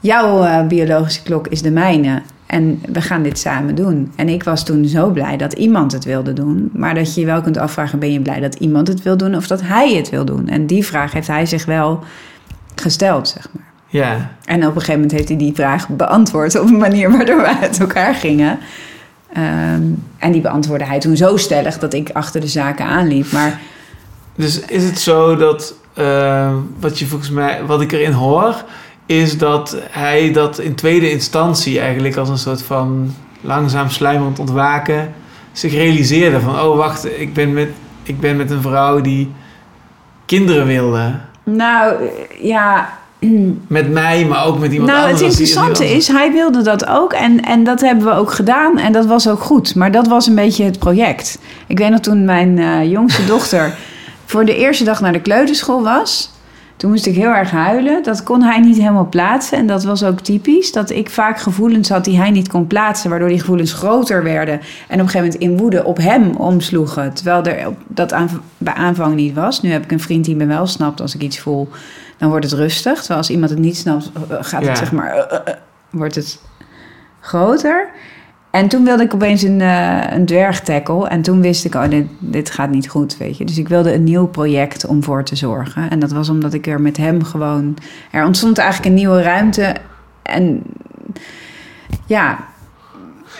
Jouw eh, biologische klok is de mijne. En we gaan dit samen doen. En ik was toen zo blij dat iemand het wilde doen. Maar dat je je wel kunt afvragen: Ben je blij dat iemand het wil doen? Of dat hij het wil doen? En die vraag heeft hij zich wel gesteld, zeg maar. Ja, En op een gegeven moment heeft hij die vraag beantwoord op een manier waardoor we uit elkaar gingen. Ehm, en die beantwoordde hij toen zo stellig dat ik achter de zaken aanliep. Maar dus is het zo dat... eh, wat je volgens mij... Wat ik erin hoor... Is dat hij dat in tweede instantie eigenlijk als een soort van langzaam sluimerend ontwaken zich realiseerde van oh wacht ik ben met ik ben met een vrouw die kinderen wilde nou, ja. met mij maar ook met iemand Nou, anders het als die- interessante is, hij wilde dat ook. En, en dat hebben we ook gedaan. En dat was ook goed. Maar dat was een beetje het project. Ik weet nog toen mijn eh, jongste dochter [laughs] voor de eerste dag naar de kleuterschool was. Toen moest ik heel erg huilen. Dat kon hij niet helemaal plaatsen. En dat was ook typisch. Dat ik vaak gevoelens had die hij niet kon plaatsen. Waardoor die gevoelens groter werden. En op een gegeven moment in woede op hem omsloegen. Terwijl er dat aan, bij aanvang niet was. Nu heb ik een vriend die me wel snapt als ik iets voel. Dan wordt het rustig. Terwijl als iemand het niet snapt, eh, gaat het Ja. zeg maar... eh, eh, wordt het groter. En toen wilde ik opeens een, eh een dwergtackle. En toen wist ik, oh, dit, dit gaat niet goed, weet je. Dus ik wilde een nieuw project om voor te zorgen. En dat was omdat ik er met hem gewoon... Er ontstond eigenlijk een nieuwe ruimte. En ja,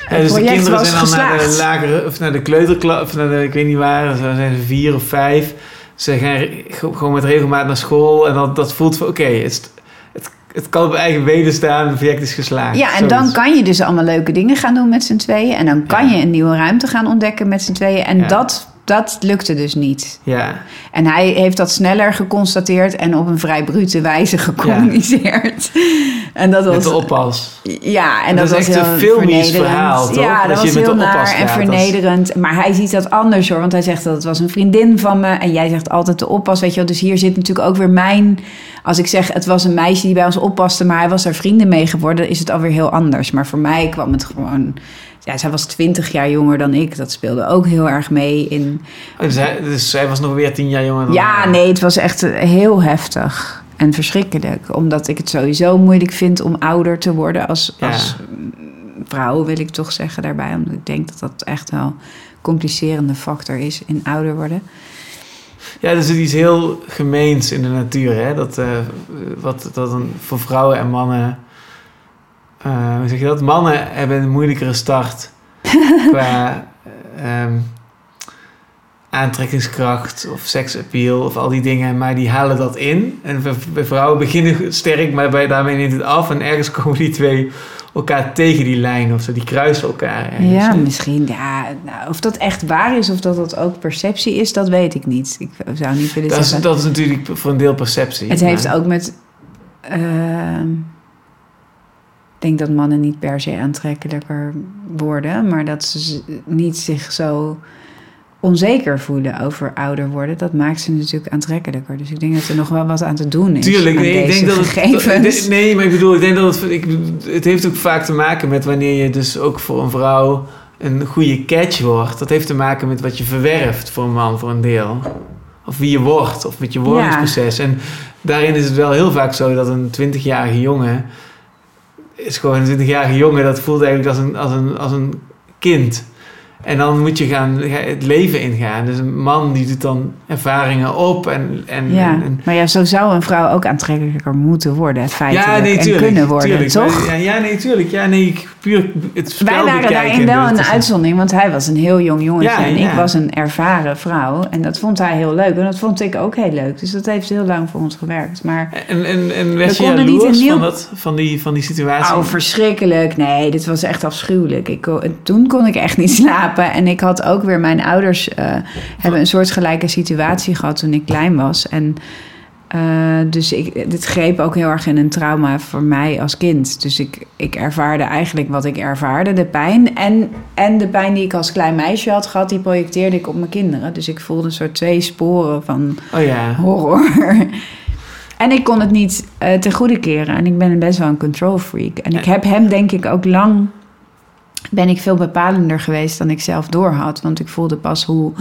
Ja, het dus de kinderen zijn dan naar de geslaagd. lagere of naar de kleuterklas of naar de ik weet niet waar zo zijn ze vier of vijf ze gaan gewoon met regelmaat naar school en dat, dat voelt van oké het, het kan op eigen benen staan het project is geslaagd Ja, en dan kan je dus allemaal leuke dingen gaan doen met z'n tweeën. En dan kan Ja. je een nieuwe ruimte gaan ontdekken met z'n tweeën. En Ja. dat, dat lukte dus niet. ja En hij heeft dat sneller geconstateerd en op een vrij brute wijze [laughs] gecommuniceerd. En dat was. met de oppas Ja, en Dat dat, is was echt een filmisch verhaal, toch? Ja, dat, was heel naar en gaat, vernederend. Maar hij ziet dat anders hoor, want hij zegt dat het was een vriendin van me. En jij zegt altijd de oppas, weet je wel. Dus hier zit natuurlijk ook weer mijn... Als ik zeg, het was een meisje die bij ons oppaste... maar hij was daar vrienden mee geworden, is het alweer heel anders. Maar voor mij kwam het gewoon... Ja, zij was twintig jaar jonger dan ik. Dat speelde ook heel erg mee in... Oh, dus, hij, dus zij was nog weer tien jaar jonger dan Ja, nee, het was echt eh, heel heftig en verschrikkelijk. Omdat ik het sowieso moeilijk vind om ouder te worden als, Ja. als mm, vrouw, wil ik toch zeggen daarbij. Omdat ik denk dat dat echt wel een complicerende factor is in ouder worden. Ja, er zit iets heel gemeens in de natuur, hè? Dat, eh, wat dat een, voor vrouwen en mannen. Eh, hoe zeg je dat? Mannen hebben een moeilijkere start [laughs] qua eh, ehm, aantrekkingskracht of seksappeal of al die dingen, maar die halen dat in. En bij- vrouwen beginnen sterk, maar bij, daarmee neemt het af. En ergens [laughs] komen die twee elkaar tegen die lijn of zo, die kruisen elkaar. ergens, ja, misschien. Ja, nou, of dat echt waar is of dat dat ook perceptie is, dat weet ik niet. Ik zou niet willen dat, is, zeggen. dat is natuurlijk voor een deel perceptie. Het heeft ook met. ehm, denk dat mannen niet per se aantrekkelijker worden, maar dat ze niet zich zo onzeker voelen over ouder worden, dat maakt ze natuurlijk aantrekkelijker. Dus ik denk dat er nog wel wat aan te doen is. Tuurlijk, nee, ik denk dat het, gegevens. [laughs] nee, maar ik bedoel, ik denk dat het, ik, het heeft ook vaak te maken met wanneer je dus ook voor een vrouw een goede catch wordt. Dat heeft te maken met wat je verwerft voor een man, voor een deel. Of wie je wordt, of met je wordingsproces. En daarin is het wel heel vaak zo dat een 20-jarige jongen is gewoon een 20-jarige jongen, dat voelt eigenlijk als een, als een, als een kind. En dan moet je gaan ga- het leven ingaan. Dus een man die doet dan ervaringen op en, en, Ja, en, maar ja, zo zou een vrouw ook aantrekkelijker moeten worden, feitelijk. ja, nee, en kunnen worden, tuurlijk. toch? Ja, ja, nee, tuurlijk. Ja, nee, ik- puur het spel Wij waren daarin wel en een uitzondering, want hij was een heel jong jongetje Ja, en ja. ik was een ervaren vrouw. En dat vond hij heel leuk en dat vond ik ook heel leuk. Dus dat heeft heel lang voor ons gewerkt. Maar En, en, en werd We je konden niet een nieuw- van, dat, van, die, van die situatie? oh, verschrikkelijk. Nee, dit was echt afschuwelijk. Ik, kon- toen kon ik echt niet [laughs] slapen. En ik had ook weer, mijn ouders eh, hebben een soortgelijke situatie gehad toen ik klein was. En eh, dus ik, dit greep ook heel erg in een trauma voor mij als kind. Dus ik, ik ervaarde eigenlijk wat ik ervaarde, de pijn. En, en de pijn die ik als klein meisje had gehad, die projecteerde ik op mijn kinderen. Dus ik voelde een soort twee sporen van Oh ja. horror. [laughs] En ik kon het niet eh ten goede keren. En ik ben best wel een control freak. En ik heb hem denk ik ook lang... ben ik veel bepalender geweest dan ik zelf doorhad. Want ik voelde pas hoe,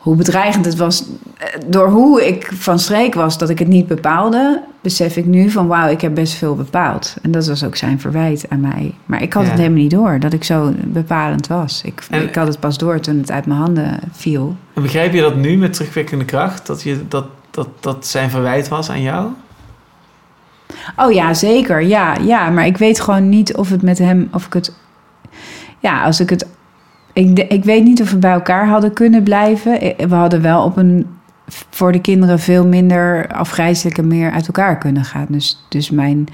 hoe bedreigend het was. Eh, Door hoe ik van streek was dat ik het niet bepaalde... besef ik nu van wauw, ik heb best veel bepaald. En dat was ook zijn verwijt aan mij. Maar ik had Ja. het helemaal niet door dat ik zo bepalend was. Ik, En- ik had het pas door toen het uit mijn handen viel. En begrijp je dat nu met terugwerkende kracht? Dat, je, dat, dat, dat zijn verwijt was aan jou? Oh ja, zeker. Ja, ja, maar ik weet gewoon niet of het met hem, of ik het. Ja, als ik het. Ik, ik weet niet of we bij elkaar hadden kunnen blijven. Eh, We hadden wel op een. voor de kinderen veel minder afgrijzelijke meer uit elkaar kunnen gaan. Dus, dus mijn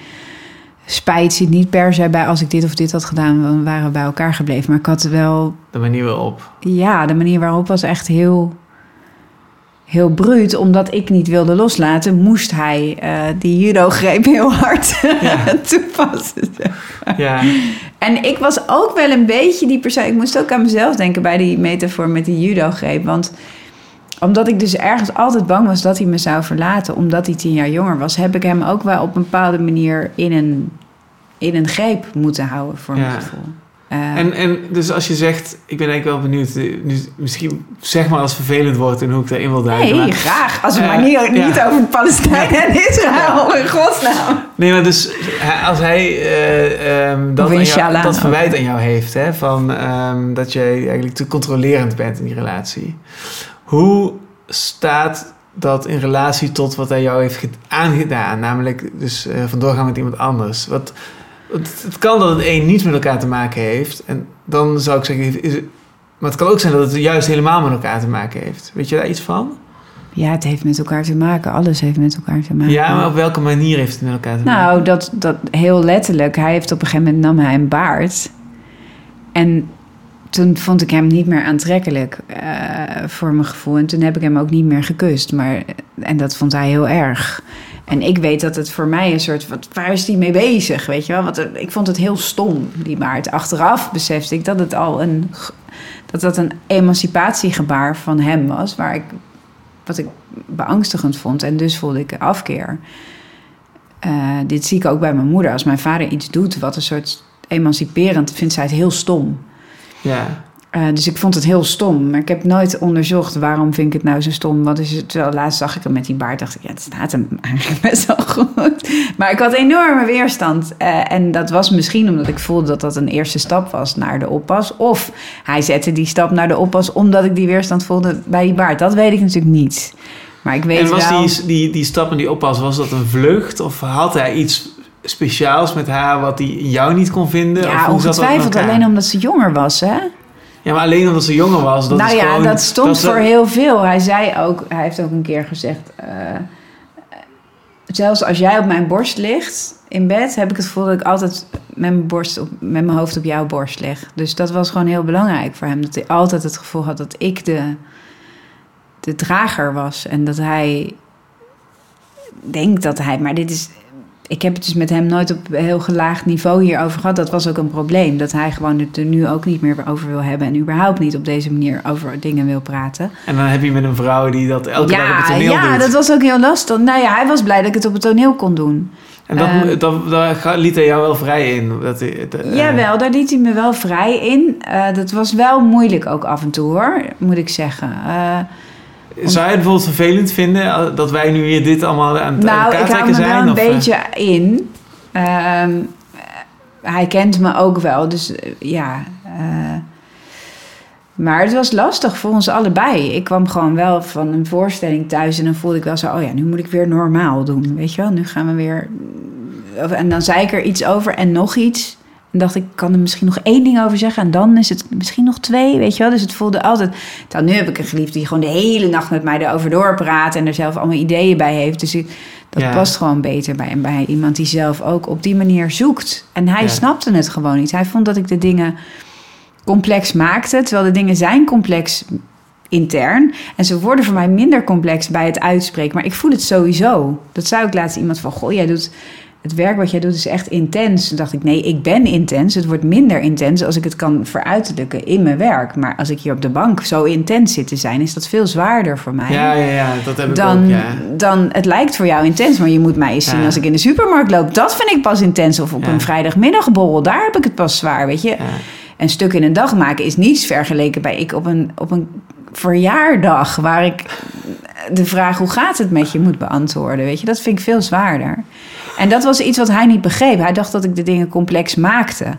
spijt zit niet per se bij als ik dit of dit had gedaan, dan waren we bij elkaar gebleven. Maar ik had wel De manier waarop. ja, de manier waarop was echt heel, heel bruut. Omdat ik niet wilde loslaten, moest hij eh, die judo-greep heel hard Ja. [laughs] toepassen. Ja, En ik was ook wel een beetje die persoon. Ik moest ook aan mezelf denken bij die metafoor met die judo-greep. Want omdat ik dus ergens altijd bang was dat hij me zou verlaten, omdat hij tien jaar jonger was, heb ik hem ook wel op een bepaalde manier in een, in een greep moeten houden, voor mijn gevoel. Eh, en, en dus als je zegt, ik ben eigenlijk wel benieuwd, eh, nu, misschien zeg maar als het vervelend wordt en hoe ik daarin wil duiken. Nee, maar- graag. Als we Eh, maar niet, over Palestijn en Israël, in godsnaam. Nee, maar dus als hij eh, ehm, dat, aan jou- dat verwijt aan jou heeft, hè, van ehm, dat jij eigenlijk te controlerend bent in die relatie. Hoe staat dat in relatie tot wat hij jou heeft ge- aangedaan? Namelijk dus eh van doorgaan met iemand anders. Wat, het, het kan dat het een niets met elkaar te maken heeft. En dan zou ik zeggen, is het, maar het kan ook zijn dat het juist helemaal met elkaar te maken heeft. Weet je daar iets van? Ja, het heeft met elkaar te maken. Alles heeft met elkaar te maken. Ja, maar op welke manier heeft het met elkaar te maken? Nou, dat, dat heel letterlijk. Hij heeft op een gegeven moment nam hij een baard. En toen vond ik hem niet meer aantrekkelijk eh, voor mijn gevoel. En toen heb ik hem ook niet meer gekust. Maar, en dat vond hij heel erg. En ik weet dat het voor mij een soort... Wat, waar is hij mee bezig, weet je wel? Want eh, ik vond het heel stom, die baard. Achteraf besefte ik dat het al een... Dat dat een emancipatiegebaar van hem was. Waar ik, wat ik beangstigend vond. En dus voelde ik afkeer. Eh, dit zie ik ook bij mijn moeder. Als mijn vader iets doet wat een soort emanciperend... vindt zij het heel stom. Ja. Eh, dus ik vond het heel stom. Maar ik heb nooit onderzocht waarom vind ik het nou zo stom. Wat is het? Terwijl laatst zag ik hem met die baard. dacht ik, ja, het staat hem eigenlijk [laughs] best wel goed. Maar ik had enorme weerstand. Eh, en dat was misschien omdat ik voelde dat dat een eerste stap was naar de oppas. Of hij zette die stap naar de oppas omdat ik die weerstand voelde bij die baard. Dat weet ik natuurlijk niet. Maar ik weet En was wel... die, die, die stap en die oppas, was dat een vlucht? Of had hij iets speciaals met haar wat hij in jou niet kon vinden? Ja, ongetwijfeld. Alleen omdat ze jonger was, hè? Ja, maar alleen omdat ze jonger was. Dat nou is ja, gewoon, dat stond dat voor heel veel. Hij zei ook, hij heeft ook een keer gezegd... eh, zelfs als jij op mijn borst ligt in bed... heb ik het gevoel dat ik altijd met mijn, borst op, met mijn hoofd op jouw borst lig. Dus dat was gewoon heel belangrijk voor hem. Dat hij altijd het gevoel had dat ik de, de drager was. En dat hij denkt dat hij... Maar dit is ik heb het dus met hem nooit op heel gelaagd niveau hierover gehad. Dat was ook een probleem. Dat hij gewoon het er nu ook niet meer over wil hebben. En überhaupt niet op deze manier over dingen wil praten. En dan heb je met een vrouw die dat elke dag op het Ja, toneel ja doet. dat was ook heel lastig. Nou ja, hij was blij dat ik het op het toneel kon doen. En dat, Ehm, dat, daar liet hij jou wel vrij in. Dat, eh, Jawel, daar liet hij me wel vrij in. Eh, dat was wel moeilijk ook af en toe hoor, moet ik zeggen. Zou je het bijvoorbeeld vervelend vinden eh, dat wij nu hier dit allemaal aan het nou, elkaar ik hou trekken me zijn? wel een of, eh? beetje in. Ehm, hij kent me ook wel, dus eh, ja. maar het was lastig voor ons allebei. Ik kwam gewoon wel van een voorstelling thuis en dan voelde ik wel zo... oh ja, nu moet ik weer normaal doen, weet je wel. Nu gaan we weer... En dan zei ik er iets over en nog iets. En dacht ik, ik kan er misschien nog één ding over zeggen... en dan is het misschien nog twee, weet je wel. Dus het voelde altijd... Terwijl nu heb ik een geliefde die gewoon de hele nacht met mij erover doorpraat... en er zelf allemaal ideeën bij heeft. Dus ik, dat Ja. past gewoon beter bij, bij iemand die zelf ook op die manier zoekt. En hij Ja. snapte het gewoon niet. Hij vond dat ik de dingen complex maakte, terwijl de dingen zijn complex intern. En ze worden voor mij minder complex bij het uitspreken. Maar ik voel het sowieso. Dat zei ik laatst iemand van, goh, jij doet... Het werk wat jij doet is echt intens. Toen dacht ik, nee, ik ben intens. Het wordt minder intens als ik het kan veruitelijken in mijn werk. Maar als ik hier op de bank zo intens zit te zijn... is dat veel zwaarder voor mij Ja, ja, ja, dat heb ik dan, ook, ja. dan het lijkt voor jou intens, maar je moet mij eens zien Ja. als ik in de supermarkt loop. Dat vind ik pas intens. Of op Ja. een vrijdagmiddagborrel, daar heb ik het pas zwaar, weet je. Een stuk in een dag maken is niets vergeleken bij ik op een, op een verjaardag... waar ik de vraag hoe gaat het met je moet beantwoorden, weet je. Dat vind ik veel zwaarder. En dat was iets wat hij niet begreep. Hij dacht dat ik de dingen complex maakte.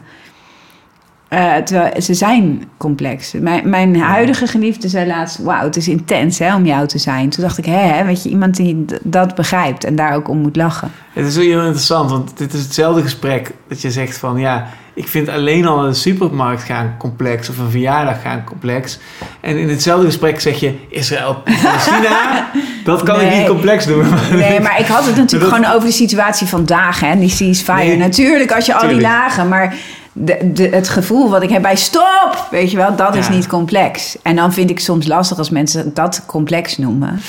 Eh, terwijl ze zijn complex. Mijn, mijn huidige geliefde zei laatst: Wauw, het is intens hè, om jou te zijn. Toen dacht ik: Hè, hè, weet je, iemand die dat begrijpt en daar ook om moet lachen. Het is heel interessant, want dit is hetzelfde gesprek dat je zegt van ja, ik vind alleen al een supermarkt gaan complex of een verjaardag gaan complex. En in hetzelfde gesprek zeg je Israël, [laughs] Palestina, dat kan ik niet complex doen. Nee, maar [laughs] ik had het natuurlijk Dat- gewoon over de situatie vandaag, hè, die ceasefire. Nee, natuurlijk, als je al die lagen, maar de, de, het gevoel wat ik heb bij stop, weet je wel, dat is niet complex. En dan vind ik soms lastig als mensen dat complex noemen.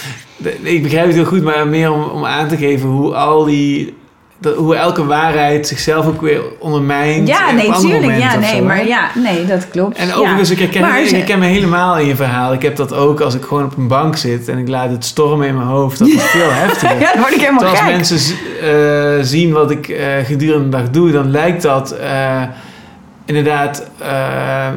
Ik begrijp het heel goed, maar meer om, om aan te geven hoe al die, dat- hoe elke waarheid zichzelf ook weer ondermijnt. Ja, nee, tuurlijk. Ja, nee, zo, maar hè? ja, nee, dat klopt. En ja. overigens, ik, herken, Maar ik herken me helemaal in je verhaal. Ik heb dat ook als ik gewoon op een bank zit en ik laat het stormen in mijn hoofd. Dat is [laughs] veel heftiger. Ja, dan word ik helemaal Terwijl als mensen eh, zien wat ik eh, gedurende de dag doe, dan lijkt dat eh, inderdaad...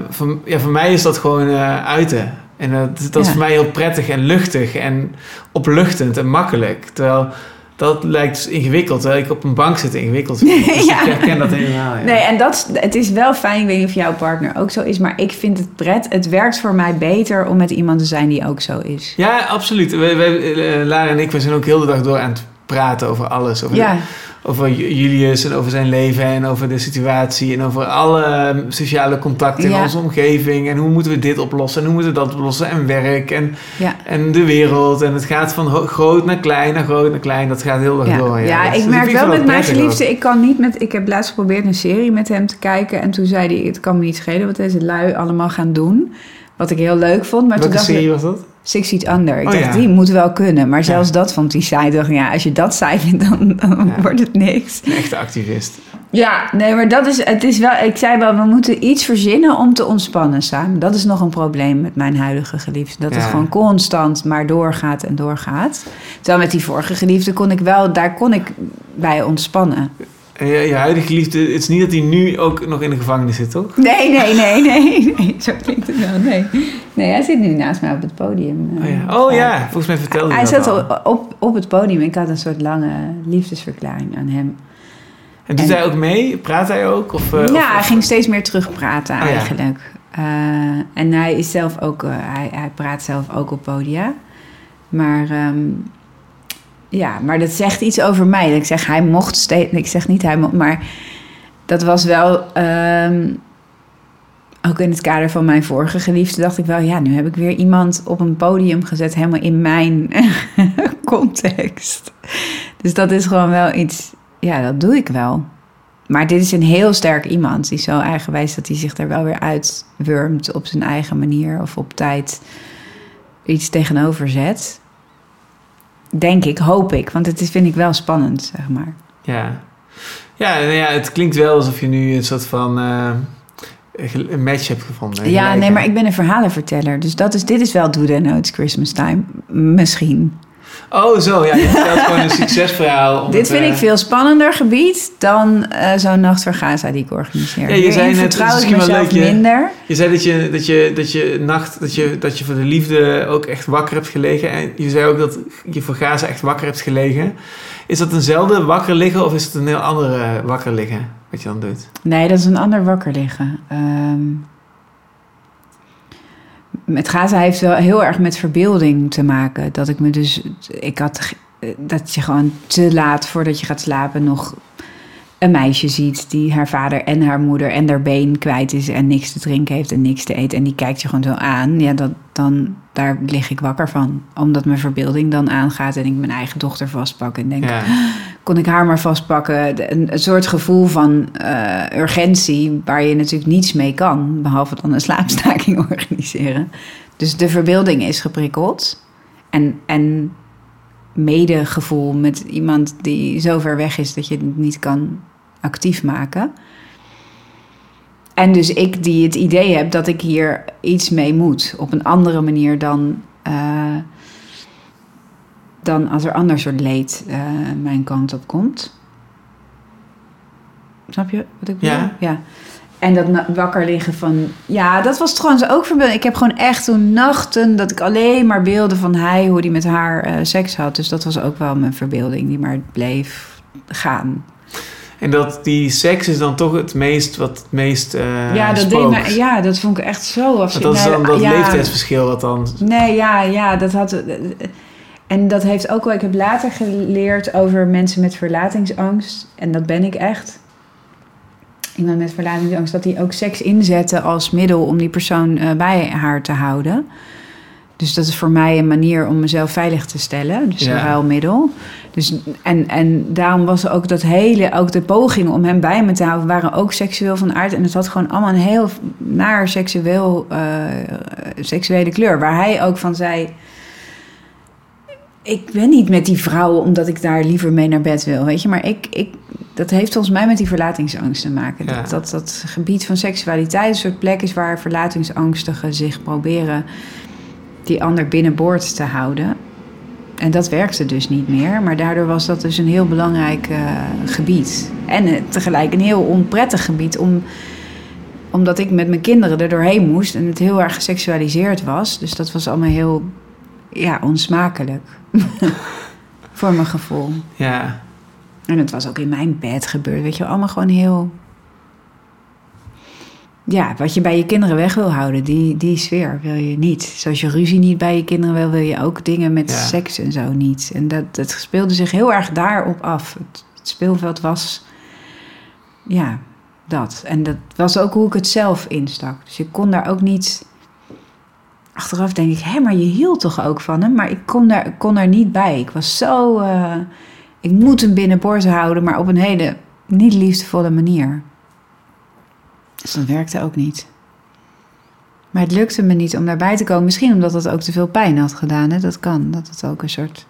voor, ja, voor mij is dat gewoon uiten. En dat, dat is voor mij heel prettig en luchtig en opluchtend en makkelijk. Terwijl dat lijkt ingewikkeld. Terwijl ik op een bank zit ingewikkeld. [laughs] Dus Ja. ik herken dat helemaal. Ja. Nee, en dat, het is wel fijn, ik weet niet of jouw partner ook zo is, maar ik vind het pret. Het werkt voor mij beter om met iemand te zijn die ook zo is. Ja, absoluut. We, eh, Lara en ik we zijn ook heel de dag door aan het praten over alles. Over, Ja, over Ju- Julius en over zijn leven en over de situatie en over alle eh, sociale contacten in Ja. onze omgeving. En hoe moeten we dit oplossen en hoe moeten we dat oplossen en werk en, ja. en de wereld. En het gaat van groot naar klein naar groot naar klein. Dat gaat heel erg Ja, door. ja, Dat- ik merk wel met mijn geliefde, ik kan niet met... Ik heb laatst geprobeerd een serie met hem te kijken en toen zei hij, het kan me niet schelen wat deze lui allemaal gaan doen. Wat ik heel leuk vond, maar toen Welke dacht serie ik, was dat? Six Feet Under. Ik Oh, dacht, ja. die moet wel kunnen. Maar zelfs dat vond hij saai. Ik dacht, ja, als je dat saai vindt, dan, dan Ja. wordt het niks. Een echte activist. Ja, nee, maar dat is, het is wel, ik zei wel, we moeten iets verzinnen om te ontspannen samen. Dat is nog een probleem met mijn huidige geliefde. Dat het gewoon constant maar doorgaat en doorgaat. Terwijl met die vorige geliefde kon ik wel, daar kon ik bij ontspannen. En je, je huidige geliefde, het is niet dat hij nu ook nog in de gevangenis zit, toch? Nee, nee, nee, nee, nee, zo klinkt het wel, nee. Nee, hij zit nu naast mij op het podium. Oh eh, ja, oh, ja. ja. volgens mij vertelde Hij dat zat al. op, op, het podium. Ik had een soort lange liefdesverklaring aan hem. En doet en- hij ook mee? Praat hij ook? Of, eh, ja, of- hij ging steeds meer terugpraten Oh ja. eigenlijk. Eh, en hij is zelf ook, hij, hij praat zelf ook op podia. Maar ehm, ja, maar dat zegt iets over mij. Ik zeg hij mocht steeds, ik zeg niet hij mocht, maar dat was wel ehm, ook in het kader van mijn vorige geliefde dacht ik wel, ja, nu heb ik weer iemand op een podium gezet, helemaal in mijn [laughs] context. Dus dat is gewoon wel iets, ja, dat doe ik wel. Maar dit is een heel sterk iemand. Die zo eigenwijs dat hij zich er wel weer uitwurmt op zijn eigen manier of op tijd iets tegenover zet. Denk ik, hoop ik. Want het is, vind ik wel spannend, zeg maar. Ja. Ja, nou ja, het klinkt wel alsof je nu een soort van eh, een match hebt gevonden. Ja, nee, maar ik ben een verhalenverteller. Dus dat is, dit is wel Do Know It's Christmas Time. Misschien. Oh, zo. Ja, je vertelt [laughs] gewoon een succesverhaal. Dit vind ik veel spannender gebied dan eh, zo'n Nacht voor Gaza die ik organiseer. Ja, je Hierin zei net, het misschien wel mezelf leuk, je- minder. Je zei dat je, dat je, dat je nacht, dat je, dat je voor de liefde ook echt wakker hebt gelegen. En je zei ook dat je voor Gaza echt wakker hebt gelegen. Is dat eenzelfde wakker liggen of is het een heel andere wakker liggen wat je dan doet? Nee, dat is een ander wakker liggen. Ehm, met Gaza heeft wel heel erg met verbeelding te maken. Dat ik me dus. Ik had. Dat je gewoon te laat voordat je gaat slapen nog een meisje ziet die haar vader en haar moeder en haar been kwijt is en niks te drinken heeft en niks te eten. En die kijkt je gewoon zo aan. Ja, dat, dan, daar lig ik wakker van. Omdat mijn verbeelding dan aangaat en ik mijn eigen dochter vastpak en denk Ja. [gasps] kon ik haar maar vastpakken. Een soort gevoel van eh, urgentie waar je natuurlijk niets mee kan, behalve dan een slaapstaking [laughs] organiseren. Dus de verbeelding is geprikkeld. En, en medegevoel met iemand die zo ver weg is dat je het niet kan actief maken. En dus ik die het idee heb dat ik hier iets mee moet. Op een andere manier dan, eh, dan als er ander soort leed eh, mijn kant op komt. Snap je wat ik bedoel? Ja. ja. En dat wakker liggen van... Ja, dat was trouwens ook verbeelding. Ik heb gewoon echt toen nachten dat ik alleen maar beelden van hij... hoe die met haar eh, seks had. Dus dat was ook wel mijn verbeelding die maar bleef gaan. En dat die seks is dan toch het meest, wat het meest eh ja, dat deed me, ja, dat vond ik echt zo Want dat is dan dat ja, leeftijdsverschil wat dan... Nee, ja, ja, dat had. En dat heeft ook wel. Ik heb later geleerd over mensen met verlatingsangst. En dat ben ik echt. Iemand met verlatingsangst, dat die ook seks inzetten als middel om die persoon eh, bij haar te houden. Dus dat is voor mij een manier om mezelf veilig te stellen. Dus Ja. een ruilmiddel. Dus, en, en daarom was ook dat hele, ook de pogingen om hem bij me te houden, waren ook seksueel van aard. En het had gewoon allemaal een heel naar seksueel, eh, seksuele kleur. Waar hij ook van zei. Ik ben niet met die vrouwen omdat ik daar liever mee naar bed wil, weet je. Maar ik, ik, dat heeft volgens mij met die verlatingsangst te maken. Ja. Dat, dat dat gebied van seksualiteit een soort plek is waar verlatingsangstigen zich proberen die ander binnenboord te houden. En dat werkte dus niet meer. Maar daardoor was dat dus een heel belangrijk eh, gebied. En eh, tegelijk een heel onprettig gebied. Om, omdat ik met mijn kinderen er doorheen moest. En het heel erg geseksualiseerd was. Dus dat was allemaal heel ja, onsmakelijk. [laughs] Voor mijn gevoel. Ja, En het was ook in mijn bed gebeurd. Weet je, allemaal gewoon heel... Ja, wat je bij je kinderen weg wil houden, die, die sfeer wil je niet. Zoals je ruzie niet bij je kinderen wil, wil je ook dingen met Ja. seks en zo niet. En dat, dat speelde zich heel erg daarop af. Het, het speelveld was, ja, dat. En dat was ook hoe ik het zelf instak. Dus ik kon daar ook niet... Achteraf denk ik, hé, maar je hield toch ook van hem? Maar ik kon daar, kon daar niet bij. Ik was zo... eh, ik moet hem binnenboord houden, maar op een hele niet liefdevolle manier. Dus dat werkte ook niet. Maar het lukte me niet om daarbij te komen. Misschien omdat het ook te veel pijn had gedaan. Hè? Dat kan. Dat het ook een soort.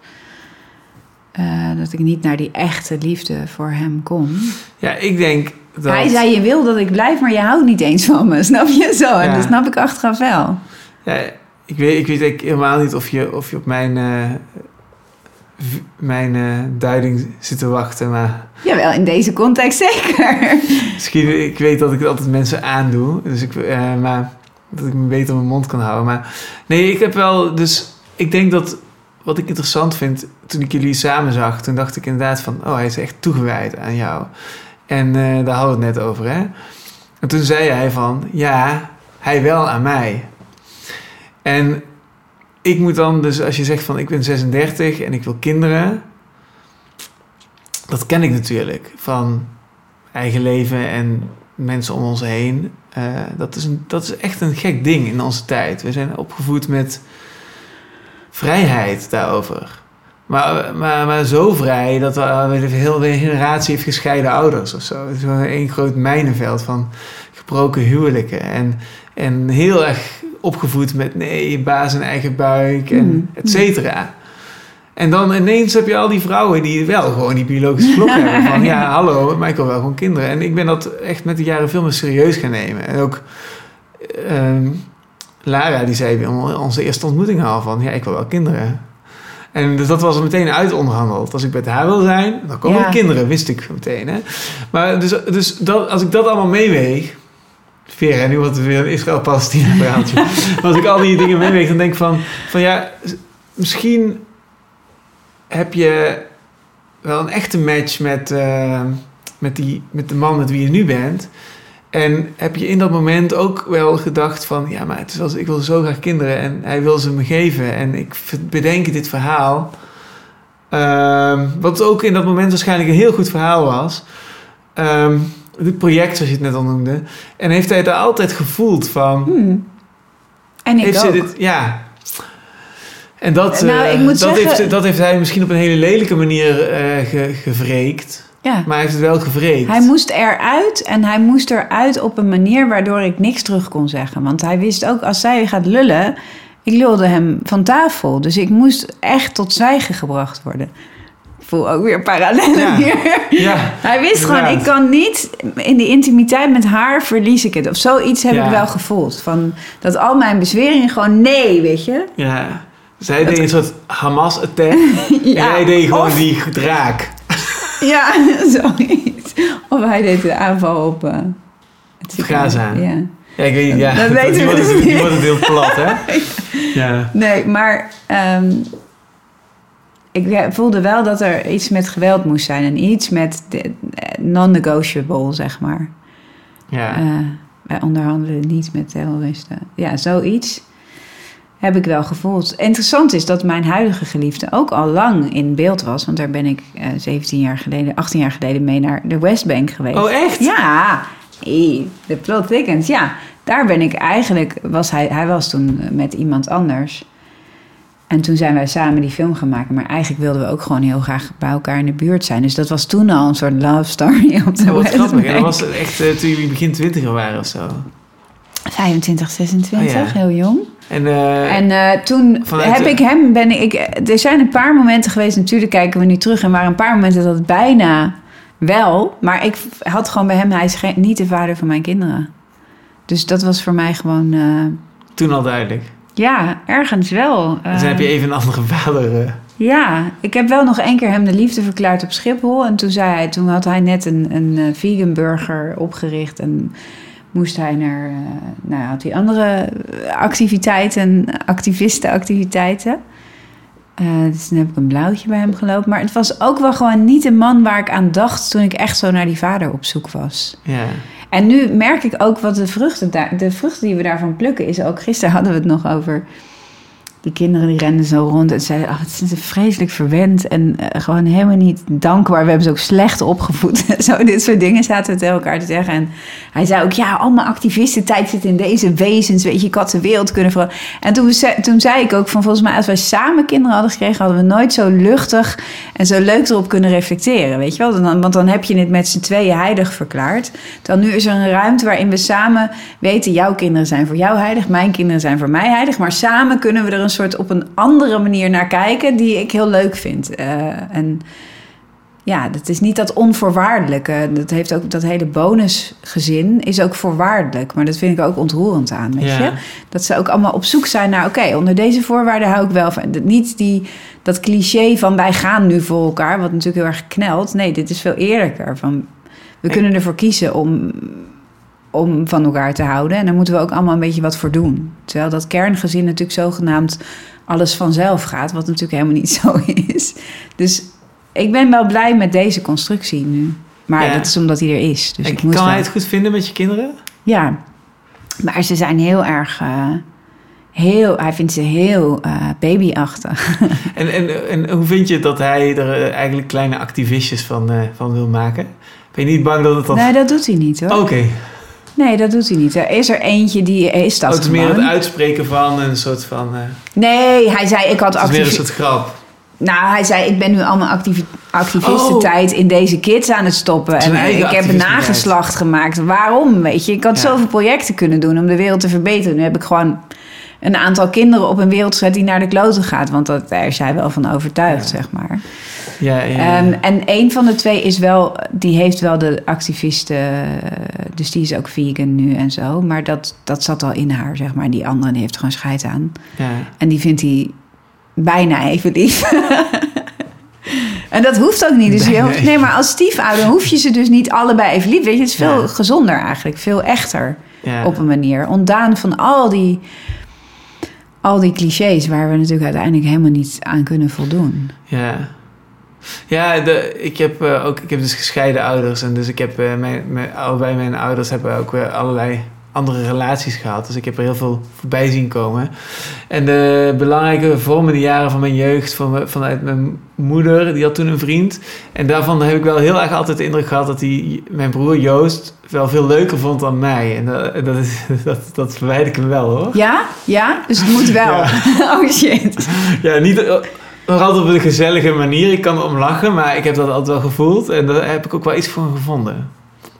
eh, dat ik niet naar die echte liefde voor hem kon. ja ik denk dat... Hij zei: Je wil dat ik blijf, maar je houdt niet eens van me. [laughs] Snap je zo? En Ja. dat snap ik achteraf wel. Ja, ik weet, ik weet eigenlijk helemaal niet of je, of je op mijn, eh, mijn eh, duiding zit te wachten. Maar Jawel, in deze context zeker. misschien, ik weet dat ik het altijd mensen aandoe. Dus ik, eh, maar dat ik me beter mijn mond kan houden. Maar nee, ik heb wel, dus ik denk dat wat ik interessant vind, toen ik jullie samen zag, toen dacht ik inderdaad van, oh, hij is echt toegewijd aan jou. En daar hadden we het net over, hè? En toen zei hij van, ja, hij wel aan mij. En ik moet dan dus, als je zegt van, ik ben 36 en ik wil kinderen, dat ken ik natuurlijk van eigen leven en mensen om ons heen. Eh, dat, is een, dat is echt een gek ding in onze tijd. We zijn opgevoed met vrijheid daarover. Maar, maar, maar zo vrij dat we, de hele generatie heeft gescheiden ouders of zo. Het is gewoon één groot mijnenveld van gebroken huwelijken. En, en heel erg opgevoed met nee, baas en eigen buik en Mm. et cetera. En dan ineens heb je al die vrouwen die wel gewoon die biologische [laughs] klok hebben. Van ja, hallo, maar ik wil wel gewoon kinderen. En ik ben dat echt met de jaren veel meer serieus gaan nemen. En ook ehm, Lara, die zei bij onze eerste ontmoeting al van... Ja, ik wil wel kinderen. En dus dat was er meteen uit onderhandeld. Als ik met haar wil zijn, dan komen Ja. er kinderen, wist ik meteen. Hè? Maar dus, dus dat, als ik dat allemaal meeweeg... Vera, nu wordt het weer een Israël-Palestina verhaaltje. maar [laughs] als ik al die dingen meeweeg, dan denk ik van... van ja, misschien heb je wel een echte match met, eh, met, die, met de man met wie je nu bent. En heb je in dat moment ook wel gedacht van... ja, maar het is als, ik wil zo graag kinderen en hij wil ze me geven. En ik bedenk dit verhaal. Ehm, wat ook in dat moment waarschijnlijk een heel goed verhaal was. Ehm het project, zoals je het net al noemde. En heeft hij daar altijd gevoeld van... Hmm. En ik heeft ook. ze dit, ja. En dat, Nou, eh, ik moet dat, zeggen- heeft, dat heeft hij misschien op een hele lelijke manier ge, gevreekt. Ja. Maar hij heeft het wel gevreekt. Hij moest eruit en hij moest eruit op een manier waardoor ik niks terug kon zeggen. Want hij wist ook, als zij gaat lullen, ik lulde hem van tafel. Dus ik moest echt tot zwijgen gebracht worden. Voel ook weer parallellen Ja. hier. Ja, Hij wist gewoon, ik kan niet in die intimiteit met haar verlies ik het. Of zoiets heb ik wel gevoeld. Van dat al mijn bezweringen gewoon nee, weet je. ja. Zij deed een soort Hamas-attack. [laughs] Ja, en hij deed gewoon of- die draak. Ja, [laughs] zoiets. Of hij deed de aanval op uh, het. Gaza. Ja. Ja, ik weet niet. Ja, Dat weten [laughs] we dus het- Die niet. wordt het heel plat, hè? Ja. Nee, maar ehm, ik voelde wel dat er iets met geweld moest zijn. En iets met eh, non-negotiable, zeg maar. Ja. Eh, wij onderhandelen niet met terroristen. Ja, zoiets heb ik wel gevoeld. Interessant is dat mijn huidige geliefde ook al lang in beeld was. Want daar ben ik eh 17 jaar geleden, 18 jaar geleden mee naar de Westbank geweest. Oh, echt? Ja, hey, de plot thickens. Ja, daar ben ik eigenlijk... Was hij, hij was toen eh, met iemand anders. En toen zijn wij samen die film gaan maken. Maar eigenlijk wilden we ook gewoon heel graag bij elkaar in de buurt zijn. Dus dat was toen al een soort love story op de Oh, wat grappig. En dat was echt eh, toen jullie begin twintiger waren of zo. 25, 26, Oh ja. heel jong. En, eh, En eh, toen heb de- ik hem, ben ik, er zijn een paar momenten geweest, natuurlijk kijken we nu terug, en waren een paar momenten dat het bijna wel, maar ik had gewoon bij hem, hij is geen, niet de vader van mijn kinderen. Dus dat was voor mij gewoon, toen al duidelijk. Ja, ergens wel. En toen heb je Eh, even een andere [laughs] vader. eh, Ja, ik heb wel nog één keer hem de liefde verklaard op Schiphol. En toen zei hij, toen had hij net een, een eh, vegan burger opgericht en moest hij naar, nou ja, had hij andere activiteiten, activistenactiviteiten. Dus toen heb ik een blauwtje bij hem gelopen. Maar het was ook wel gewoon niet een man waar ik aan dacht toen ik echt zo naar die vader op zoek was. ja. En nu merk ik ook wat de vruchten, de vruchten die we daarvan plukken is ook. Gisteren hadden we het nog over. Die kinderen die renden zo rond en zeiden: oh, het is vreselijk verwend en eh, gewoon helemaal niet dankbaar. We hebben ze ook slecht opgevoed. [laughs] zo, dit soort dingen zaten we tegen elkaar te zeggen. En hij zei ook: ja, al mijn activistentijd zit in deze wezens. Weet je, ik had de wereld kunnen veranderen. En toen, toen zei ik ook: van volgens mij, als wij samen kinderen hadden gekregen, hadden we nooit zo luchtig en zo leuk erop kunnen reflecteren. Weet je wel? Want dan heb je het met z'n tweeën heilig verklaard. Dan nu is er een ruimte waarin we samen weten: jouw kinderen zijn voor jou heilig, mijn kinderen zijn voor mij heilig. Maar samen kunnen we er een soort op een andere manier naar kijken, die ik heel leuk vind. Eh, en ja, dat is niet dat onvoorwaardelijke. Dat heeft ook dat hele bonusgezin is ook voorwaardelijk. Maar dat vind ik ook ontroerend aan, weet Ja. je? Dat ze ook allemaal op zoek zijn naar... oké, onder deze voorwaarden hou ik wel van... Niet die, dat cliché van wij gaan nu voor elkaar... wat natuurlijk heel erg knelt. Nee, dit is veel eerlijker. Van, we En- kunnen ervoor kiezen om, om van elkaar te houden. En daar moeten we ook allemaal een beetje wat voor doen. Terwijl dat kerngezin natuurlijk zogenaamd alles vanzelf gaat... wat natuurlijk helemaal niet [laughs] zo is. Dus ik ben wel blij met deze constructie nu. Maar Ja. dat is omdat hij er is. Dus ik moet kan wel- hij het goed vinden met je kinderen? ja, maar ze zijn heel erg. eh, heel, hij vindt ze heel eh, babyachtig. [laughs] En, en, en hoe vind je dat hij er eh, eigenlijk kleine activistjes van, van wil maken? Ben je niet bang dat het dan... Nee, dat doet hij niet hoor. Oké. Nee, dat doet hij niet. Er is er eentje die is dat Oh, het is meer het uitspreken van een soort van... eh, Nee, hij zei ik had het is meer een soort grap. Nou, hij zei ik ben nu allemaal activi activistentijd in deze kids aan het stoppen. En eigen ik heb een nageslacht gemaakt. Waarom? Weet je, ik had Ja. zoveel projecten kunnen doen om de wereld te verbeteren. Nu heb ik gewoon een aantal kinderen op een wereld zet die naar de kloten gaat. Want dat, daar is hij wel van overtuigd, Ja. zeg maar. Ja, ja, ja. Ehm, en een van de twee is wel, die heeft wel de activisten, dus die is ook vegan nu en zo. Maar dat, dat zat al in haar, zeg maar. Die andere die heeft gewoon scheid aan. ja. En die vindt hij bijna even lief. [laughs] en dat hoeft ook niet. Dus Bijna nee, maar als stiefouder hoef je ze dus niet allebei even lief. Weet je, het is veel gezonder eigenlijk. Veel echter op een manier. Ontdaan van al die, al die clichés waar we natuurlijk uiteindelijk helemaal niet aan kunnen voldoen. Ja. Ja, de, ik, heb, eh, ook, ik heb dus gescheiden ouders. En dus ik heb, eh, mijn, mijn, allebei mijn ouders hebben ook weer allerlei andere relaties gehad. Dus ik heb er heel veel voorbij zien komen. En de belangrijke vormende jaren van mijn jeugd, van, vanuit mijn moeder, die had toen een vriend. En daarvan heb ik wel heel erg altijd de indruk gehad dat hij mijn broer Joost wel veel leuker vond dan mij. En dat, dat, is, [laughs] dat, dat verwijder ik hem wel hoor. Ja? Ja? Dus het moet wel. [laughs] oh shit. Ja, niet nog altijd op een gezellige manier. Ik kan er om lachen, maar ik heb dat altijd wel gevoeld. En daar heb ik ook wel iets van gevonden.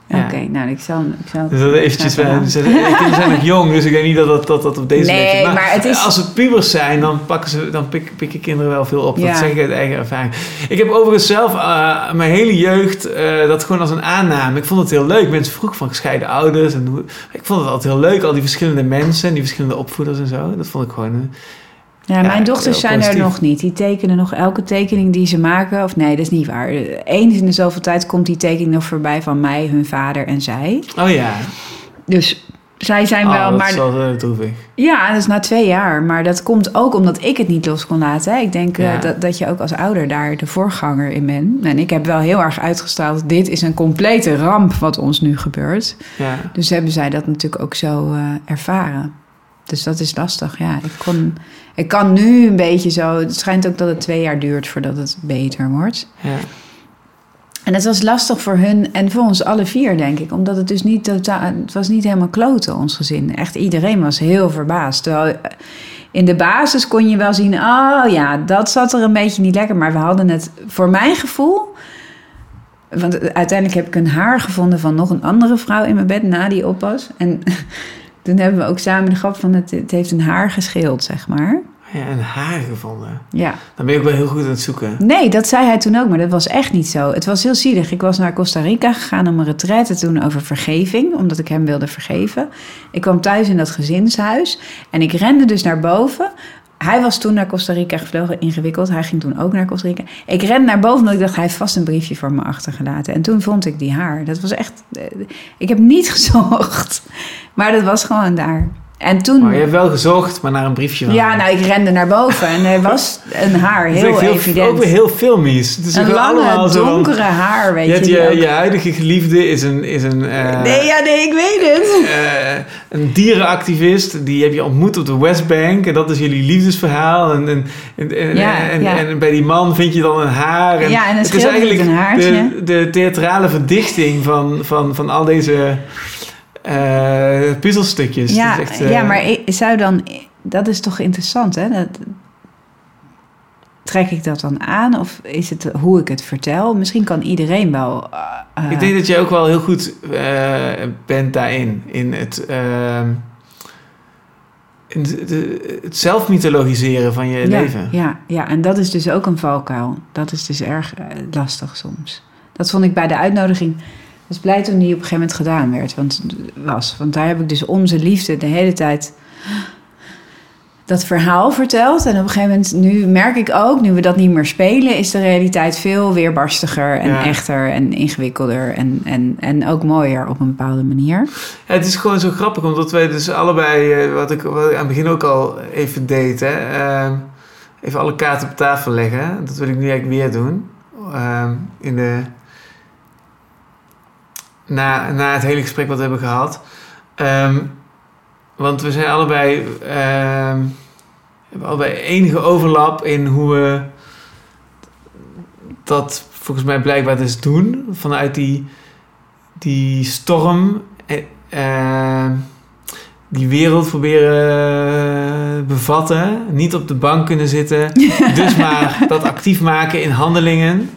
Ja. Oké, nou, ik zal, ik zal Dus dat eventjes, eh, ze- de kinderen zijn nog jong, dus ik denk niet dat dat, dat, dat op deze Nee, leeftijd... maar het is- Als ze pubers zijn, dan, pakken ze, dan pik, pikken kinderen wel veel op. Ja. Dat zeg ik uit eigen ervaring. Ik heb overigens zelf eh, mijn hele jeugd eh, dat gewoon als een aanname. Ik vond het heel leuk. Mensen vroegen van gescheiden ouders. En ik vond het altijd heel leuk, al die verschillende mensen, die verschillende opvoeders en zo. Dat vond ik gewoon... Ja, Ja, mijn dochters zijn er nog niet. Die tekenen nog elke tekening die ze maken. Of nee, dat is niet waar. Eens in de zoveel tijd komt die tekening nog voorbij van mij, hun vader en zij. Oh ja, Dus zij zijn oh, wel. dat Maar is wel droevig. ja, dat is na twee jaar. Maar dat komt ook omdat ik het niet los kon laten. hè. Ik denk eh, dat, dat je ook als ouder daar de voorganger in bent. En ik heb wel heel erg uitgestraald. Dit is een complete ramp wat ons nu gebeurt. Ja. Dus hebben zij dat natuurlijk ook zo eh, ervaren. Dus dat is lastig, ja. Ik, kon, ik kan nu een beetje zo... Het schijnt ook dat het twee jaar duurt voordat het beter wordt. Ja. En het was lastig voor hun en voor ons alle vier, denk ik. Omdat het dus niet totaal... Het was niet helemaal kloten, ons gezin. Echt iedereen was heel verbaasd. Terwijl eh, in de basis kon je wel zien... Oh ja, dat zat er een beetje niet lekker. Maar we hadden het, voor mijn gevoel... Want uiteindelijk heb ik een haar gevonden van nog een andere vrouw in mijn bed na die op was. En toen hebben we ook samen de grap van het, het heeft een haar gescheeld, zeg maar. ja, een haar gevonden. Ja. Dan ben je ook wel heel goed aan het zoeken. Nee, dat zei hij toen ook, maar dat was echt niet zo. Het was heel zielig. Ik was naar Costa Rica gegaan om een retraite te doen over vergeving, omdat ik hem wilde vergeven. Ik kwam thuis in dat gezinshuis en ik rende dus naar boven. Hij was toen naar Costa Rica gevlogen, ingewikkeld. Hij ging toen ook naar Costa Rica. Ik rende naar boven omdat ik dacht, hij heeft vast een briefje voor me achtergelaten. En toen vond ik die haar. Dat was echt... eh, Ik heb niet [laughs] gezocht, maar dat was gewoon daar. En toen... Maar je hebt wel gezocht, maar naar een briefje van Ja, nou, ik rende naar boven en er was een haar, heel echt evident. Ook weer heel filmisch. Het is Een lange, zo donkere haar, weet Je je. je, je huidige geliefde is een, is een, eh, Nee, ja, nee, ik weet het. eh, een dierenactivist. Die heb je ontmoet op de Westbank. En dat is jullie liefdesverhaal. En, en, en, en, Ja, en, ja. en bij die man vind je dan een haar. En Ja, en een het is eigenlijk een haartje. de, de theatrale verdichting van, van, van al deze eh, puzzelstukjes. Ja, echt, eh, ja, maar ik zou dan... Dat is toch interessant, hè? Dat, trek ik dat dan aan? Of is het hoe ik het vertel? Misschien kan iedereen wel... eh, Ik denk dat je ook wel heel goed eh, bent daarin. In het, ehm, in de- het zelfmythologiseren van je ja, leven. Ja, ja, en dat is dus ook een valkuil. Dat is dus erg eh, lastig soms. Dat vond ik bij de uitnodiging... Was blij toen die op een gegeven moment gedaan werd. Want, was, want daar heb ik dus onze liefde de hele tijd dat verhaal verteld. En op een gegeven moment, nu merk ik ook, nu we dat niet meer spelen, is de realiteit veel weerbarstiger en Ja. echter en ingewikkelder en, en, en ook mooier op een bepaalde manier. Ja, het is gewoon zo grappig, omdat wij dus allebei, eh, wat, ik, wat ik aan het begin ook al even deed, hè, ehm, even alle kaarten op tafel leggen. Dat wil ik nu eigenlijk weer doen. Ehm, in de, na, na het hele gesprek wat we hebben gehad. Ehm, want we zijn allebei, ehm, hebben allebei enige overlap in hoe we dat volgens mij blijkbaar dus doen. Vanuit die, die storm eh, eh, die wereld proberen bevatten. Niet op de bank kunnen zitten. [laughs] dus maar dat actief maken in handelingen.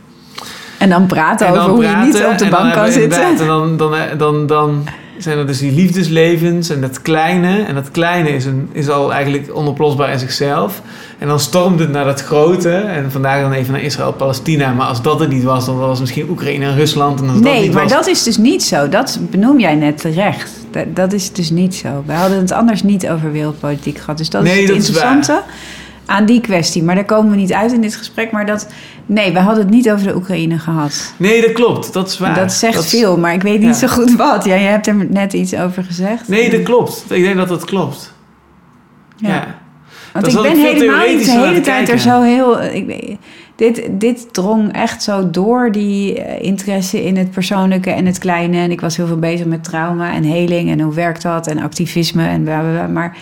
En dan praten En over hoe je niet op de bank kan zitten. En dan, dan, dan, dan, dan zijn er dus die liefdeslevens en dat kleine. En dat kleine is, een, is al eigenlijk onoplosbaar in zichzelf. En dan stormt het naar dat grote. En vandaag dan even naar Israël-Palestina. Maar als dat het niet was, dan was het misschien Oekraïne en Rusland. En als dat Nee, niet maar was, dat is dus niet zo. Dat benoem jij net terecht. Dat, dat is dus niet zo. We hadden het anders niet over wereldpolitiek gehad. Dus dat Nee, is het dat is interessante aan die kwestie. Maar daar komen we niet uit in dit gesprek. Maar dat, nee, we hadden het niet over de Oekraïne gehad. Nee, dat klopt. Dat is waar. dat zegt is- veel, maar ik weet niet ja. zo goed wat. Ja, je hebt er net iets over gezegd. Nee, dat klopt. Ik denk dat dat klopt. Ja. Ja. Want Dat ik ben veel helemaal niet de hele tijd er zo heel... Ik, weet- dit, dit drong echt zo door, die eh, interesse in het persoonlijke en het kleine. En ik was heel veel bezig met trauma en heling en hoe werkt dat en activisme en bla bla bla. Maar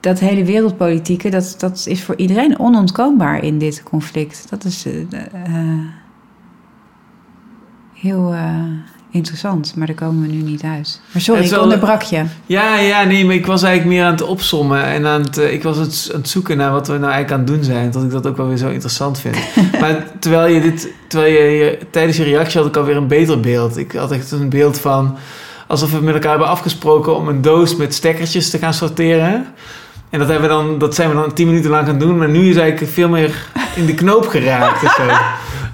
dat hele wereldpolitieke, dat, dat is voor iedereen onontkoombaar in dit conflict. Dat is eh, eh, heel eh, interessant, maar daar komen we nu niet uit. Maar sorry, ik onderbrak je. Ja, ja, nee, maar ik was eigenlijk meer aan het opsommen. En aan het, ik was het, aan het zoeken naar wat we nou eigenlijk aan het doen zijn. Dat ik dat ook wel weer zo interessant vind. [laughs] maar terwijl je dit, terwijl je, je- tijdens je reactie had ik alweer een beter beeld. Ik had echt een beeld van alsof we met elkaar hebben afgesproken om een doos met stekkertjes te gaan sorteren. En dat, hebben we dan, dat zijn we dan tien minuten lang gaan doen. Maar nu is eigenlijk veel meer in de knoop geraakt. of zo. [laughs]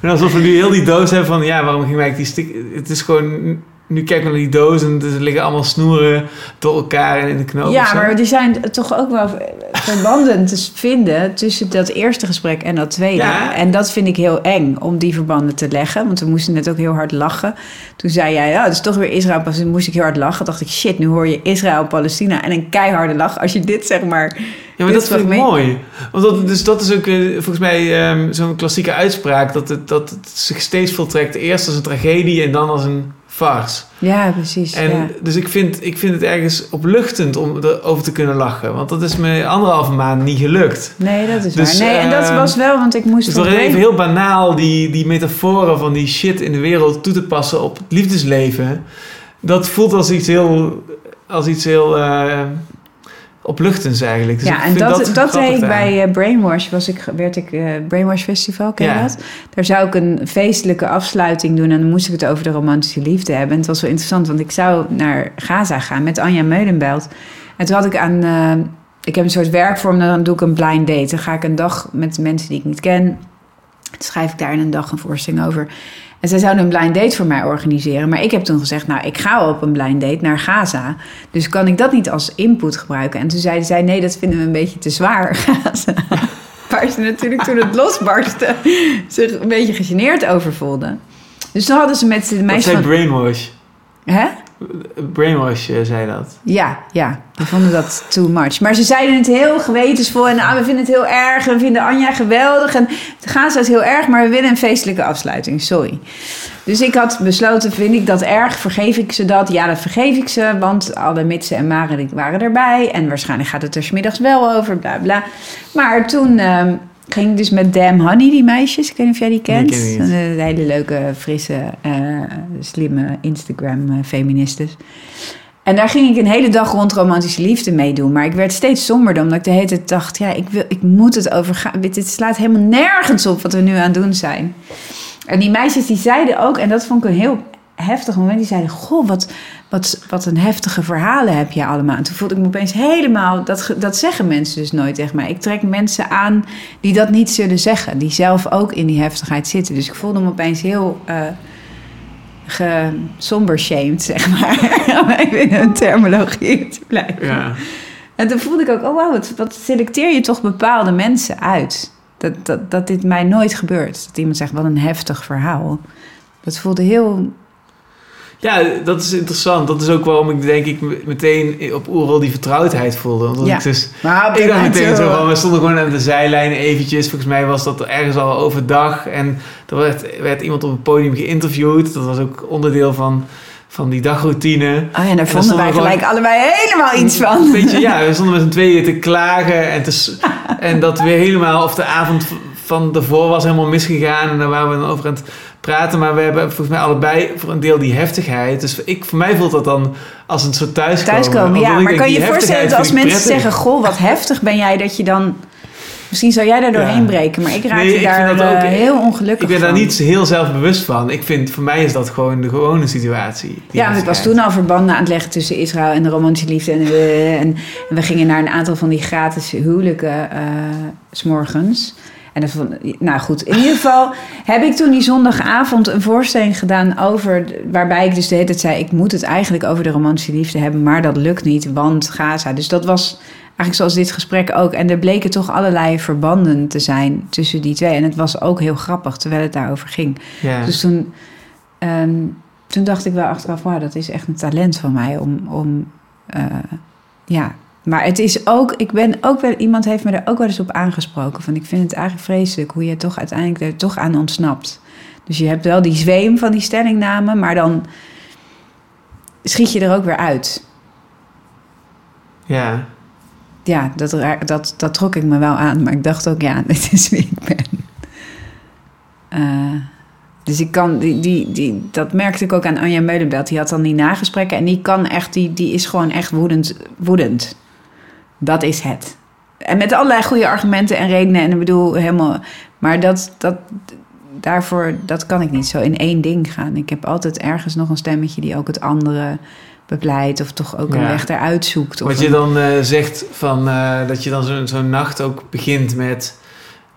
En alsof we nu heel die doos hebben van... Ja, waarom wij eigenlijk die stik... Het is gewoon... Nu kijken we naar die doos en er liggen allemaal snoeren door elkaar en in de knoop. Ja, maar er zijn toch ook wel verbanden te vinden tussen dat eerste gesprek en dat tweede. Ja. En dat vind ik heel eng om die verbanden te leggen. Want we moesten net ook heel hard lachen. Toen zei jij, ja, het is toch weer Israël. Palestina. moest ik heel hard lachen. dacht ik, shit, nu hoor je Israël, Palestina. En een keiharde lach als je dit zeg maar. Ja, maar dat vind ik mooi. Want dat, dus dat is ook eh, volgens mij ehm, zo'n klassieke uitspraak... Dat het, dat het zich steeds voltrekt. Eerst als een tragedie en dan als een farce. Ja, precies. En ja. dus ik vind, ik vind het ergens opluchtend om erover te kunnen lachen. Want dat is me anderhalve maand niet gelukt. Nee, dat is Dus, waar. Nee, en dat eh, was wel, want ik moest Dus voor door even heel banaal die, die metaforen van die shit in de wereld toe te passen op het liefdesleven. Dat voelt als iets heel, als iets heel eh, opluchtends eigenlijk. Dus ja, en dat, dat, deed ik bij eh, Brainwash. Was ik, werd ik eh, Brainwash Festival, ken je Ja. dat? Daar zou ik een feestelijke afsluiting doen en dan moest ik het over de romantische liefde hebben. En het was wel interessant, want ik zou naar Gaza gaan met Anja Meulenbelt. En toen had ik aan, eh, ik heb een soort werkvorm, dan doe ik een blind date. Dan ga ik een dag met mensen die ik niet ken. Dan schrijf ik daar in een dag een voorstelling over. En zij zouden een blind date voor mij organiseren. Maar ik heb toen gezegd, nou, ik ga op een blind date naar Gaza. Dus kan ik dat niet als input gebruiken? En toen zeiden zij, nee, dat vinden we een beetje te zwaar, [laughs] Gaza. Waar ze natuurlijk toen het losbarstte zich een beetje gegeneerd over voelden. Dus toen hadden ze met de Dat meisjes zei van... Brainwash. Hè? Brainwash eh, zei dat. Ja, ja, die vonden dat too much. Maar ze zeiden het heel gewetensvol en ah, we vinden het heel erg. We vinden Anja geweldig en Gaza is heel erg, maar we willen een feestelijke afsluiting. Sorry. Dus ik had besloten, vind ik dat erg? Vergeef ik ze dat? Ja, dat vergeef ik ze, want alle mitsen en maren waren erbij. En waarschijnlijk gaat het er 's middags wel over, bla bla. Maar toen ehm, ging dus met Damn Honey, die meisjes. Ik weet niet of jij die kent. ken niet. Een hele leuke, frisse, eh, slimme Instagram-feministes. En daar ging ik een hele dag rond romantische liefde meedoen. Maar ik werd steeds somberder, omdat ik de hele tijd dacht... ja, ik, wil, ik moet het over gaan. Dit dit slaat helemaal nergens op wat we nu aan het doen zijn. En die meisjes die zeiden ook, en dat vond ik een heel heftig moment... die zeiden, goh, wat, wat, wat een heftige verhalen heb je allemaal. En toen voelde ik me opeens helemaal... Dat, dat zeggen mensen dus nooit tegen mij. Ik trek mensen aan die dat niet zullen zeggen. Die zelf ook in die heftigheid zitten. Dus ik voelde me opeens heel... eh gesombershamed, zeg maar. [laughs] Om even in een terminologie te blijven. Ja. En toen voelde ik ook, oh wow, wat, wat selecteer je toch bepaalde mensen uit? Dat, dat, dat dit mij nooit gebeurt. Dat iemand zegt, wat een heftig verhaal. Dat voelde heel... ja, dat is interessant. Dat is ook waarom ik denk ik meteen op Oerol die vertrouwdheid voelde. Omdat Ja. ik dus Maar Ik dacht meteen zo van, we stonden gewoon aan de zijlijn eventjes. Volgens mij was dat ergens al overdag. En er werd, werd iemand op het podium geïnterviewd. Dat was ook onderdeel van, van die dagroutine. Oh ja, en daar vonden wij gelijk allebei helemaal iets van. Een beetje, ja, [laughs] we stonden met z'n tweeën te klagen. En, te, en dat weer helemaal, of de avond van daarvoor was helemaal misgegaan. En daar waren we dan over aan het praten. Maar we hebben volgens mij allebei voor een deel die heftigheid. Dus ik, voor mij voelt dat dan als een soort thuiskomen. Thuiskomen, ja. Maar denk, kan je je voorstellen dat als mensen prettig. zeggen... goh, wat heftig ben jij dat je dan... Misschien zou jij daar doorheen Ja. breken, maar ik raakte Nee, vind daar dat ook- eh, heel ongelukkig Ik ben daar niet heel zelfbewust van. Ik vind, voor mij is dat gewoon de gewone situatie. Ja, want ik was toen al verbanden aan het leggen tussen Israël en de romantische liefde. En we, en, en we gingen naar een aantal van die gratis huwelijken eh, s s'morgens. En dat vond, nou goed, in ieder geval heb ik toen die zondagavond een voorstelling gedaan over... waarbij ik dus de hele tijd zei, ik moet het eigenlijk over de romantische liefde hebben... maar dat lukt niet, want Gaza. Dus dat was eigenlijk zoals dit gesprek ook. En er bleken toch allerlei verbanden te zijn tussen die twee. En het was ook heel grappig, terwijl het daarover ging. Dus toen, ehm, toen dacht ik wel achteraf, wauw, dat is echt een talent van mij om, om eh, ja. Maar het is ook, ik ben ook wel, iemand heeft me er ook wel eens op aangesproken. Van ik vind het eigenlijk vreselijk hoe je toch uiteindelijk er toch aan ontsnapt. Dus je hebt wel die zweem van die stellingname, maar dan schiet je er ook weer uit. ja. Ja, dat, dat, dat trok ik me wel aan. Maar ik dacht ook, ja, [laughs] dit is wie ik ben. Eh, dus ik kan, die, die, die, dat merkte ik ook aan Anja Meulenbelt. Die had dan die nagesprekken en die kan echt, die, die is gewoon echt woedend. woedend. Dat is het. En met allerlei goede argumenten en redenen. En ik bedoel, helemaal. Maar dat, dat, daarvoor, dat kan ik niet zo in één ding gaan. Ik heb altijd ergens nog een stemmetje die ook het andere bepleit. Of toch ook een weg eruit zoekt. Of Wat je een- dan eh, zegt van eh, dat je dan zo'n nacht ook begint met.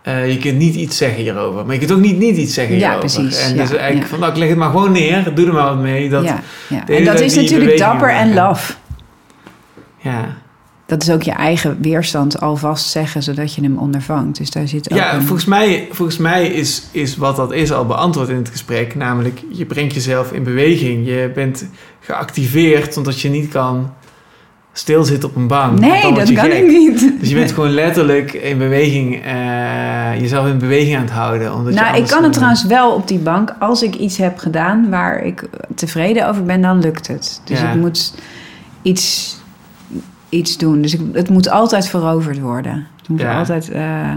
eh, je kunt niet iets zeggen hierover, maar je kunt ook niet niet iets zeggen Ja, hierover. precies, En ja, dus eigenlijk ja. van, nou, ik leg het maar gewoon neer, doe er maar wat mee. Dat, En dat is natuurlijk dapper en laf. ja. Dat is ook je eigen weerstand alvast zeggen, zodat je hem ondervangt. Dus daar zit ook Ja, een- volgens mij, volgens mij is, is wat dat is al beantwoord in het gesprek. Namelijk, je brengt jezelf in beweging. Je bent geactiveerd omdat je niet kan stilzitten op een bank. Nee, dat kan gek. ik niet. Dus je bent gewoon letterlijk in beweging, eh, jezelf in beweging aan het houden. Omdat je Nou, ik kan het trouwens wel op die bank. Als ik iets heb gedaan waar ik tevreden over ben, dan lukt het. Dus Ja. ik moet iets, iets doen. Dus ik, het moet altijd veroverd worden. Het moet Ja. altijd... eh,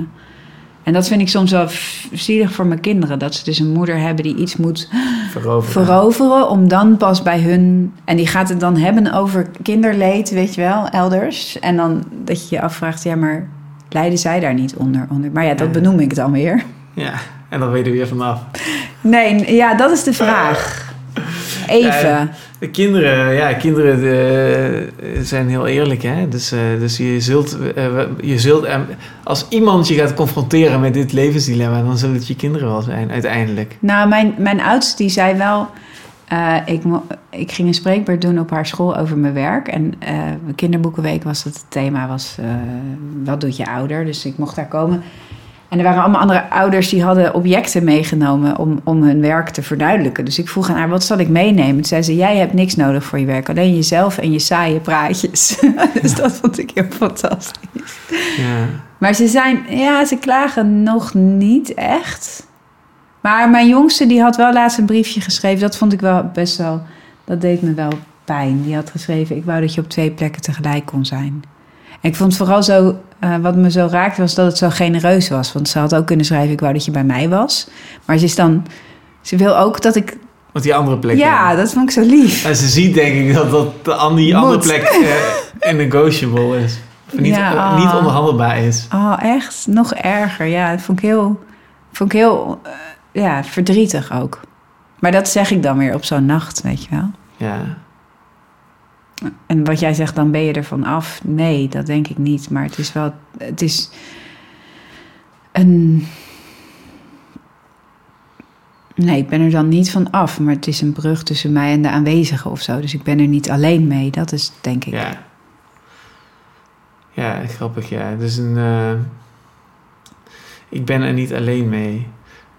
en dat vind ik soms wel zielig voor mijn kinderen. Dat ze dus een moeder hebben die iets moet veroveren. veroveren om dan pas bij hun... En die gaat het dan hebben over kinderleed, weet je wel, elders. En dan dat je je afvraagt, ja, maar lijden zij daar niet onder? onder? Maar ja, dat Ja. benoem ik dan weer. Ja, en dan weet je er weer vanaf. Nee, ja, dat is de vraag. Even. Ja, De kinderen, ja, kinderen eh, zijn heel eerlijk, hè. Dus, eh, dus je zult, eh, je zult als iemand je gaat confronteren met dit levensdilemma, dan zullen het je kinderen wel zijn, uiteindelijk. Nou, mijn, mijn oudste die zei wel... ik, ik ging een spreekbeurt doen op haar school over mijn werk. En kinderboekenweek was het, het thema was... wat doet je ouder? Dus ik mocht daar komen. En er waren allemaal andere ouders die hadden objecten meegenomen... om, om hun werk te verduidelijken. Dus ik vroeg aan haar, wat zal ik meenemen? Toen zei ze, jij hebt niks nodig voor je werk. Alleen jezelf en je saaie praatjes. [laughs] dus dat vond ik heel fantastisch. Ja. Maar ze zijn, ja, ze klagen nog niet echt. Maar mijn jongste, die had wel laatst een briefje geschreven. Dat vond ik wel best wel, dat deed me wel pijn. Die had geschreven, ik wou dat je op twee plekken tegelijk kon zijn. En ik vond vooral zo, eh, wat me zo raakte, was dat het zo genereus was. Want ze had ook kunnen schrijven, ik wou dat je bij mij was. Maar ze is dan, ze wil ook dat ik, Want die andere plek. ja, dat vond ik zo lief. En ze ziet denk ik dat, dat de, an- die andere plek eh negotiable is. Of niet, Ja, eh, ah. niet onderhandelbaar is. Oh, echt? Nog erger. Ja, dat vond ik heel, vond ik heel eh, ja, verdrietig ook. Maar dat zeg ik dan weer op zo'n nacht, weet je wel. Ja. En wat jij zegt, dan ben je ervan af. Nee, dat denk ik niet. Maar het is wel, het is een... Nee, ik ben er dan niet van af. Maar het is een brug tussen mij en de aanwezigen of zo. Dus ik ben er niet alleen mee. Dat is denk ik. Ja. Ja, grappig, ja. Dus een... eh, ik ben er niet alleen mee.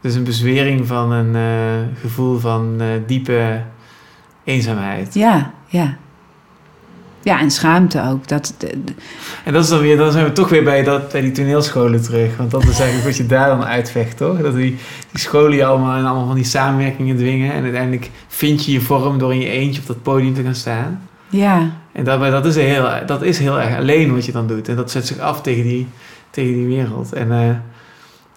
Dus een bezwering van een eh, gevoel van eh, diepe eenzaamheid. Ja, ja. Ja, en schaamte ook. Dat, de- de- En dat is dan weer, dan zijn we toch weer bij, dat, bij die toneelscholen terug. Want dat is eigenlijk wat je daar dan uitvecht, toch? Dat die, die scholen je allemaal en allemaal van die samenwerkingen dwingen. En uiteindelijk vind je je vorm door in je eentje op dat podium te gaan staan. ja, En daarbij, dat, is heel, dat is heel erg alleen wat je dan doet. En dat zet zich af tegen die, tegen die wereld. En, eh,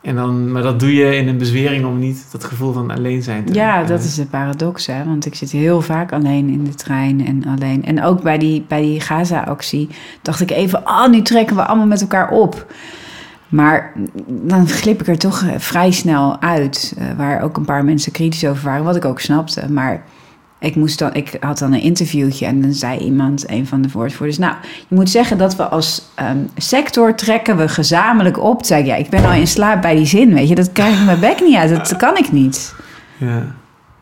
en dan, maar dat doe je in een bezwering om niet dat gevoel van alleen zijn te Ja, dat is de paradox, hè. Want ik zit heel vaak alleen in de trein en alleen. En ook bij die, bij die Gaza-actie dacht ik even... oh, nu trekken we allemaal met elkaar op. Maar dan glip ik er toch eh, vrij snel uit. eh, waar ook een paar mensen kritisch over waren, wat ik ook snapte. Maar ik, moest dan, ik had dan een interviewtje en dan zei iemand, een van de woordvoerders... Nou, je moet zeggen dat we als ehm, sector trekken we gezamenlijk op. Toen zei ik, ja, ik ben al in slaap bij die zin, weet je. Dat krijg ik mijn bek niet uit, dat kan ik niet. Ja.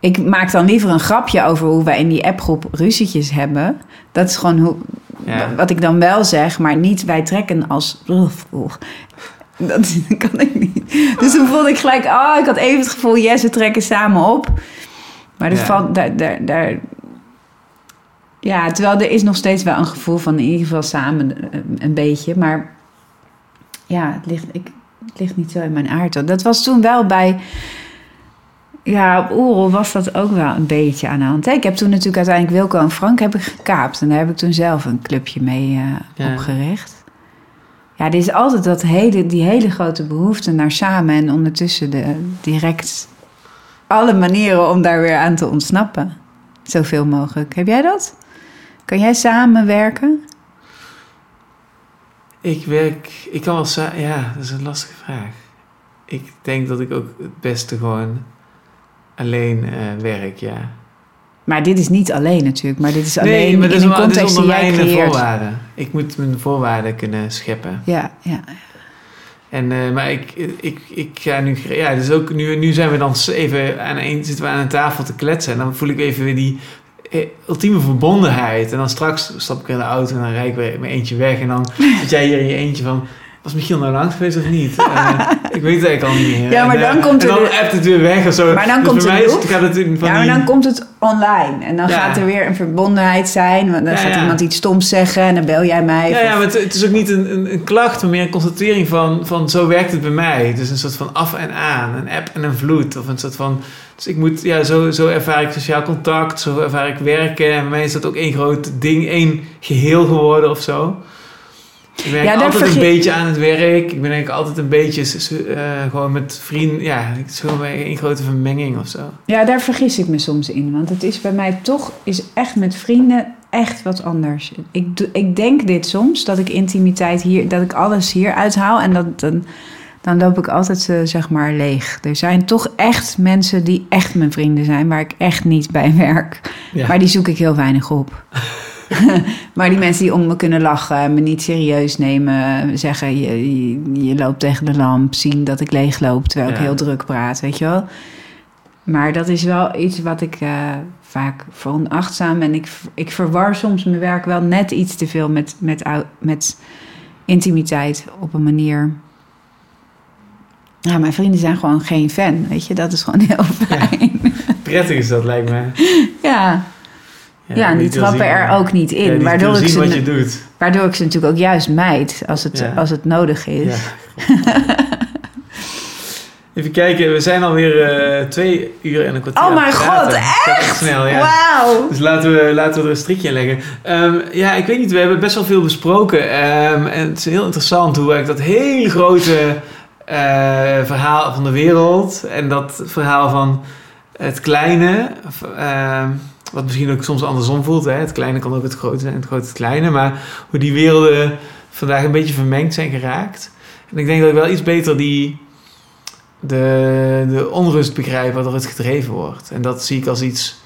Ik maak dan liever een grapje over hoe wij in die appgroep ruzietjes hebben. Dat is gewoon hoe, Ja. wat ik dan wel zeg, maar niet wij trekken als. Dat [laughs] kan ik niet. Dus toen voelde ik gelijk, oh, ik had even het gevoel, yes, we trekken samen op. Maar dat Ja. valt daar, daar, daar. Ja, terwijl er is nog steeds wel een gevoel van in ieder geval samen eh, een beetje. Maar ja, het ligt, ik, het ligt niet zo in mijn aard. Dat was toen wel bij. Ja, op Oerol was dat ook wel een beetje aan de hand. hè. Ik heb toen natuurlijk uiteindelijk Wilco en Frank heb ik gekaapt. En daar heb ik toen zelf een clubje mee eh, Ja. opgericht. Ja, er is altijd dat hele, die hele grote behoefte naar samen. En ondertussen de, direct alle manieren om daar weer aan te ontsnappen. Zoveel mogelijk. Heb jij dat? Kan jij samenwerken? Ik werk, ik kan wel sa- ja, dat is een lastige vraag. Ik denk dat ik ook het beste gewoon alleen eh, werk, ja. Maar dit is niet alleen natuurlijk. Maar dit is alleen nee, maar dat in is, een context onder die jij mijn creëert. voorwaarden. Ik moet mijn voorwaarden kunnen scheppen. Ja, ja. En, eh, maar ik, ik, ik ga nu, ja, dus ook nu, nu zijn we dan even aan een, zitten we aan een tafel te kletsen. En dan voel ik even weer die eh, ultieme verbondenheid. En dan straks stap ik in de auto en dan rijd ik weer mijn eentje weg. En dan [laughs] zit jij hier in je eentje van, was Michiel nou langs geweest of niet? Eh, [laughs] ik weet het eigenlijk al niet meer. Ja, maar En, dan eh, komt En er dan de- appt het weer weg of zo. Maar dan dus komt loop. gaat het in van ja, maar die- dan komt het online. En dan Ja. gaat er weer een verbondenheid zijn. Want dan Ja, gaat ja. iemand iets stoms zeggen en dan bel jij mij. Ja, Of- ja, maar het, het is ook niet een, een, een klacht, maar meer een constatering van, van zo werkt het bij mij. Dus een soort van af en aan, een app en een vloed. Of een soort van. Dus ik moet, ja, zo, zo ervaar ik sociaal contact, zo ervaar ik werken. En bij mij is dat ook één groot ding, één geheel geworden of zo. Ik ben Ja, altijd een beetje aan het werk. Ik ben eigenlijk altijd een beetje eh, gewoon met vrienden. Ja, het is gewoon één grote vermenging of zo. Ja, daar vergis ik me soms in. Want het is bij mij toch, is echt met vrienden echt wat anders. Ik, ik denk dit soms, dat ik intimiteit hier, dat ik alles hier uithaal. En dat, dan, dan loop ik altijd, eh, zeg maar, leeg. Er zijn toch echt mensen die echt mijn vrienden zijn, waar ik echt niet bij werk. Ja. Maar die zoek ik heel weinig op. [laughs] [laughs] maar die mensen die om me kunnen lachen, me niet serieus nemen, zeggen je, je, je loopt tegen de lamp, zien dat ik leegloop terwijl ik heel druk praat, weet je wel. Maar dat is wel iets wat ik eh, vaak veronachtzaam en ik, ik verwar soms mijn werk wel net iets te veel met, met, met intimiteit op een manier. Ja, mijn vrienden zijn gewoon geen fan, weet je, dat is gewoon heel fijn. Prettig is dat, lijkt me. [laughs] Ja, ja, en die trappen zien- er ook niet in. Ja, waardoor, ik ze, wat je doet. waardoor ik ze natuurlijk ook juist mijd als het, Ja. als het nodig is. Ja. [laughs] Even kijken, we zijn alweer eh twee uur en een kwartier. Oh mijn god, echt snel, ja. Wauw! Dus laten we, laten we er een strikje in leggen. Ehm, ja, ik weet niet, we hebben best wel veel besproken. Ehm, en het is heel interessant hoe eigenlijk dat hele grote eh, verhaal van de wereld... en dat verhaal van het kleine... ehm, wat misschien ook soms andersom voelt. Hè? Het kleine kan ook het grote zijn, het grote het kleine. Maar hoe die werelden vandaag een beetje vermengd zijn geraakt. En ik denk dat ik wel iets beter die... De, de onrust begrijp waardoor het gedreven wordt. En dat zie ik als iets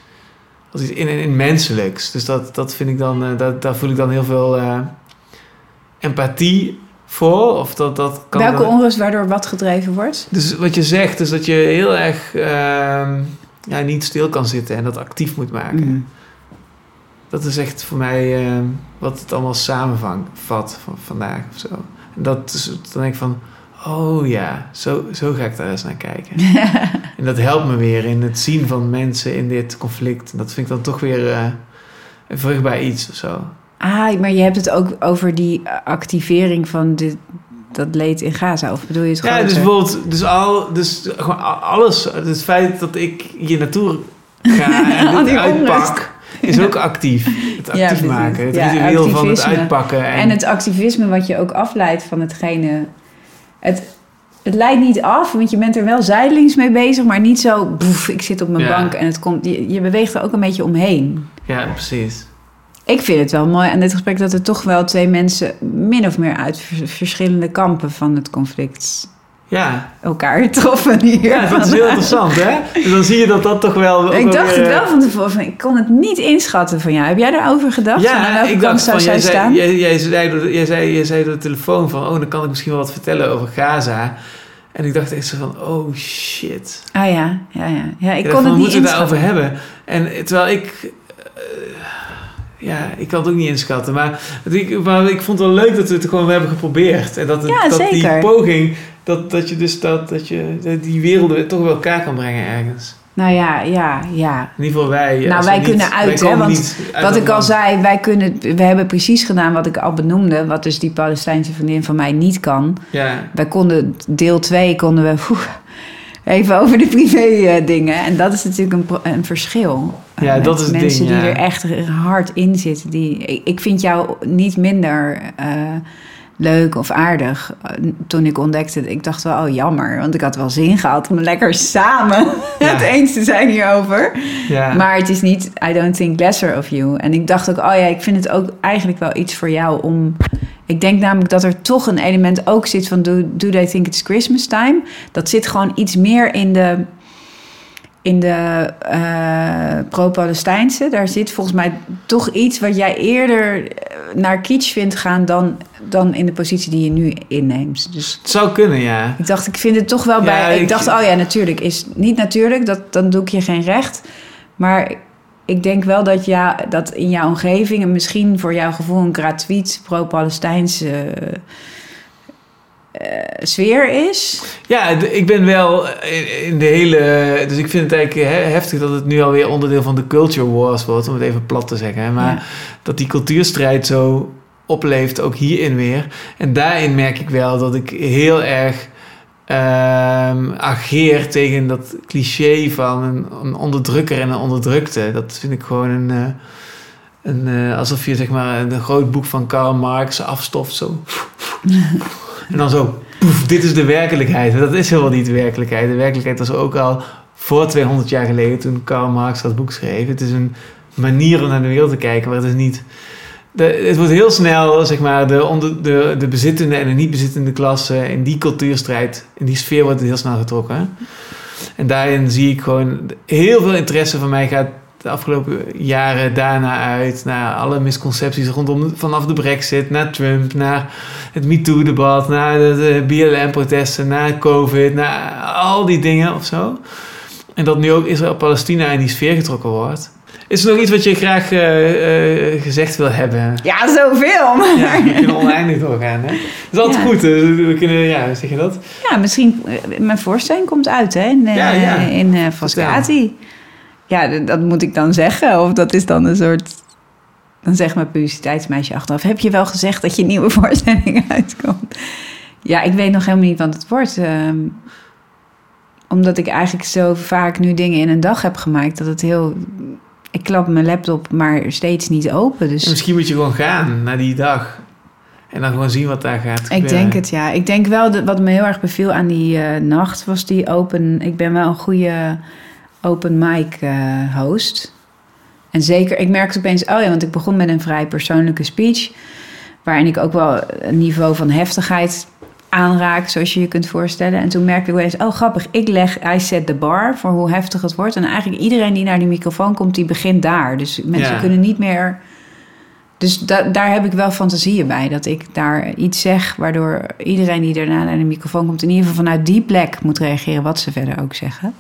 als iets in, in, in menselijks. Dus dat, dat vind ik dan, eh, dat, daar voel ik dan heel veel eh, empathie voor. Of dat, dat kan Welke dan- onrust waardoor wat gedreven wordt? Dus wat je zegt, is dat je heel erg ehm, ja, niet stil kan zitten en dat actief moet maken. Mhm. Dat is echt voor mij ehm, wat het allemaal samenvat van vandaag of zo. En dat is, dan denk ik van, oh ja, zo, zo ga ik daar eens naar kijken. [laughs] en dat helpt me weer in het zien van mensen in dit conflict. En dat vind ik dan toch weer eh, een vruchtbaar iets of zo. Ah, maar je hebt het ook over die activering van dit, dat leed in Gaza. Of bedoel je het Ja, groter? dus bijvoorbeeld, dus, al, dus gewoon alles, het feit dat ik hier naartoe ga [laughs] en dit die uitpak, is ook actief. Het Ja, actief maken, het Ja, ritueel van het uitpakken. En, En het activisme wat je ook afleidt van hetgene... Het, het leidt niet af, want je bent er wel zijdelings mee bezig... maar niet zo, boef, ik zit op mijn Ja. bank en het komt... Je, je beweegt er ook een beetje omheen. Ja, precies. Ik vind het wel mooi aan dit gesprek dat er toch wel twee mensen min of meer uit vers- verschillende kampen van het conflict Ja, elkaar troffen hier. ja dat is heel interessant, hè? Dus dan zie je dat dat toch wel... ik dacht weer, het eh, wel van tevoren. Van, ik kon het niet inschatten van jou. Heb jij daarover gedacht? Van aan Ja, welke ik kant dacht zou van, zij staan? jij, jij, zei, door de- jij, zei, jij zei door de telefoon van, oh, dan kan ik misschien wel wat vertellen over Gaza. En ik dacht echt zo van, oh shit. Ah ja, ja, ja. ja ik Ja, kon van, het niet moeten we het inschatten. daarover hebben? En terwijl ik... eh, ja, ik kan het ook niet inschatten. Maar, maar ik vond het wel leuk dat we het gewoon hebben geprobeerd. En dat, het, Ja, dat die poging, dat, dat je dus dat, dat je dat die werelden toch bij elkaar kan brengen ergens. Nou ja, ja, ja. In ieder geval wij. Nou, als wij kunnen uit, wij hè, want uit Wat ik al zei, wij kunnen, we hebben precies gedaan wat ik al benoemde. Wat dus die Palestijnse vriendin van mij niet kan. Ja, Wij konden, deel 2 konden we [laughs] even over de privé eh, dingen. En dat is natuurlijk een, een verschil. Eh, Ja, met dat is het Mensen ding, die ja. er echt hard in zitten. Die, ik, ik vind jou niet minder eh, leuk of aardig. toen ik ontdekte, ik dacht wel, oh jammer. Want ik had wel zin gehad om lekker samen [laughs] Ja. het eens te zijn hierover. ja. Maar het is niet, I don't think lesser of you. En ik dacht ook, oh ja, ik vind het ook eigenlijk wel iets voor jou om... Ik denk namelijk dat er toch een element ook zit van... Do, do they think it's Christmas time? Dat zit gewoon iets meer in de, in de eh, pro-Palestijnse. Daar zit volgens mij toch iets wat jij eerder naar kitsch vindt gaan... dan, dan in de positie die je nu inneemt. Dus het zou kunnen, ja. ik dacht, ik vind het toch wel Ja, bij. Ik, ik- dacht, oh ja, natuurlijk is niet natuurlijk. Dat, dan doe ik je geen recht. Maar ik denk wel dat, ja, dat in jouw omgeving en misschien voor jouw gevoel een gratuit pro-Palestijnse eh, sfeer is. Ja, ik ben wel in, de hele... Dus ik vind het eigenlijk he- heftig dat het nu alweer onderdeel van de culture wars wordt, om het even plat te zeggen. hè. Maar Ja. dat die cultuurstrijd zo opleeft, ook hierin weer. En daarin merk ik wel dat ik heel erg ehm, ageer tegen dat cliché van een, een onderdrukker en een onderdrukte. Dat vind ik gewoon een... eh, een eh, alsof je zeg maar een groot boek van Karl Marx afstoft zo. [laughs] en dan zo, poef, dit is de werkelijkheid. Dat is helemaal niet de werkelijkheid. De werkelijkheid was ook al voor 200 jaar geleden toen Karl Marx dat boek schreef. Het is een manier om naar de wereld te kijken, maar het is niet... Het wordt heel snel, zeg maar, de, onder, de, de bezittende en de niet bezittende klasse in die cultuurstrijd, in die sfeer wordt het heel snel getrokken. En daarin zie ik gewoon heel veel interesse van mij gaat de afgelopen jaren daarna uit. Naar alle misconcepties rondom vanaf de brexit, naar Trump, naar het MeToo-debat, naar de, BLM-protesten, naar COVID, naar al die dingen of zo. En dat nu ook Israël-Palestina in die sfeer getrokken wordt. Is er nog iets wat je graag eh, eh, gezegd wil hebben? Ja, zoveel. Maar Ja, we kunnen oneindig doorgaan. Hè? Dat is altijd Ja. goed. We kunnen, ja, zeg je dat? Ja, misschien. eh, Mijn voorstelling komt uit, hè? In, Ja, ja. in Frascati. Ja, dat moet ik dan zeggen. Of dat is dan een soort. Dan zegt mijn publiciteitsmeisje achteraf: Heb je wel gezegd dat je nieuwe [laughs] voorstelling uitkomt? Ja, ik weet nog helemaal niet wat het wordt. ehm, omdat ik eigenlijk zo vaak nu dingen in een dag heb gemaakt dat het heel. Ik klap mijn laptop maar steeds niet open. Dus En misschien moet je gewoon gaan naar die dag. En dan gewoon zien wat daar gaat gebeuren. Ik denk het, ja. Ik denk wel, dat wat me heel erg beviel aan die eh, nacht was die open... Ik ben wel een goede open mic eh, host. En zeker, ik merkte opeens... Oh ja, want ik begon met een vrij persoonlijke speech... waarin ik ook wel een niveau van heftigheid aanraak... zoals je je kunt voorstellen. En toen merkte ik opeens... Oh, grappig, ik leg... I set the bar voor hoe heftig het wordt. En eigenlijk iedereen die naar die microfoon komt... die begint daar. Dus mensen Ja. kunnen niet meer... Dus da- daar heb ik wel fantasieën bij. Dat ik daar iets zeg waardoor iedereen die daarna naar de microfoon komt... in ieder geval vanuit die plek moet reageren wat ze verder ook zeggen.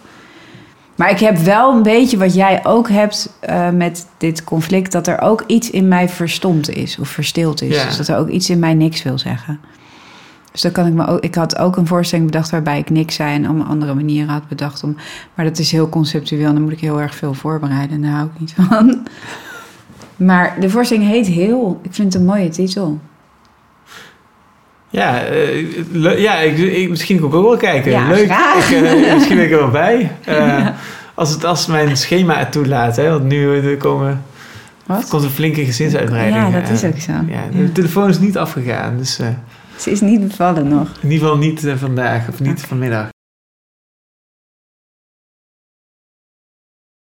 Maar ik heb wel een beetje wat jij ook hebt eh, met dit conflict... dat er ook iets in mij verstomd is of verstild is. Ja. Dus dat er ook iets in mij niks wil zeggen. Dus dan kan ik me ook... Ik had ook een voorstelling bedacht waarbij ik niks zei... en allemaal andere manieren had bedacht om... Maar dat is heel conceptueel en dan moet ik heel erg veel voorbereiden. En daar hou ik niet van. [laughs] Maar de voorstelling heet Heel. Ik vind het een mooie titel. Ja, eh, ja ik, ik, misschien kom ik ook wel kijken. Ja, Leuk. graag. Ik, eh, [laughs] misschien ben ik er wel bij. [laughs] Eh, als, het, als mijn schema het toelaat. Hè, want nu er komen, Wat? komt een flinke gezinsuitbreiding. Ja, dat is ook zo. Ja, de telefoon is niet afgegaan. Dus Ze is niet bevallen nog. in ieder geval niet vandaag of niet vanmiddag.